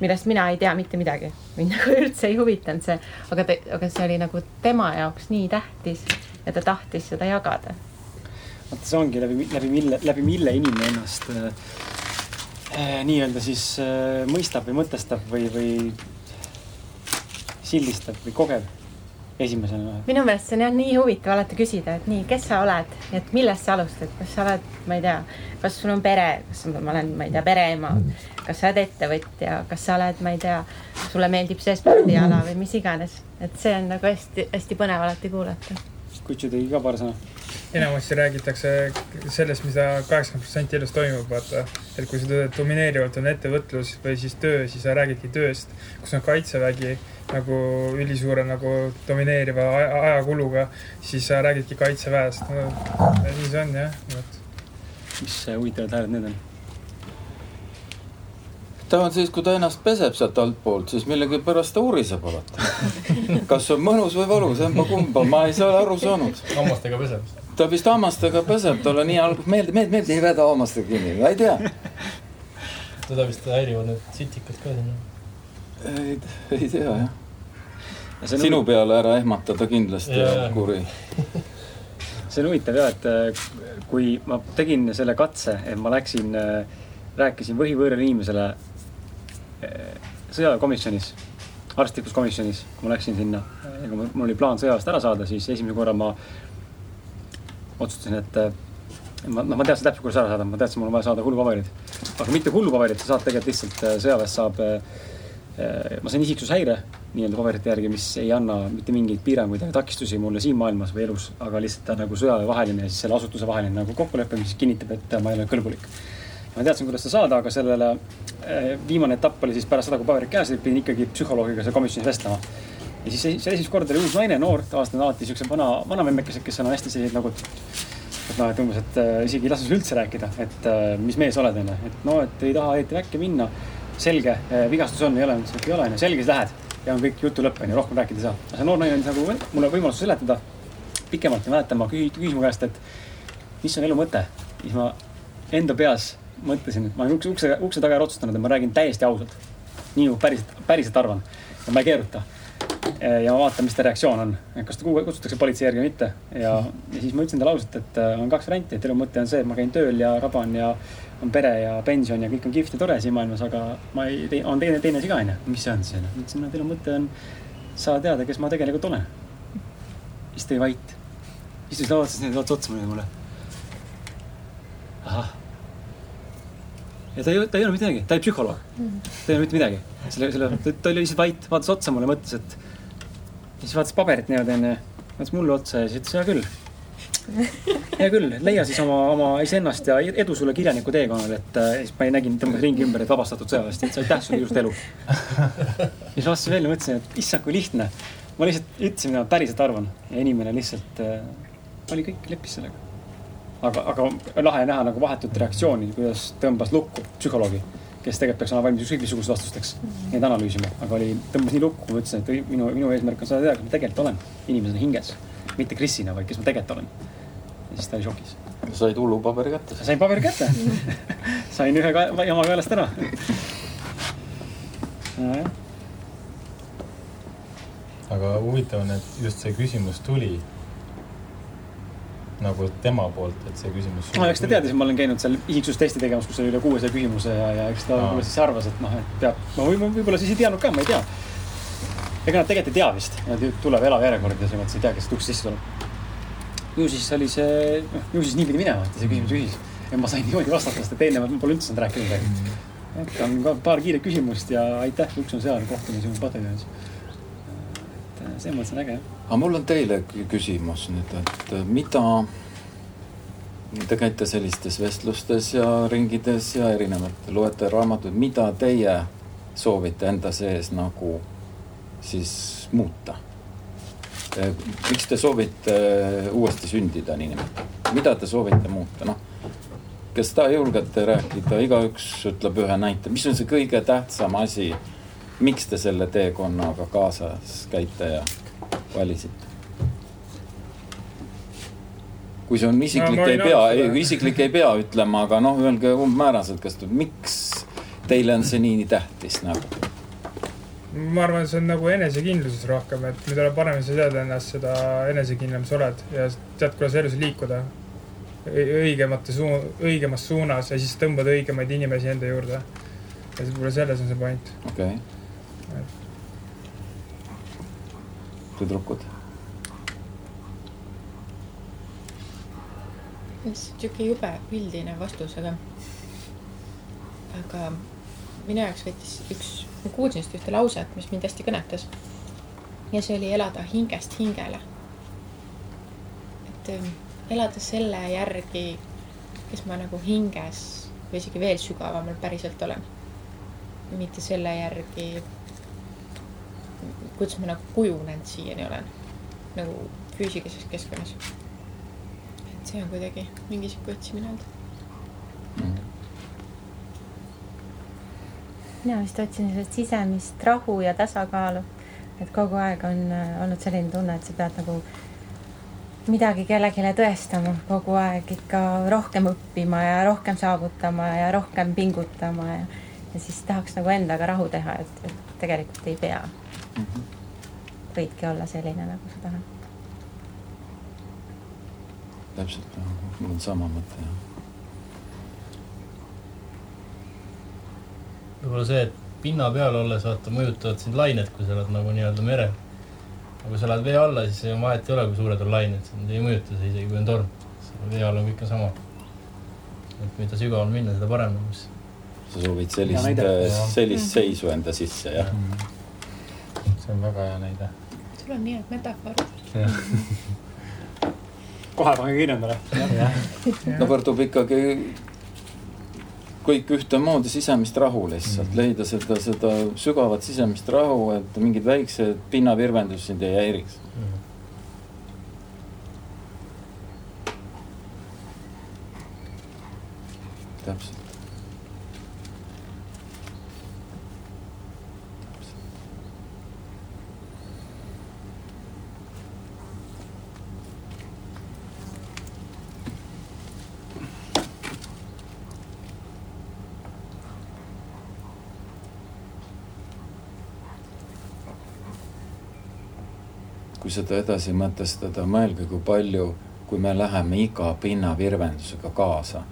millest mina ei tea mitte midagi. mind nagu üldse ei huvitanud see, aga aga see oli nagu tema jaoks nii tähtis ja ta tahtis seda jagada. vaata, see ongi läbi, läbi mille, läbi mille inimene ennast äh, äh nii-öelda siis äh, mõistab või mõtestab või, või sildistab või kogeb esimesena? minu meelest see on jah nii huvitav alati küsida, et nii, kes sa oled, et millest sa alustad, kas sa oled, ma ei tea, kas sul on pere, kas ma olen, ma ei tea, pereema, kas sa oled ettevõtja, kas sa oled, ma ei tea, sulle meeldib see spordiala või mis iganes, et see on nagu hästi-hästi põnev alati kuulata. Kutsu tegi ka paar sõna enamasti räägitakse sellest, mida kaheksakümmend protsenti elus toimub, vaata. et kui sa domineerivalt on ettevõtlus või siis töö, siis sa räägidki tööst, kus on kaitsevägi nagu ülisuure nagu domineeriva ajakuluga, siis sa räägidki kaitseväest no,. nii see on jah, vot. mis huvitavad hääled need on? Ta on siis, kui ta ennast peseb sealt altpoolt, siis millegipärast ta uriseb alati. kas on mõnus või valus, emba-kumba, ma ei saa aru saanud. hammastega peseb. ta vist hammastega peseb, talle nii alguses meeldib, meeldib, meeldib, ei väda hammastega kinni, ma ei tea. teda vist häirivad need sitikad ka sinna. ei, ei tea jah. sinu peale ära ehmatada kindlasti kuri. see on huvitav jah, et äh, kui ma tegin selle katse, et ma läksin, rääkisin võhivõõrale inimesele äh, sõjaväekomisjonis, arstlikus komisjonis, kui ma läksin sinna ja kui mul oli plaan sõjaväest ära saada, siis esimese korra ma otsustasin, et äh, ma, noh, ma teadsin täpselt, kuidas ära saada, ma teadsin, mul on vaja saada hullupaberid. aga mitte hullupaberit, sa saad tegelikult lihtsalt äh, sõjaväest saab äh, ma sain isiksushäire nii-öelda paberite järgi, mis ei anna mitte mingeid piiranguid ega takistusi mulle siin maailmas või elus, aga lihtsalt ta on nagu sõjaväevaheline ja siis selle asutuse vaheline nagu kokkulepe, mis kinnitab, et ma ei ole kõlbulik. Ma teadsin, kuidas seda saada, aga sellele eh, viimane etapp oli siis pärast seda, kui paberid käes olid, pidin ikkagi psühholoogiga seal komisjonis vestlema. ja siis see esimest korda oli uus naine, noor, tavaliselt on alati siuksed vana, vanamemmekesed, kes on hästi sellised nagu et noh, et umbes, et äh, isegi ei lase sul üldse rääkida, et äh, mis mees oled, onju. et no, et ei taha eriti väkke minna. selge vigastus on, ei ole, ei ole, onju, selge, siis lähed. ja on kõik jutu lõpp, onju, rohkem rääkida ei saa. see noor naine andis nagu mulle võimaluse seletada pikemalt ja mäletan, ma küsis mu käest, et mis on elu mõte. siis ma enda peas mõtlesin, et ma olen ukse, ukse, ukse taga ära otsustanud, et ma räägin täiesti ausalt. nii nagu päriselt, päriselt arvan. ja ma ei keeruta ja ma vaatan, mis ta reaktsioon on, kas ta kutsutakse politsei järgi või mitte. ja, ja siis ma ütlesin talle ausalt, et äh, on kaks varianti, et elu mõte on see, et ma käin tööl ja raban ja on pere ja pension ja kõik on kihvt ja tore siin maailmas, aga ma ei tee, on teine, teine asi ka onju. mis see on siis onju? ma ütlesin, et elu mõte on saada teada, kes ma tegelikult olen. siis jäi vait. istus laua otsas, vaatas otsa mulle. ahah. Ja ta ei, ta ei öelnud mitte midagi, ta oli psühholoog. ta ei öelnud mitte midagi. selle, selle, ta oli lihtsalt vait, vaatas otsa mulle, mõtles, et ja siis vaatas paberit niimoodi onju, vaatas mulle otsa ja siis ütles hea küll. hea küll, leia siis oma, oma iseennast ja edu sulle kirjaniku teekonnal, et äh, siis ma nägin, tõmbas ringi ümber, et vabastatud sõjaväest, et aitäh sulle ilusat elu. ja siis vastasin veel ja mõtlesin, et issand, kui lihtne. ma lihtsalt ütlesin, mida ma päriselt arvan ja inimene lihtsalt äh, oli kõik, leppis sellega. Aga, aga lahe näha nagu vahetut reaktsiooni, kuidas tõmbas lukku psühholoogi kes tegelikult peaks olema valmis ükskõik missugusteks vastusteks, neid analüüsima, aga oli, tõmbas nii lukku, ma ütlesin, et minu, minu eesmärk on saada teada, kes ma tegelikult olen, inimesena hinges. mitte Krisina, vaid kes ma tegelikult olen. ja siis ta oli šokis. said hullupaberi kätte? sain paberi kätte sain ühe ka, jama kaelast ära nojah. aga huvitav on, et just see küsimus tuli nagu tema poolt, et see küsimus. no eks ta teadis, et ma olen käinud seal isiksustesti tegemas, kus oli üle kuuesaja küsimuse ja, ja eks ta võib-olla siis arvas, et noh, et peab, ma võib-olla võib siis ei teadnud ka, ma ei tea. ega nad tegelikult ei tea vist, nad tuleb elav järjekord ja selles mõttes ei tea, kes uksest sisse tuleb. ju siis oli see, noh, ju siis nii pidi minema, et see küsimus küsis. ja ma sain niimoodi vastata, sest et eelnevalt ma pole üldse saanud rääkida midagi. et on ka paar kiiret küsimust ja aitäh, uks on seal, kohtume sinu pataljonis. Et selles mõttes on äge jah aga mul on teile küsimus nüüd, et mida, te käite sellistes vestlustes ja ringides ja erinevad, loete raamatuid, mida teie soovite enda sees nagu siis muuta? miks te soovite uuesti sündida, niinimetatud, mida te soovite muuta, noh? kes te julgete rääkida, igaüks ütleb ühe näite, mis on see kõige tähtsam asi, miks te selle teekonnaga kaasas käite ja valisite? kui see on isiklik no,, ei pea, ei isiklik ei pea ütlema, aga noh, öelge umbmääraselt, kas, miks teile on see nii tähtis nagu? ma arvan, see on nagu enesekindluses rohkem, et mida paremini sa tead ennast, seda enesekindlam sa oled ja tead, kuidas elus liikuda õigemate suu-, õigemas suunas ja siis tõmbad õigemaid inimesi enda juurde. ja võib-olla selles on see point. okei okay. Tüdrukud? sihuke jube üldine vastus, aga, aga minu jaoks võttis üks, ma kuulsin just ühte lauset, mis mind hästi kõnetas. ja see oli elada hingest hingele. et ähm, elada selle järgi, kes ma nagu hinges või isegi veel sügavamal päriselt olen. mitte selle järgi kuidas ma nagu kujunenud siiani olen nagu füüsilises keskkonnas. et see on kuidagi mingi sihuke otsimine olnud mm.. mina vist otsin sellist sisemist rahu ja tasakaalu. et kogu aeg on äh, olnud selline tunne, et sa pead nagu midagi kellelegi tõestama kogu aeg ikka rohkem õppima ja rohkem saavutama ja rohkem pingutama ja, ja siis tahaks nagu endaga rahu teha, et, et tegelikult ei pea mm. -hmm. võidki olla selline, nagu sa tahad. täpselt, mul on sama mõte jah võib-olla see, et pinna peal olles vaata mõjutavad sind lained, kui sa oled nagu nii-öelda merel. aga kui sa lähed vee alla, siis vahet ei ole, kui suured on lained, sind ei mõjuta see isegi, kui on torm. vee all on kõik on sama. et mida sügaval minna, seda parem sa soovid sellist, sellist seisu enda sisse, jah mm? See on väga hea näide. sul on nii head metafoor. kohe pange kirja endale. no võrdub ikkagi kõik ühtemoodi sisemist rahu lihtsalt mm, -hmm. leida seda, seda sügavat sisemist rahu, et mingid väiksed pinnavirvendused sind ei häiriks mm. -hmm. täpselt. Kui seda edasi mõtestada, mõelge, kui palju, kui me läheme iga pinnavirvendusega kaasa.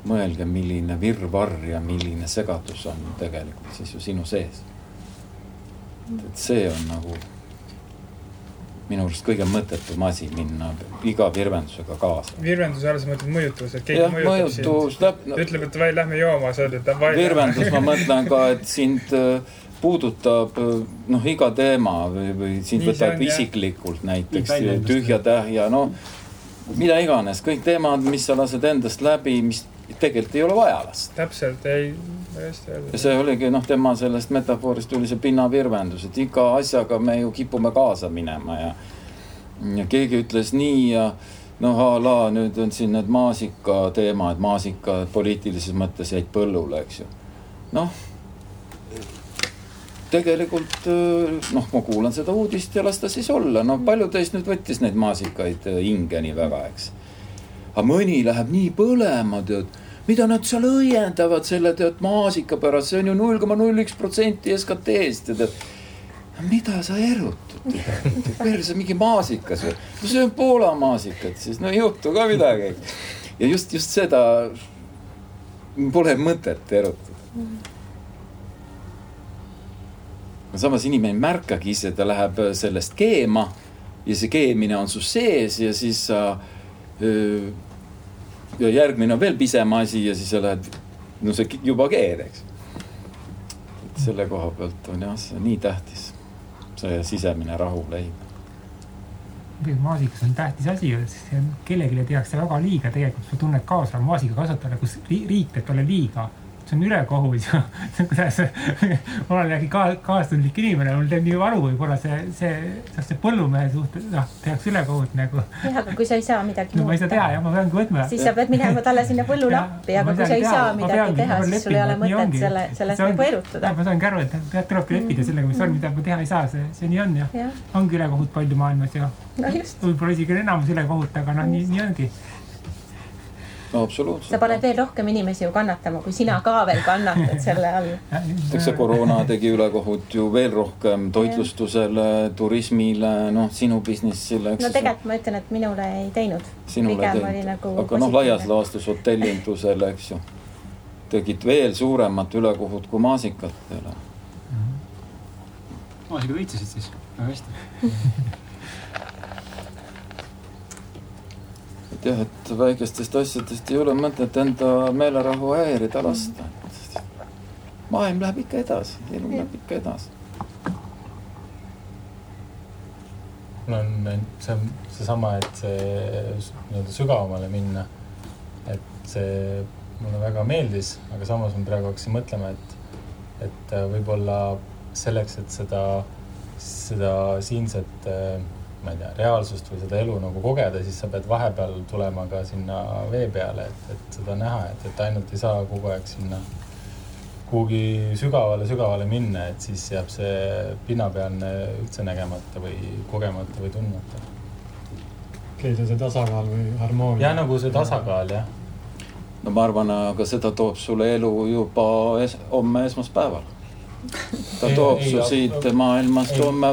mõelge, milline virvarr ja milline segadus on tegelikult siis ju sinu sees. et see on nagu minu arust kõige mõttetum asi minna iga virvendusega kaasa. virvenduse all sa mõtled mõjutavus, et keegi ja, mõjutab mõjutus, sind no,. ütleb, et vai, lähme jooma, sa ütled, et vai. virvendus, ma mõtlen ka, et sind äh, puudutab noh, iga teema või, või sind Nii võtab isiklikult näiteks tühja tähja, no mida iganes, kõik teemad, mis sa lased endast läbi, mis tegelikult ei ole vaja lasta. täpselt, ei, hästi öeldud. ja see oligi noh, tema sellest metafoorist tuli see pinnavirvendus, et iga asjaga me ju kipume kaasa minema ja ja keegi ütles nii ja noh, a la nüüd on siin need maasika teemad, maasikad poliitilises mõttes jäid põllule, eks ju. noh tegelikult noh, ma kuulan seda uudist ja las ta siis olla, no palju teist nüüd võttis neid maasikaid hinge nii väga, eks. aga mõni läheb nii põlema, tead, mida nad seal õiendavad selle tead maasika pärast, see on ju null koma null üks protsenti SKT-st ja tead. mida sa erutud, perse mingi maasikas või, see on Poola maasikat, siis. No ei juhtu ka midagi. ja just, just seda pole mõtet erutada samas inimene ei märkagi ise, ta läheb äh, sellest keema ja see keemine on su sees ja siis sa. ja järgmine on veel pisem asi ja siis sa lähed, no see juba keed, eks. et selle koha pealt on jah, see nii tähtis, see sisemine rahu leida maasikas on tähtis asi, kellelegi tehakse väga liiga, tegelikult sa tunned kaasa maasikakasvatajale, kus riik teeb talle liiga see on ülekohus ju kuidas ma olen äkki ka kaastundlik inimene, mul teeb nii valu võib-olla see, see, see põllumehe suhtes, noh, tehakse ülekohut nagu. jah, aga kui sa ei saa midagi no, muuta. ma ei saa teha jah, ma peangi võtma. siis sa pead minema talle sinna põllule appi, aga kui sa ei saa midagi teha, siis sul ei ole mõtet selle, sellest nagu erutuda. ma saangi aru, et pead, tulebki leppida sellega, mis on, mida ma teha ei saa, see, see nii on ja, ja. ongi ülekohut palju maailmas ja no võib-olla isegi enamus ülekohut, aga noh, nii, nii ongi no absoluutselt. sa paned veel rohkem inimesi ju kannatama, kui sina ka veel kannatad selle all. eks see koroona tegi ülekohut ju veel rohkem toitlustusele, turismile, noh, sinu business'ile. no tegelikult ma ütlen, et minule ei teinud. pigem oli nagu. aga noh, laias laastus hotellindusele, eks ju, tegid veel suuremat ülekohut kui maasikatele. maasikad võitlesid siis väga hästi et jah, et väikestest asjadest ei ole mõtet enda meelerahu häirida lasta. maailm läheb ikka edasi, elu läheb ikka edasi. mul on, see on seesama, et see nii-öelda sügavamale minna. et see mulle väga meeldis, aga samas ma praegu hakkasin mõtlema, et, et võib-olla selleks, et seda, seda siinset äh, ma ei tea, reaalsust või seda elu nagu kogeda, siis sa pead vahepeal tulema ka sinna vee peale, et, et seda näha, et, et ainult ei saa kogu aeg sinna kuhugi sügavale-sügavale minna, et siis jääb see pinnapealne üldse nägemata või kogemata või tundmata. leida see tasakaal või harmoonia. ja nagu see tasakaal jah, no ma arvan, aga seda toob sulle elu juba es homme esmaspäeval. Ta toob su siit aga- maailmast homme,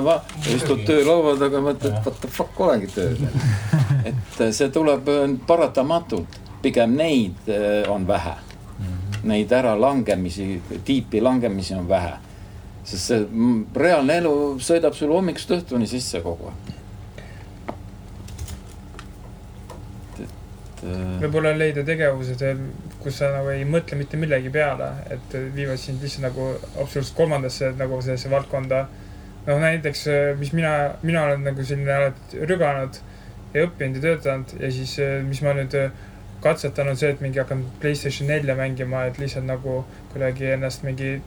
istud töölaua taga, mõtled what the fuck olengi tööl. et see tuleb äh, paratamatult, pigem neid äh, on vähe. Neid äralangemisi, tiipi langemisi on vähe. sest see mm, reaalne elu sõidab sul hommikust õhtuni sisse kogu aeg. Et äh, võib-olla leida tegevused, kus sa nagu ei mõtle mitte millegi peale, et viivad sind lihtsalt nagu absoluutselt kolmandasse nagu sellesse valdkonda. noh, näiteks, mis mina, mina olen nagu selline alati rüganud ja õppinud ja töötanud ja siis, mis ma nüüd äh, katsetan, on see, et mingi hakkan Playstation nelja mängima, et lihtsalt nagu kuidagi ennast mingi,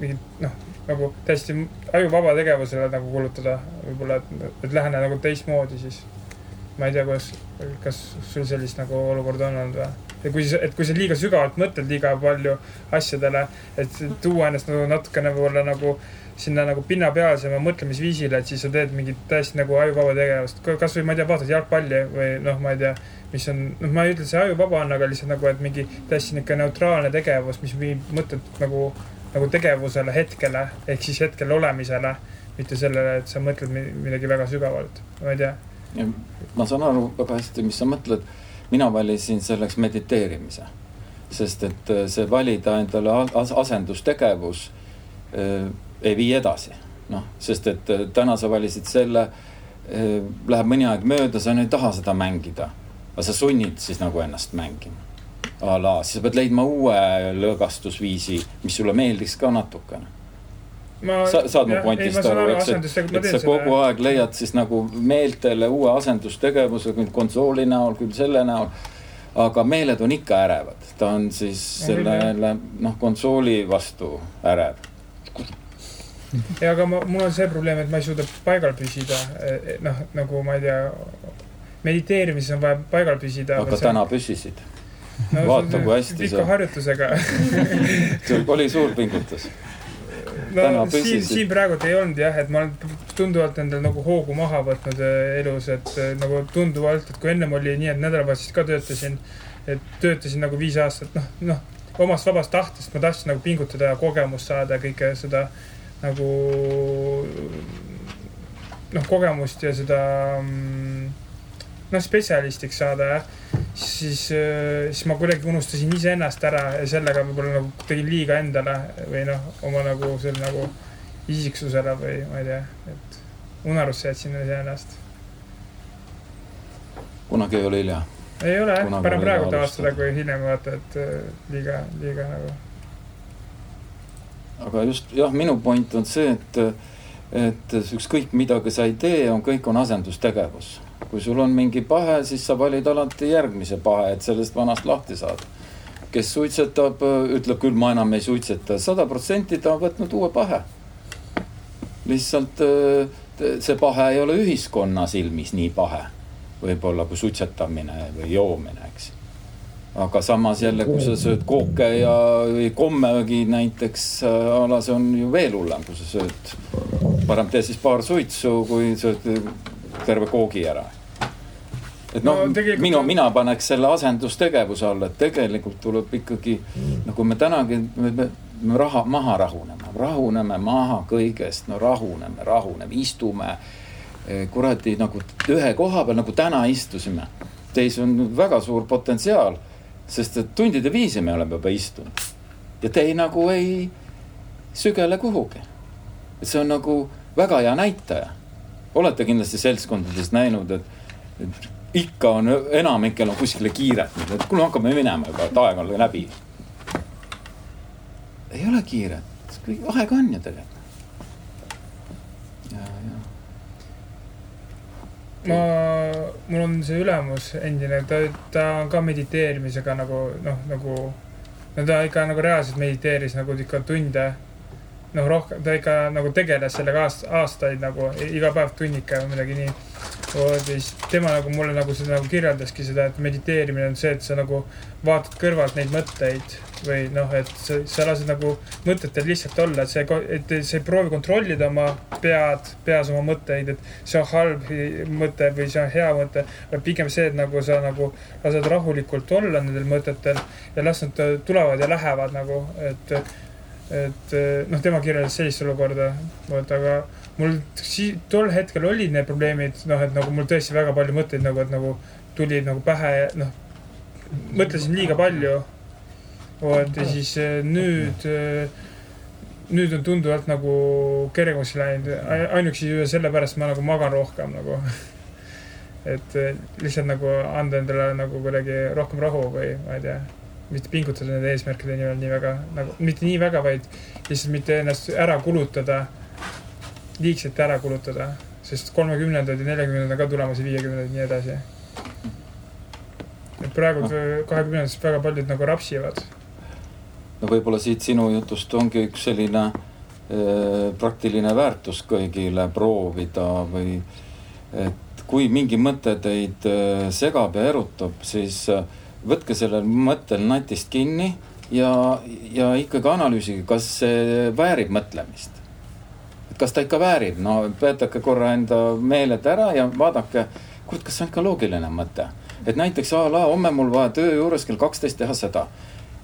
mingi noh, nagu täiesti ajuvaba tegevusele nagu kulutada. võib-olla, et, et lähene nagu teistmoodi siis. Ma ei tea, kuidas, kas sul sellist nagu olukorda on olnud või? ja kui et kui sa liiga sügavalt mõtled liiga palju asjadele, et tuua ennast nagu natukene võib-olla nagu sinna nagu pinnapealsema mõtlemisviisile, et siis sa teed mingit täiesti nagu ajuvaba tegevust. kasvõi ma ei tea, vaatad jalgpalli või noh, ma ei tea, mis on, noh, ma ei ütle, et see ajuvaba on, aga lihtsalt nagu, et mingi täiesti niisugune neutraalne tegevus, mis viib mõtted nagu, nagu tegevusele hetkele ehk siis hetkel olemisele, mitte sellele, et sa mõtled mi- midagi väga sügavalt, ma ei tea. Ja ma saan aru väga hästi, mis sa mõtled. mina valisin selleks mediteerimise, sest et äh, see valida endale as- asendustegevus äh, ei vii edasi. noh, sest et äh, täna sa valisid selle äh,, läheb mõni aeg mööda, sa ei taha seda mängida. aga sa sunnid siis nagu ennast mängima. a la, siis sa pead leidma uue lõõgastusviisi, mis sulle meeldiks ka natukene ma sa saad mu pointist aru, eks, et, et sa kogu aeg leiad siis nagu meeltele uue asendustegevuse, küll konsooli näol, küll selle näol. aga meeled on ikka ärevad, ta on siis On sellele noh, konsooli vastu ärev. ja aga ma, mul on see probleem, et ma ei suuda paigal püsida. noh, nagu ma ei tea, mediteerimises on vaja paigal püsida. aga täna püsisid, vaata, kui hästi pika sa- harjutusega see oli suur pingutus. No siin, siin praegult ei olnud jah, et ma olen tunduvalt endal nagu hoogu maha võtnud äh, elus, et äh, nagu tunduvalt, et kui ennem oli nii, et nädalavahetusest ka töötasin, et töötasin nagu viis aastat, noh, noh, omast vabast tahtest ma tahtsin nagu pingutada ja kogemust saada ja kõike seda nagu noh, kogemust ja seda mm, noh, spetsialistiks saada jah, siis, siis ma kuidagi unustasin iseennast ära ja sellega võib-olla nagu tegin liiga endale või noh, oma nagu selle nagu isiksusele või ma ei tea, et unarusse jätsin iseennast. kunagi ei ole hilja. ei ole jah, parem praegu taastada kui hiljem vaata, et äh, liiga, liiga nagu. aga just jah, minu point on see, et, et ükskõik midagi sa ei tee, on, kõik on asendustegevus. Kui sul on mingi pahe, siis sa valid alati järgmise pahe, et sellest vanast lahti saada. kes suitsetab, ütleb küll, ma enam ei suitseta, sada protsenti ta on võtnud uue pahe. lihtsalt äh, see pahe ei ole ühiskonna silmis nii pahe, võib-olla kui suitsetamine või joomine, eks aga samas jälle, kui sa sööd kooke ja, kommegi näiteks äh, a la see on ju veel hullem, kui sa sööd. parem tee siis paar suitsu, kui sööd terve koogi ära. et noh No tegelikult- minu, mina paneks selle asendustegevuse alla, et tegelikult tuleb ikkagi nagu me tänagi, me peame raha maha rahunema, rahuneme maha kõigest, no rahuneme, rahuneme, istume eh, kuradi nagu ühe koha peal, nagu täna istusime. Teis on väga suur potentsiaal, sest et tundide viisi me oleme juba istunud ja te ei nagu ei sügele kuhugi. et see on nagu väga hea näitaja. Olete kindlasti seltskondades näinud, et, et ikka on enamikel on kuskile kiiret, et kuule hakkame minema juba, et aeg on läbi. ei ole kiiret, aega on ju tegelikult. ja, ja ma, mul on see ülemus endine, ta, ta on ka mediteerimisega nagu noh, nagu. no ta ikka nagu reaalselt mediteeris nagu ikka tunde. noh, rohkem, ta ikka nagu tegeles sellega aast-, aastaid nagu iga päev tunnike või midagi nii. vot ja siis tema nagu mulle nagu seda nagu kirjeldaski seda, et mediteerimine on see, et sa nagu vaatad kõrvalt neid mõtteid või noh, et sa, sa lased nagu mõtetel lihtsalt olla, et see, et sa ei proovi kontrollida oma pead, peas oma mõtteid, et see on halb mõte või see on hea mõte. vaid pigem see, et nagu sa nagu lased rahulikult olla nendel mõtetel ja las nad tulevad ja lähevad nagu, et, et noh, tema kirjeldas sellist olukorda, vot aga mul si-, tol hetkel olid need probleemid, noh, et nagu mul tõesti väga palju mõtteid nagu, et nagu tulid nagu pähe, noh, mõtlesin liiga palju. vot ja siis eh, nüüd, nüüd on tunduvalt nagu kergemaks läinud, ainuüksi sellepärast ma nagu magan rohkem nagu. et eh, lihtsalt nagu anda endale nagu kuidagi rohkem rahu või ma ei tea, mitte pingutada nende eesmärkide nimel nii väga nagu, mitte nii väga, vaid lihtsalt mitte ennast ära kulutada, liigselt ära kulutada, sest kolmekümnendad ja neljakümnendad on ka tulemas ja viiekümnendad ja nii edasi et praegu kahekümnendatest väga paljud nagu rapsivad. no võib-olla siit sinu jutust ongi üks selline äh, praktiline väärtus kõigile proovida või et kui mingi mõte teid äh, segab ja erutab, siis äh, võtke sellel mõttel natist kinni ja, ja ikkagi analüüsige, kas see väärib mõtlemist. et kas ta ikka väärib, no peatage korra enda meeled ära ja vaadake, kurat, kas see on ikka loogiline mõte et näiteks a la homme mul vaja töö juures kell kaksteist teha seda.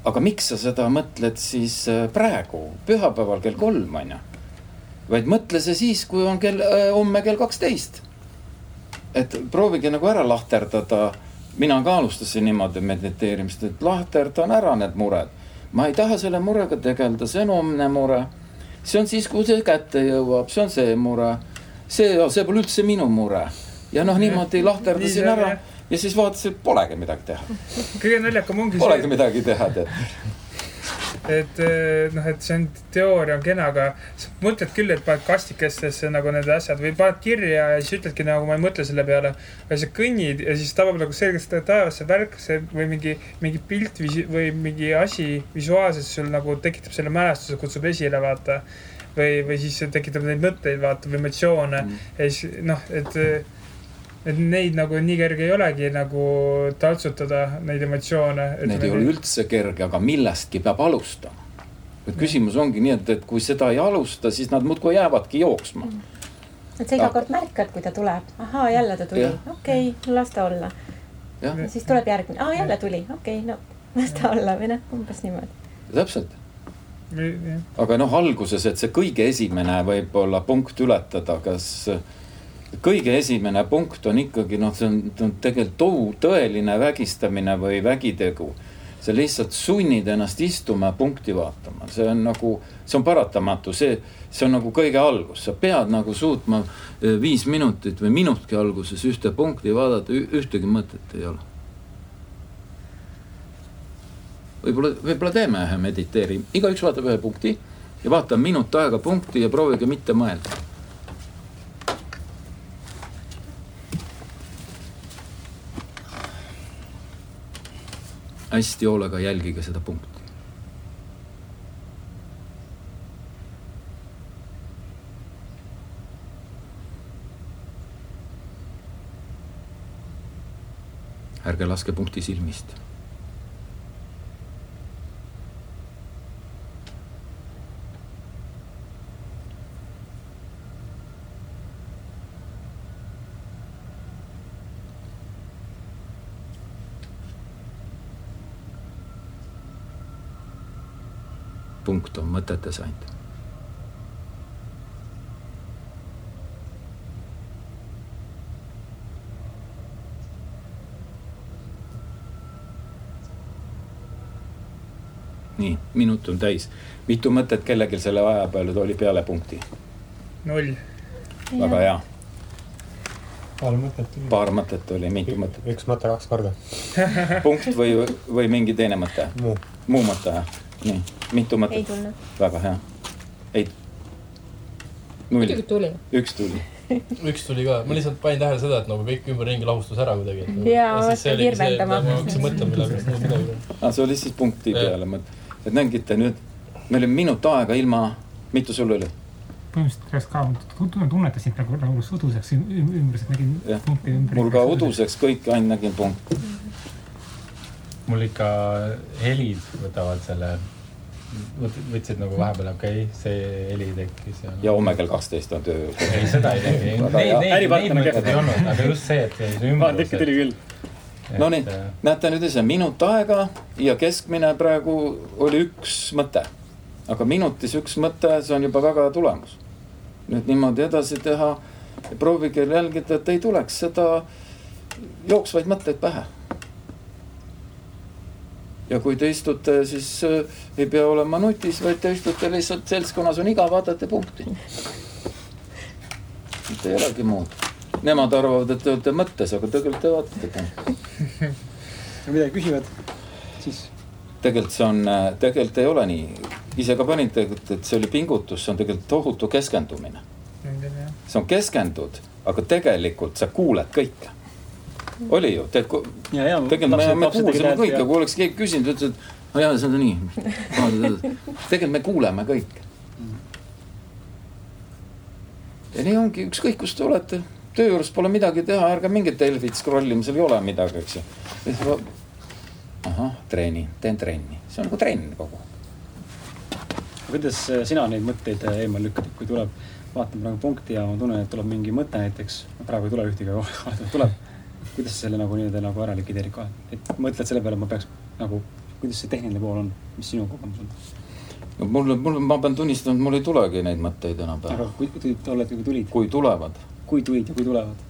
aga miks sa seda mõtled siis äh, praegu, pühapäeval kell kolm on ju. vaid mõtle see siis, kui on kell, homme kell kaksteist. et proovige nagu ära lahterdada. Mina ka alustasin niimoodi mediteerimist, et lahterdan ära need mured. ma ei taha selle murega tegeleda, see on homne mure. see on siis, kui see kätte jõuab, see on see mure. see, see pole üldse minu mure. ja noh, niimoodi lahterdasin Nii ära ja siis vaatasin, et polegi midagi teha, kõige naljakam ongi polegi see, midagi teha, tead. Et eh, noh, et see on, teooria on kena, aga sa mõtled küll, et paned kastikestesse nagu need asjad või paned kirja ja siis ütledki nagu ma ei mõtle selle peale. ja sa kõnnid ja siis tabab nagu selgelt taevasse värk, see või mingi, mingi pilt visi- või mingi asi visuaalselt sul nagu tekitab selle mälestuse, kutsub esile, vaata. või, või siis tekitab neid mõtteid, vaata, või emotsioone Mm. ja siis noh, et et neid nagu nii kerge ei olegi nagu taltsutada, neid emotsioone. Need ei ole üldse kerge, aga millestki peab alustama. et küsimus ongi nii, et, et kui seda ei alusta, siis nad muudkui jäävadki jooksma. et sa iga kord märkad, kui ta tuleb, ahaa, jälle ta tuli okei okay,, las ta olla. ja siis tuleb järgmine, aa jälle tuli, okei okay,, no las ta olla või noh, umbes niimoodi. täpselt. aga noh, alguses, et see kõige esimene võib-olla punkt ületada, kas kõige esimene punkt on ikkagi noh, see on, on tegelikult tou- tõeline vägistamine või vägitegu. sa lihtsalt sunnid ennast istuma ja punkti vaatama, see on nagu, see on paratamatu, see, see on nagu kõige algus, sa pead nagu suutma eh, viis minutit või minutki alguses ühte punkti vaadata, ühtegi mõtet ei ole. võib-olla, võib-olla teeme ühe mediteeri, igaüks vaatab ühe punkti ja vaata minut aega punkti ja proovige mitte mõelda. Hästi hoolega jälgige seda punkti. ärge laske punkti silmist punkt on mõtetes ainult. nii, minut on täis. mitu mõtet kellelgi selle aja peale oli peale punkti? null. väga hea, paar mõtet. paar mõtet oli, mitu mõtet. üks mõte kaks korda. punkt või, või mingi teine mõte? muu. muu mõte, jah? nii, mitu ei mõtet? tulnud. väga hea. ei. null muidugi, tuli. üks tuli. üks tuli ka, ma lihtsalt panin tähele seda, et nagu kõik ümberringi lahustus ära kuidagi. Jaa, vaata, hirmendama. ma hakkasin mõtlema, mille pärast muud midagi. aa, see oli siis punkti peale mõte. et nägite nüüd, meil oli minut aega ilma, mitu sul oli? põhimõtteliselt oleks ka, tunnetasin nagu, nagu uduseks üm- üm- ümber, nägin punkti ümber. mul ka uduseks kõik, ainult nägin punkti. Mul ikka helid võtavad selle, võtsid nagu vahepeal, okei okay,, see heli tekkis ja. ja homme kell kaksteist on töö. ei, seda ei teki, neid, neid, neid mõtteid ei olnud, aga just see, et see ümbrus. ikka tuli küll. Nonii, näete nüüd ise, minut aega ja keskmine praegu oli üks mõte. aga minutis üks mõte, see on juba väga hea tulemus. nüüd niimoodi edasi teha ja proovige jälgida, et ei tuleks seda jooksvaid mõtteid pähe ja kui te istute, siis äh, ei pea olema nutis, vaid te istute lihtsalt seltskonnas on igav, vaatate punkti. mitte ei olegi muud. Nemad arvavad, et te olete mõttes, aga tegelikult te vaatate punkti. kui midagi küsivad, siis? tegelikult see on, äh, tegelikult ei ole nii. ise ka panite, et see oli pingutus, see on tegelikult tohutu keskendumine. see on keskendud, aga tegelikult sa kuuled kõike oli ju, tegelikult me, me kuulsime kõike, kui oleks keegi küsinud, ütles, et no jaa, see on nii. tegelikult me kuuleme kõike. ja nii ongi, ükskõik kus te olete, töö juures pole midagi teha, ärge mingit Delfit scroll ima, seal ei ole midagi, eks ju. ahah, treeni, teen trenni, see on nagu trenn kogu aeg. kuidas sina neid mõtteid eemal lükkad, kui tuleb, vaatan praegu punkti ja ma tunnen, et tuleb mingi mõte näiteks, praegu ei tule ühtegi, aga tuleb kuidas sa selle nagu nii-öelda nagu ära likvideerid kohe, et mõtled selle peale, ma peaks nagu, kuidas see tehniline pool on, mis sinu kogemus on? no mul, mul, ma pean tunnistama, et mul ei tulegi neid mõtteid enam pähe. aga kui, kui oled, kui tulid? kui tulevad. kui tulid ja kui tulevad?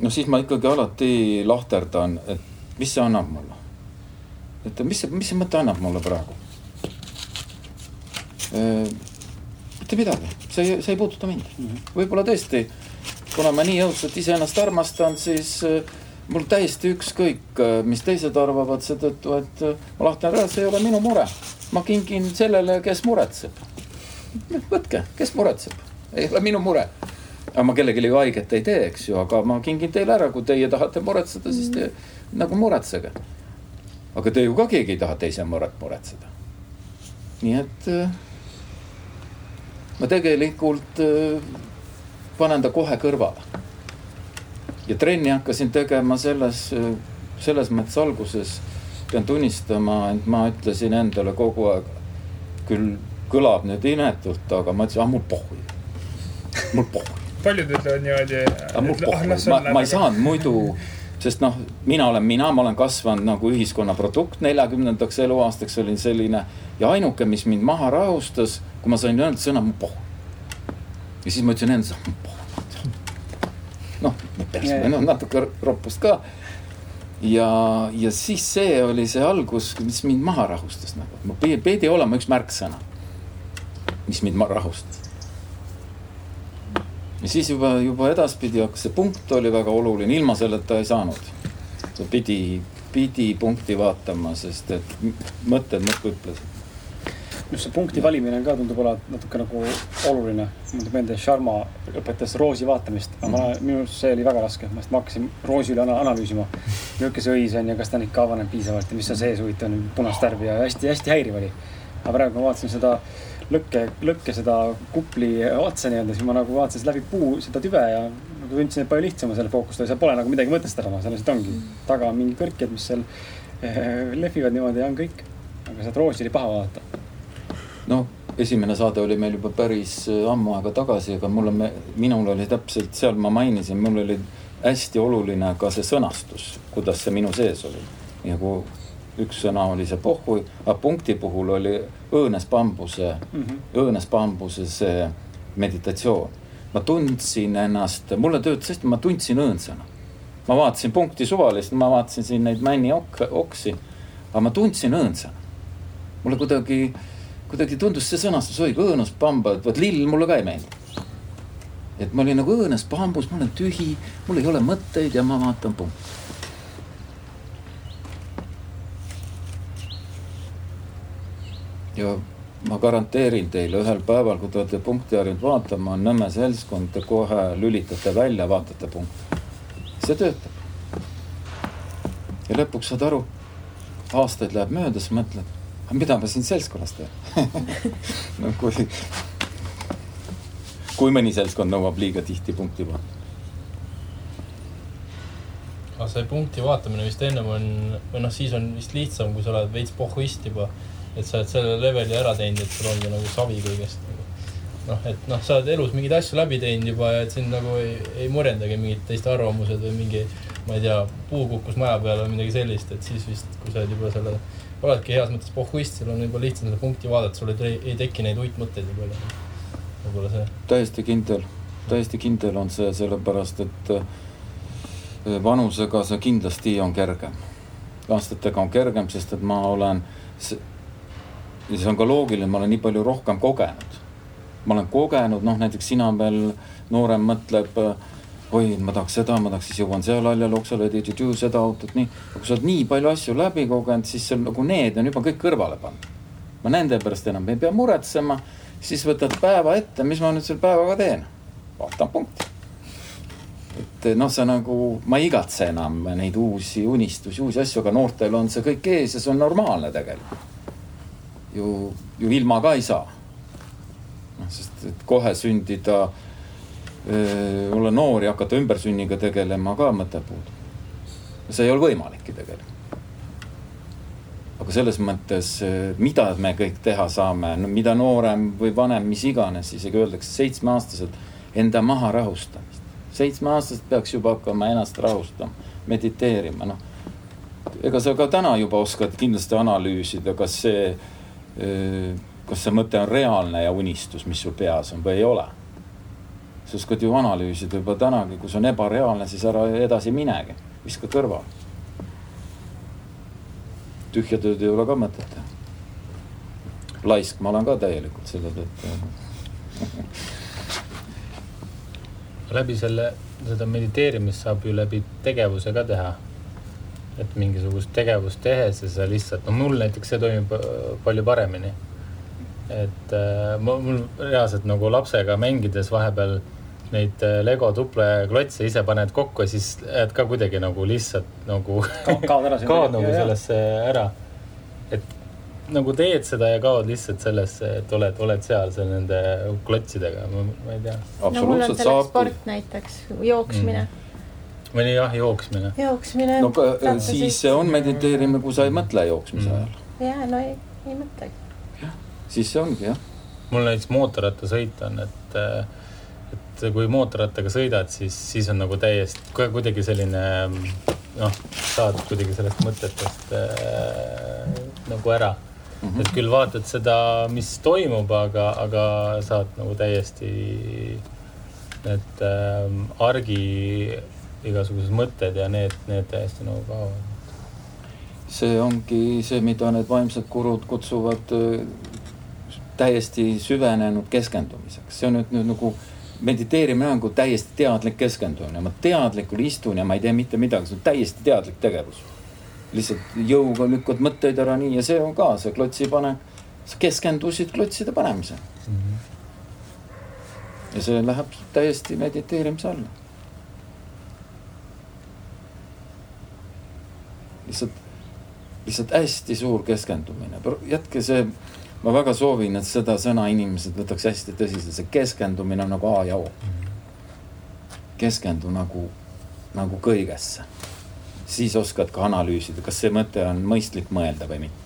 no siis ma ikkagi alati lahterdan, et mis see annab mulle. et mis see, mis see mõte annab mulle praegu? mitte midagi, see, see ei puuduta mind mm -hmm.. võib-olla tõesti kuna ma nii õudselt iseennast armastan, siis äh, mul täiesti ükskõik, äh, mis teised arvavad seetõttu, et äh, ma lahtan ära, see ei ole minu mure. ma kingin sellele, kes muretseb. võtke, kes muretseb, ei ole minu mure. aga ma kellelegi ju haiget ei tee, eks ju, aga ma kingin teile ära, kui teie tahate muretseda, siis te nagu muretsege. aga te ju ka keegi ei taha teise muret muretseda. nii et ma tegelikult panen ta kohe kõrvale. ja trenni hakkasin tegema selles, selles mõttes alguses pean tunnistama, et ma ütlesin endale kogu aeg, küll kõlab nüüd inetult, aga ma ütlesin, ah mul pohhu, mul pohhu. paljud ütlevad niimoodi. ah mul pohhu, ma, ma ei saanud muidu, sest noh, mina olen mina, ma olen kasvanud nagu ühiskonna produkt, neljakümnendaks eluaastaks olin selline ja ainuke, mis mind maha rahustas, kui ma sain öelda sõna mu pohhu ja siis ma ütlesin endale, noh, no natuke roppust ka. ja, ja siis see oli see algus, mis mind maha rahustas nagu, ma pidi olema üks märksõna, mis mind rahustas. ja siis juba, juba edaspidi hakkas see punkt oli väga oluline, ilma selleta ei saanud. pidi, pidi punkti vaatama, sest et mõtted muudkui ütlesid just see punkti valimine ka tundub olevat natuke nagu oluline. mul tuleb meelde, Sharma õpetas roosi vaatamist, aga ma, minu arust see oli väga raske, ma hakkasin roosi üle analüüsima. milline see õis on ja kas ta on ikka avaneb piisavalt ja mis seal sees huvitav on, punast värvi ja hästi-hästi häiriv oli. aga praegu ma vaatasin seda lõkke, lõkke seda kupli otsa nii-öelda, siis ma nagu vaatasin läbi puu seda tüve ja nagu tundsin, et palju lihtsam on selle fookust, seal pole nagu midagi mõtestada, seal lihtsalt ongi taga mingi kõrkjad, mis seal eh, lehvivad niimoodi ja on kõik. aga seda roosi oli paha vaadata noh, esimene saade oli meil juba päris äh, ammu aega tagasi, aga mul on, minul oli täpselt seal ma mainisin, mul oli hästi oluline ka see sõnastus, kuidas see minu sees oli. nagu üks sõna oli see pohhu, aga punkti puhul oli õõnes bambuse mm, -hmm. õõnes bambuse see meditatsioon. ma tundsin ennast, mulle töötas hästi, ma tundsin õõnsana. ma vaatasin punkti suvaliselt, ma vaatasin siin neid männi ok-, oksi, aga ma tundsin õõnsana. mulle kuidagi kuidagi tundus see sõnastus õige, õõnus pamba, vot lill mulle ka ei meeldi. et ma olin nagu õõnes pambus, ma olen tühi, mul ei ole mõtteid ja ma vaatan punkti. ja ma garanteerin teile, ühel päeval, kui te olete punkti harjunud vaatama, on nõme seltskond, te kohe lülitate välja, vaatate punkti. see töötab. ja lõpuks saad aru, aastaid läheb mööda, siis mõtled mida ma siin seltskonnas teen no kui, kui mõni seltskond nõuab liiga tihti punkti panna. aga see punkti vaatamine vist ennem on, või noh, siis on vist lihtsam, kui sa oled veits pohhuist juba. et sa oled selle leveli ära teinud, et sul ongi nagu savi kõigest nagu. noh, et noh, sa oled elus mingeid asju läbi teinud juba ja et sind nagu ei, ei murendagi mingid teiste arvamused või mingi, ma ei tea, puu kukkus maja peale või midagi sellist, et siis vist, kui sa oled juba selle, oledki heas mõttes pohhuist, sul on juba lihtsam seda punkti vaadata, sul ei, ei teki neid uitmõtteid nii palju. võib-olla see. täiesti kindel, täiesti kindel on see, sellepärast et äh, vanusega see kindlasti on kergem. aastatega on kergem, sest et ma olen, see on ka loogiline, ma olen nii palju rohkem kogenud. ma olen kogenud, noh näiteks sina veel noorem mõtleb, oi, ma tahaks seda, ma tahaks, siis jõuan seal haljaloksale, seda autot, nii. kui sa oled nii palju asju läbi kogenud, siis sul nagu need on juba kõik kõrvale pandud. ma nende pärast enam ei pea muretsema, siis võtad päeva ette, mis ma nüüd selle päevaga teen? vaatan punkti et noh, see nagu, ma ei igatse enam neid uusi unistusi, uusi asju, aga noortel on see kõik ees ja see on normaalne tegelikult. ju, ju ilma ka ei saa. noh, sest et kohe sündida, olla noor ja hakata ümbersünniga tegelema ka mõte puudub. see ei ole võimalikki tegelikult. aga selles mõttes, mida me kõik teha saame, no mida noorem või vanem, mis iganes, isegi öeldakse seitsmeaastaselt, enda maha rahustamist seitsmeaastaselt peaks juba hakkama ennast rahustama, mediteerima, noh. ega sa ka täna juba oskad kindlasti analüüsida, kas see, kas see mõte on reaalne ja unistus, mis sul peas on või ei ole. Sa oskad ju analüüsida juba tänagi, kui see on ebareaalne, siis ära edasi minegi, viska kõrvale. tühja tööd ei ole ka mõtet teha. laisk ma olen ka täielikult selle tõttu läbi selle, seda mediteerimist saab ju läbi tegevuse ka teha. et mingisugust tegevust tehes ja sa lihtsalt, no mul näiteks see toimib äh, palju paremini. et äh, mul reaalselt nagu lapsega mängides vahepeal neid äh, Lego tupleklotse ise paned kokku ja siis jääd ka kuidagi nagu lihtsalt nagu kaod ära kaod nagu sellesse ära. et nagu teed seda ja kaod lihtsalt sellesse, et oled, oled seal, seal nende klotsidega, ma ei tea. no mul on selleks sport näiteks, jooksmine mm. või jah, jooksmine. jooksmine. no ka, siis see on mediteerimine, kui sa ei mõtle jooksmise mm. ajal. ja, no ei, ei mõtlegi. jah, siis see ongi jah. mul näiteks mootorrattasõit on, et, et kui mootorrattaga sõidad, siis, siis on nagu täiesti kuidagi selline noh, saad kuidagi sellest mõtetest äh, nagu ära mm. -hmm. et küll vaatad seda, mis toimub, aga, aga saad nagu täiesti need äh, argi igasugused mõtted ja need, need täiesti nagu kaovad. see ongi see, mida need vaimsed gurud kutsuvad äh, täiesti süvenenud keskendumiseks, see on nüüd, nüüd nagu mediteerimine on nagu täiesti teadlik keskendumine, ma teadlikult istun ja ma ei tee mitte midagi, see on täiesti teadlik tegevus lihtsalt jõuga lükkad mõtteid ära nii ja see on ka see klotsi panek. sa keskendusid klotside panemisele mm. -hmm. ja see läheb täiesti mediteerimise alla. lihtsalt, lihtsalt hästi suur keskendumine, jätke see, ma väga soovin, et seda sõna inimesed võtaks hästi tõsiselt, see keskendumine on nagu A ja O. Keskendu nagu, nagu kõigesse siis oskad ka analüüsida, kas see mõte on mõistlik mõelda või mitte.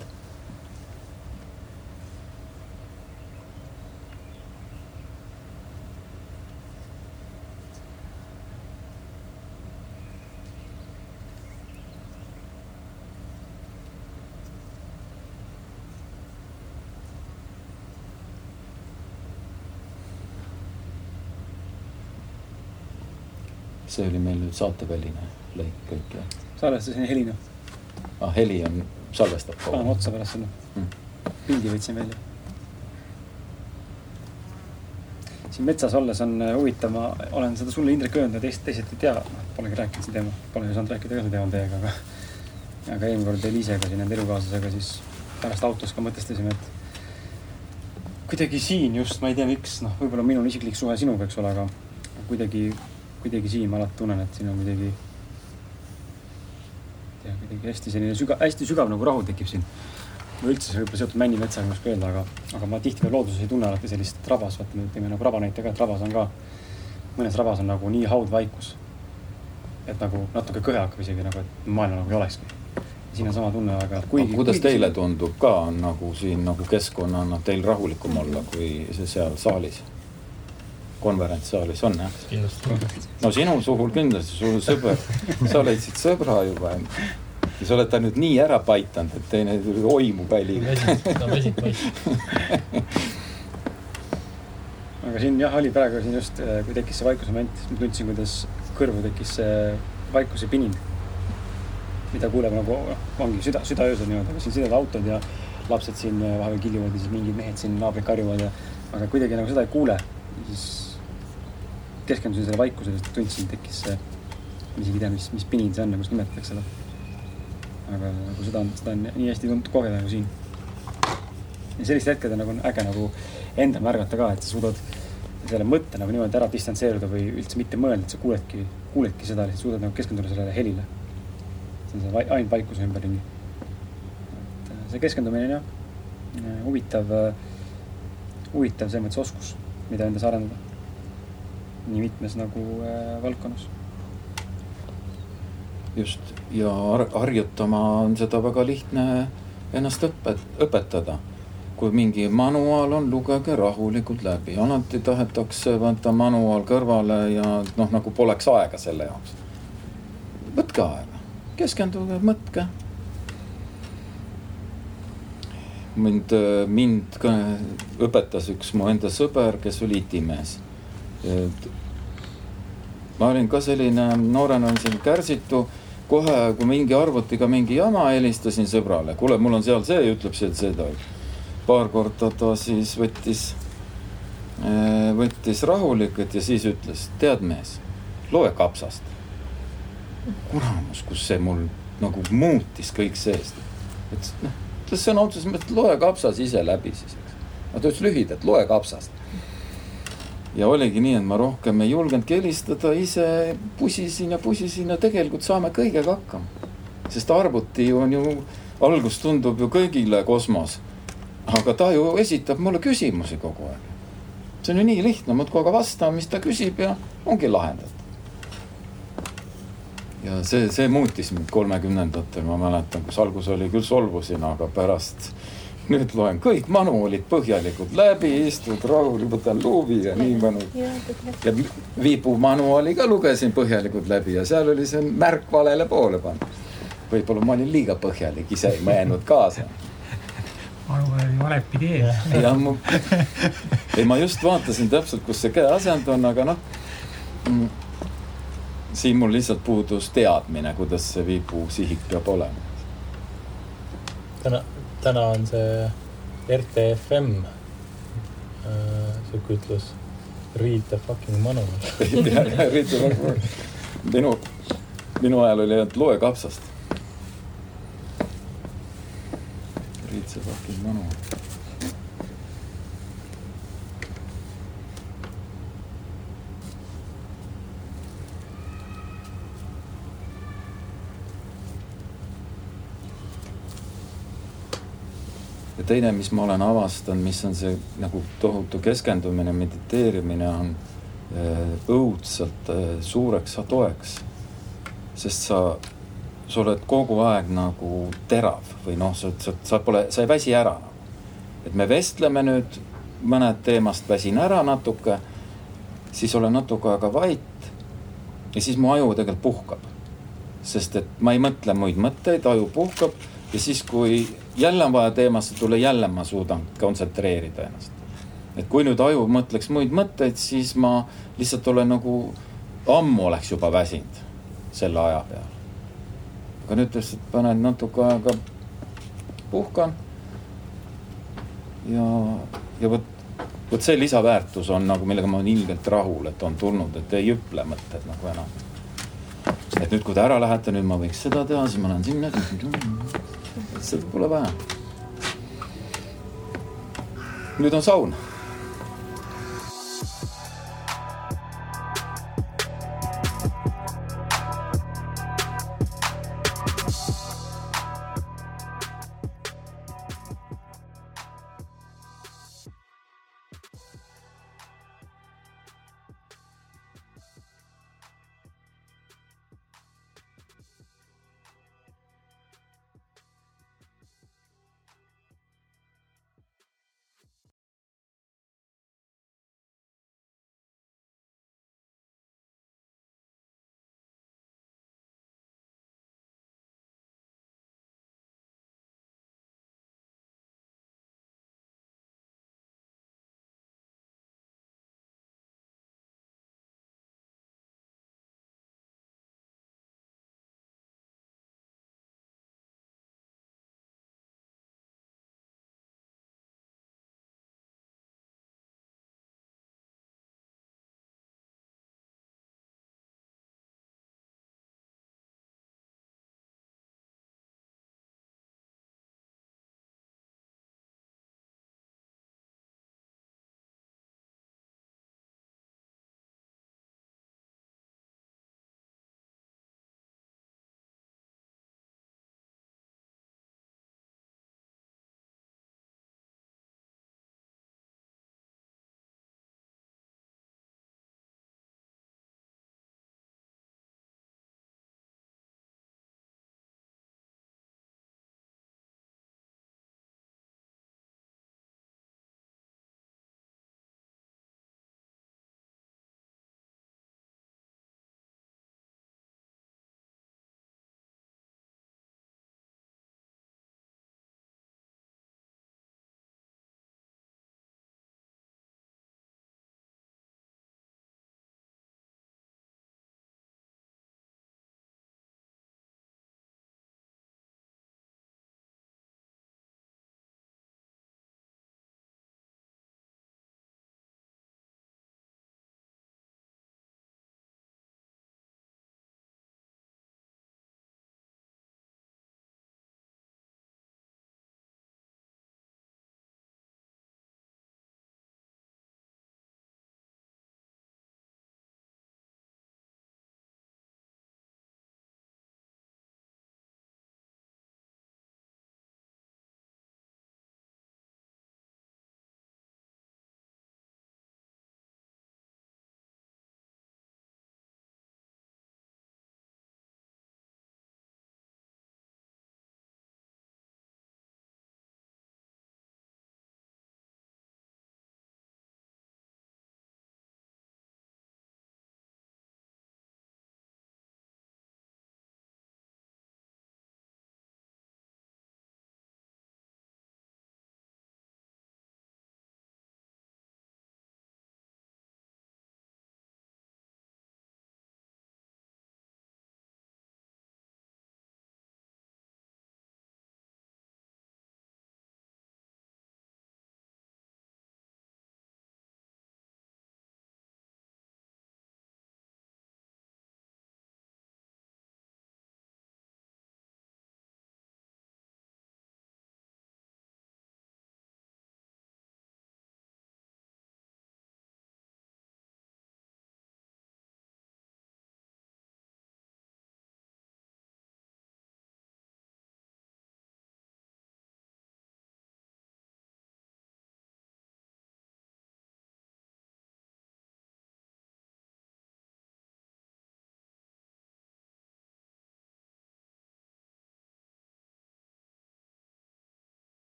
See oli meil nüüd saateväline lõik kõik jah salvestasin helina. ah, heli on, salvestab kogu aeg? paneme otsa pärast sinna hmm.. pildi võtsin välja. siin metsas olles on äh, huvitav, ma olen seda sulle, Indrek, öelnud ja teised, teised ei tea, noh, polegi rääkinud sel teemal, pole saanud rääkida ka sel teemal teiega, aga aga eelmine kord Eliisega siin, enda elukaaslasega, siis pärast autos ka mõtestasime, et kuidagi siin just, ma ei tea, miks, noh, võib-olla minul isiklik suhe sinuga, eks ole, aga kuidagi, kuidagi siin ma alati tunnen, et siin on kuidagi ja kuidagi hästi selline sügav, hästi sügav nagu rahu tekib siin. või üldse see võib-olla seotud männimetsaga, ma ei oska öelda, aga, aga ma tihtipeale looduses ei tunne alati sellist rabas, vaata me teeme nagu raba näite ka, et rabas on ka, mõnes rabas on nagu nii haudvaikus. et nagu natuke kõhe hakkab isegi nagu, et maailma nagu ei olekski. siin on sama tunne, aga kuigi. kuidas kuigi teile tundub ka, nagu siin nagu keskkonnana teil rahulikum olla kui see seal saalis? Konverentsisaalis on jah? no sinu suhul kindlasti, sul sõber, sa leidsid sõbra juba ja sa oled ta nüüd nii ära paitanud, et teine tuli oimu väliga. ta väsib poiss. aga siin jah, oli praegu siin just, äh, kui tekkis see vaikuse moment, siis ma tundsin, kuidas kõrvu tekkis see vaikuse pinin. mida kuuleb nagu, noh, ongi süda, südaöösel niimoodi, aga siin sõidavad autod ja lapsed siin äh, vahepeal kiljuvad ja siis mingid mehed siin naabrid karjuvad ja, aga kuidagi nagu seda ei kuule. siis keskendusin selle vaikusele, sest tundsin, tekkis see, ma isegi ei tea, mis, mis pinin see on, kuidas nimetatakse seda aga nagu seda on, seda on nii hästi tundnud kogeda nagu siin. ja sellistel hetkedel nagu on äge nagu endal märgata ka, et sa suudad selle mõtte nagu niimoodi ära distantseeruda või üldse mitte mõelda, et sa kuuledki, kuuledki seda, lihtsalt suudad nagu keskenduda sellele helile. see on see ainult vaikuse ümberringi. et äh, see keskendumine on jah, äh, huvitav, äh, huvitav selles mõttes oskus, mida endas arendada. Nii mitmes nagu äh, valdkonnas just, ja harjutama on seda väga lihtne ennast õpet-, õpetada. kui mingi manuaal on, lugege rahulikult läbi, alati tahetakse võtta manuaal kõrvale ja noh, nagu poleks aega selle jaoks. võtke aega, keskenduge, mõtke. mind, mind õpetas üks mu enda sõber, kes oli itimees ma olin ka selline, noorena selline kärsitu kohe, kui mingi arvutiga mingi jama, helistasin sõbrale, kuule, mul on seal see, ütleb see, seda. paar korda ta siis võttis, eh, võttis rahulikult ja siis ütles, tead mees, loe kapsast. kuramus, kus see mul nagu muutis kõik seest. et noh, ütles sõna otseses mõttes, loe kapsas ise läbi siis, eks. aga ta ütles lühidalt, loe kapsast ja oligi nii, et ma rohkem ei julgenudki helistada, ise pusisin ja pusisin ja tegelikult saame kõigega hakkama. sest arvuti on ju, algus tundub ju kõigile kosmos. aga ta ju esitab mulle küsimusi kogu aeg. see on ju nii lihtne, muudkui aga vastama, mis ta küsib ja ongi lahendatud. ja see, see muutis mind kolmekümnendatel, ma mäletan, kus alguses oli küll solvusin, aga pärast nüüd loen kõik manuaalid põhjalikult läbi, istud rahulikult, võtan luubi ja nii mõnus. ja viibu manuaali ka lugesin põhjalikult läbi ja seal oli see märk valele poole pandud. võib-olla ma olin liiga põhjalik, ise ei mõelnud kaasa. manuaal oli valepidi ees. jah, mu, ei ma just vaatasin täpselt, kus see käeasend on, aga noh mm, siin mul lihtsalt puudus teadmine, kuidas see viibu sihik peab olema. täna täna on see RTFM äh,, sihuke ütlus. Read the fucking manual Read the fucking, minu, minu ajal oli ainult loe kapsast. Read the fucking manual teine, mis ma olen avastanud, mis on see nagu tohutu keskendumine, mediteerimine on äh, õudselt äh, suureks toeks. sest sa, sa oled kogu aeg nagu terav või noh, sa, sa, sa pole, sa ei väsi ära. et me vestleme nüüd mõned teemast, väsin ära natuke, siis olen natuke aega vait ja siis mu aju tegelikult puhkab. sest et ma ei mõtle muid mõtteid, aju puhkab ja siis, kui jälle on vaja teemasse tulla, jälle ma suudan kontsentreerida ennast. et kui nüüd aju mõtleks muid mõtteid, siis ma lihtsalt olen nagu, ammu oleks juba väsinud selle aja peal. aga nüüd lihtsalt panen natuke aega, puhkan. ja, ja vot, vot see lisaväärtus on nagu, millega ma olen ilgelt rahul, et on tulnud, et ei hüple mõtted nagu enam. et nüüd, kui te ära lähete, nüüd ma võiks seda teha, siis ma lähen sinna seda pole vaja. nüüd on saun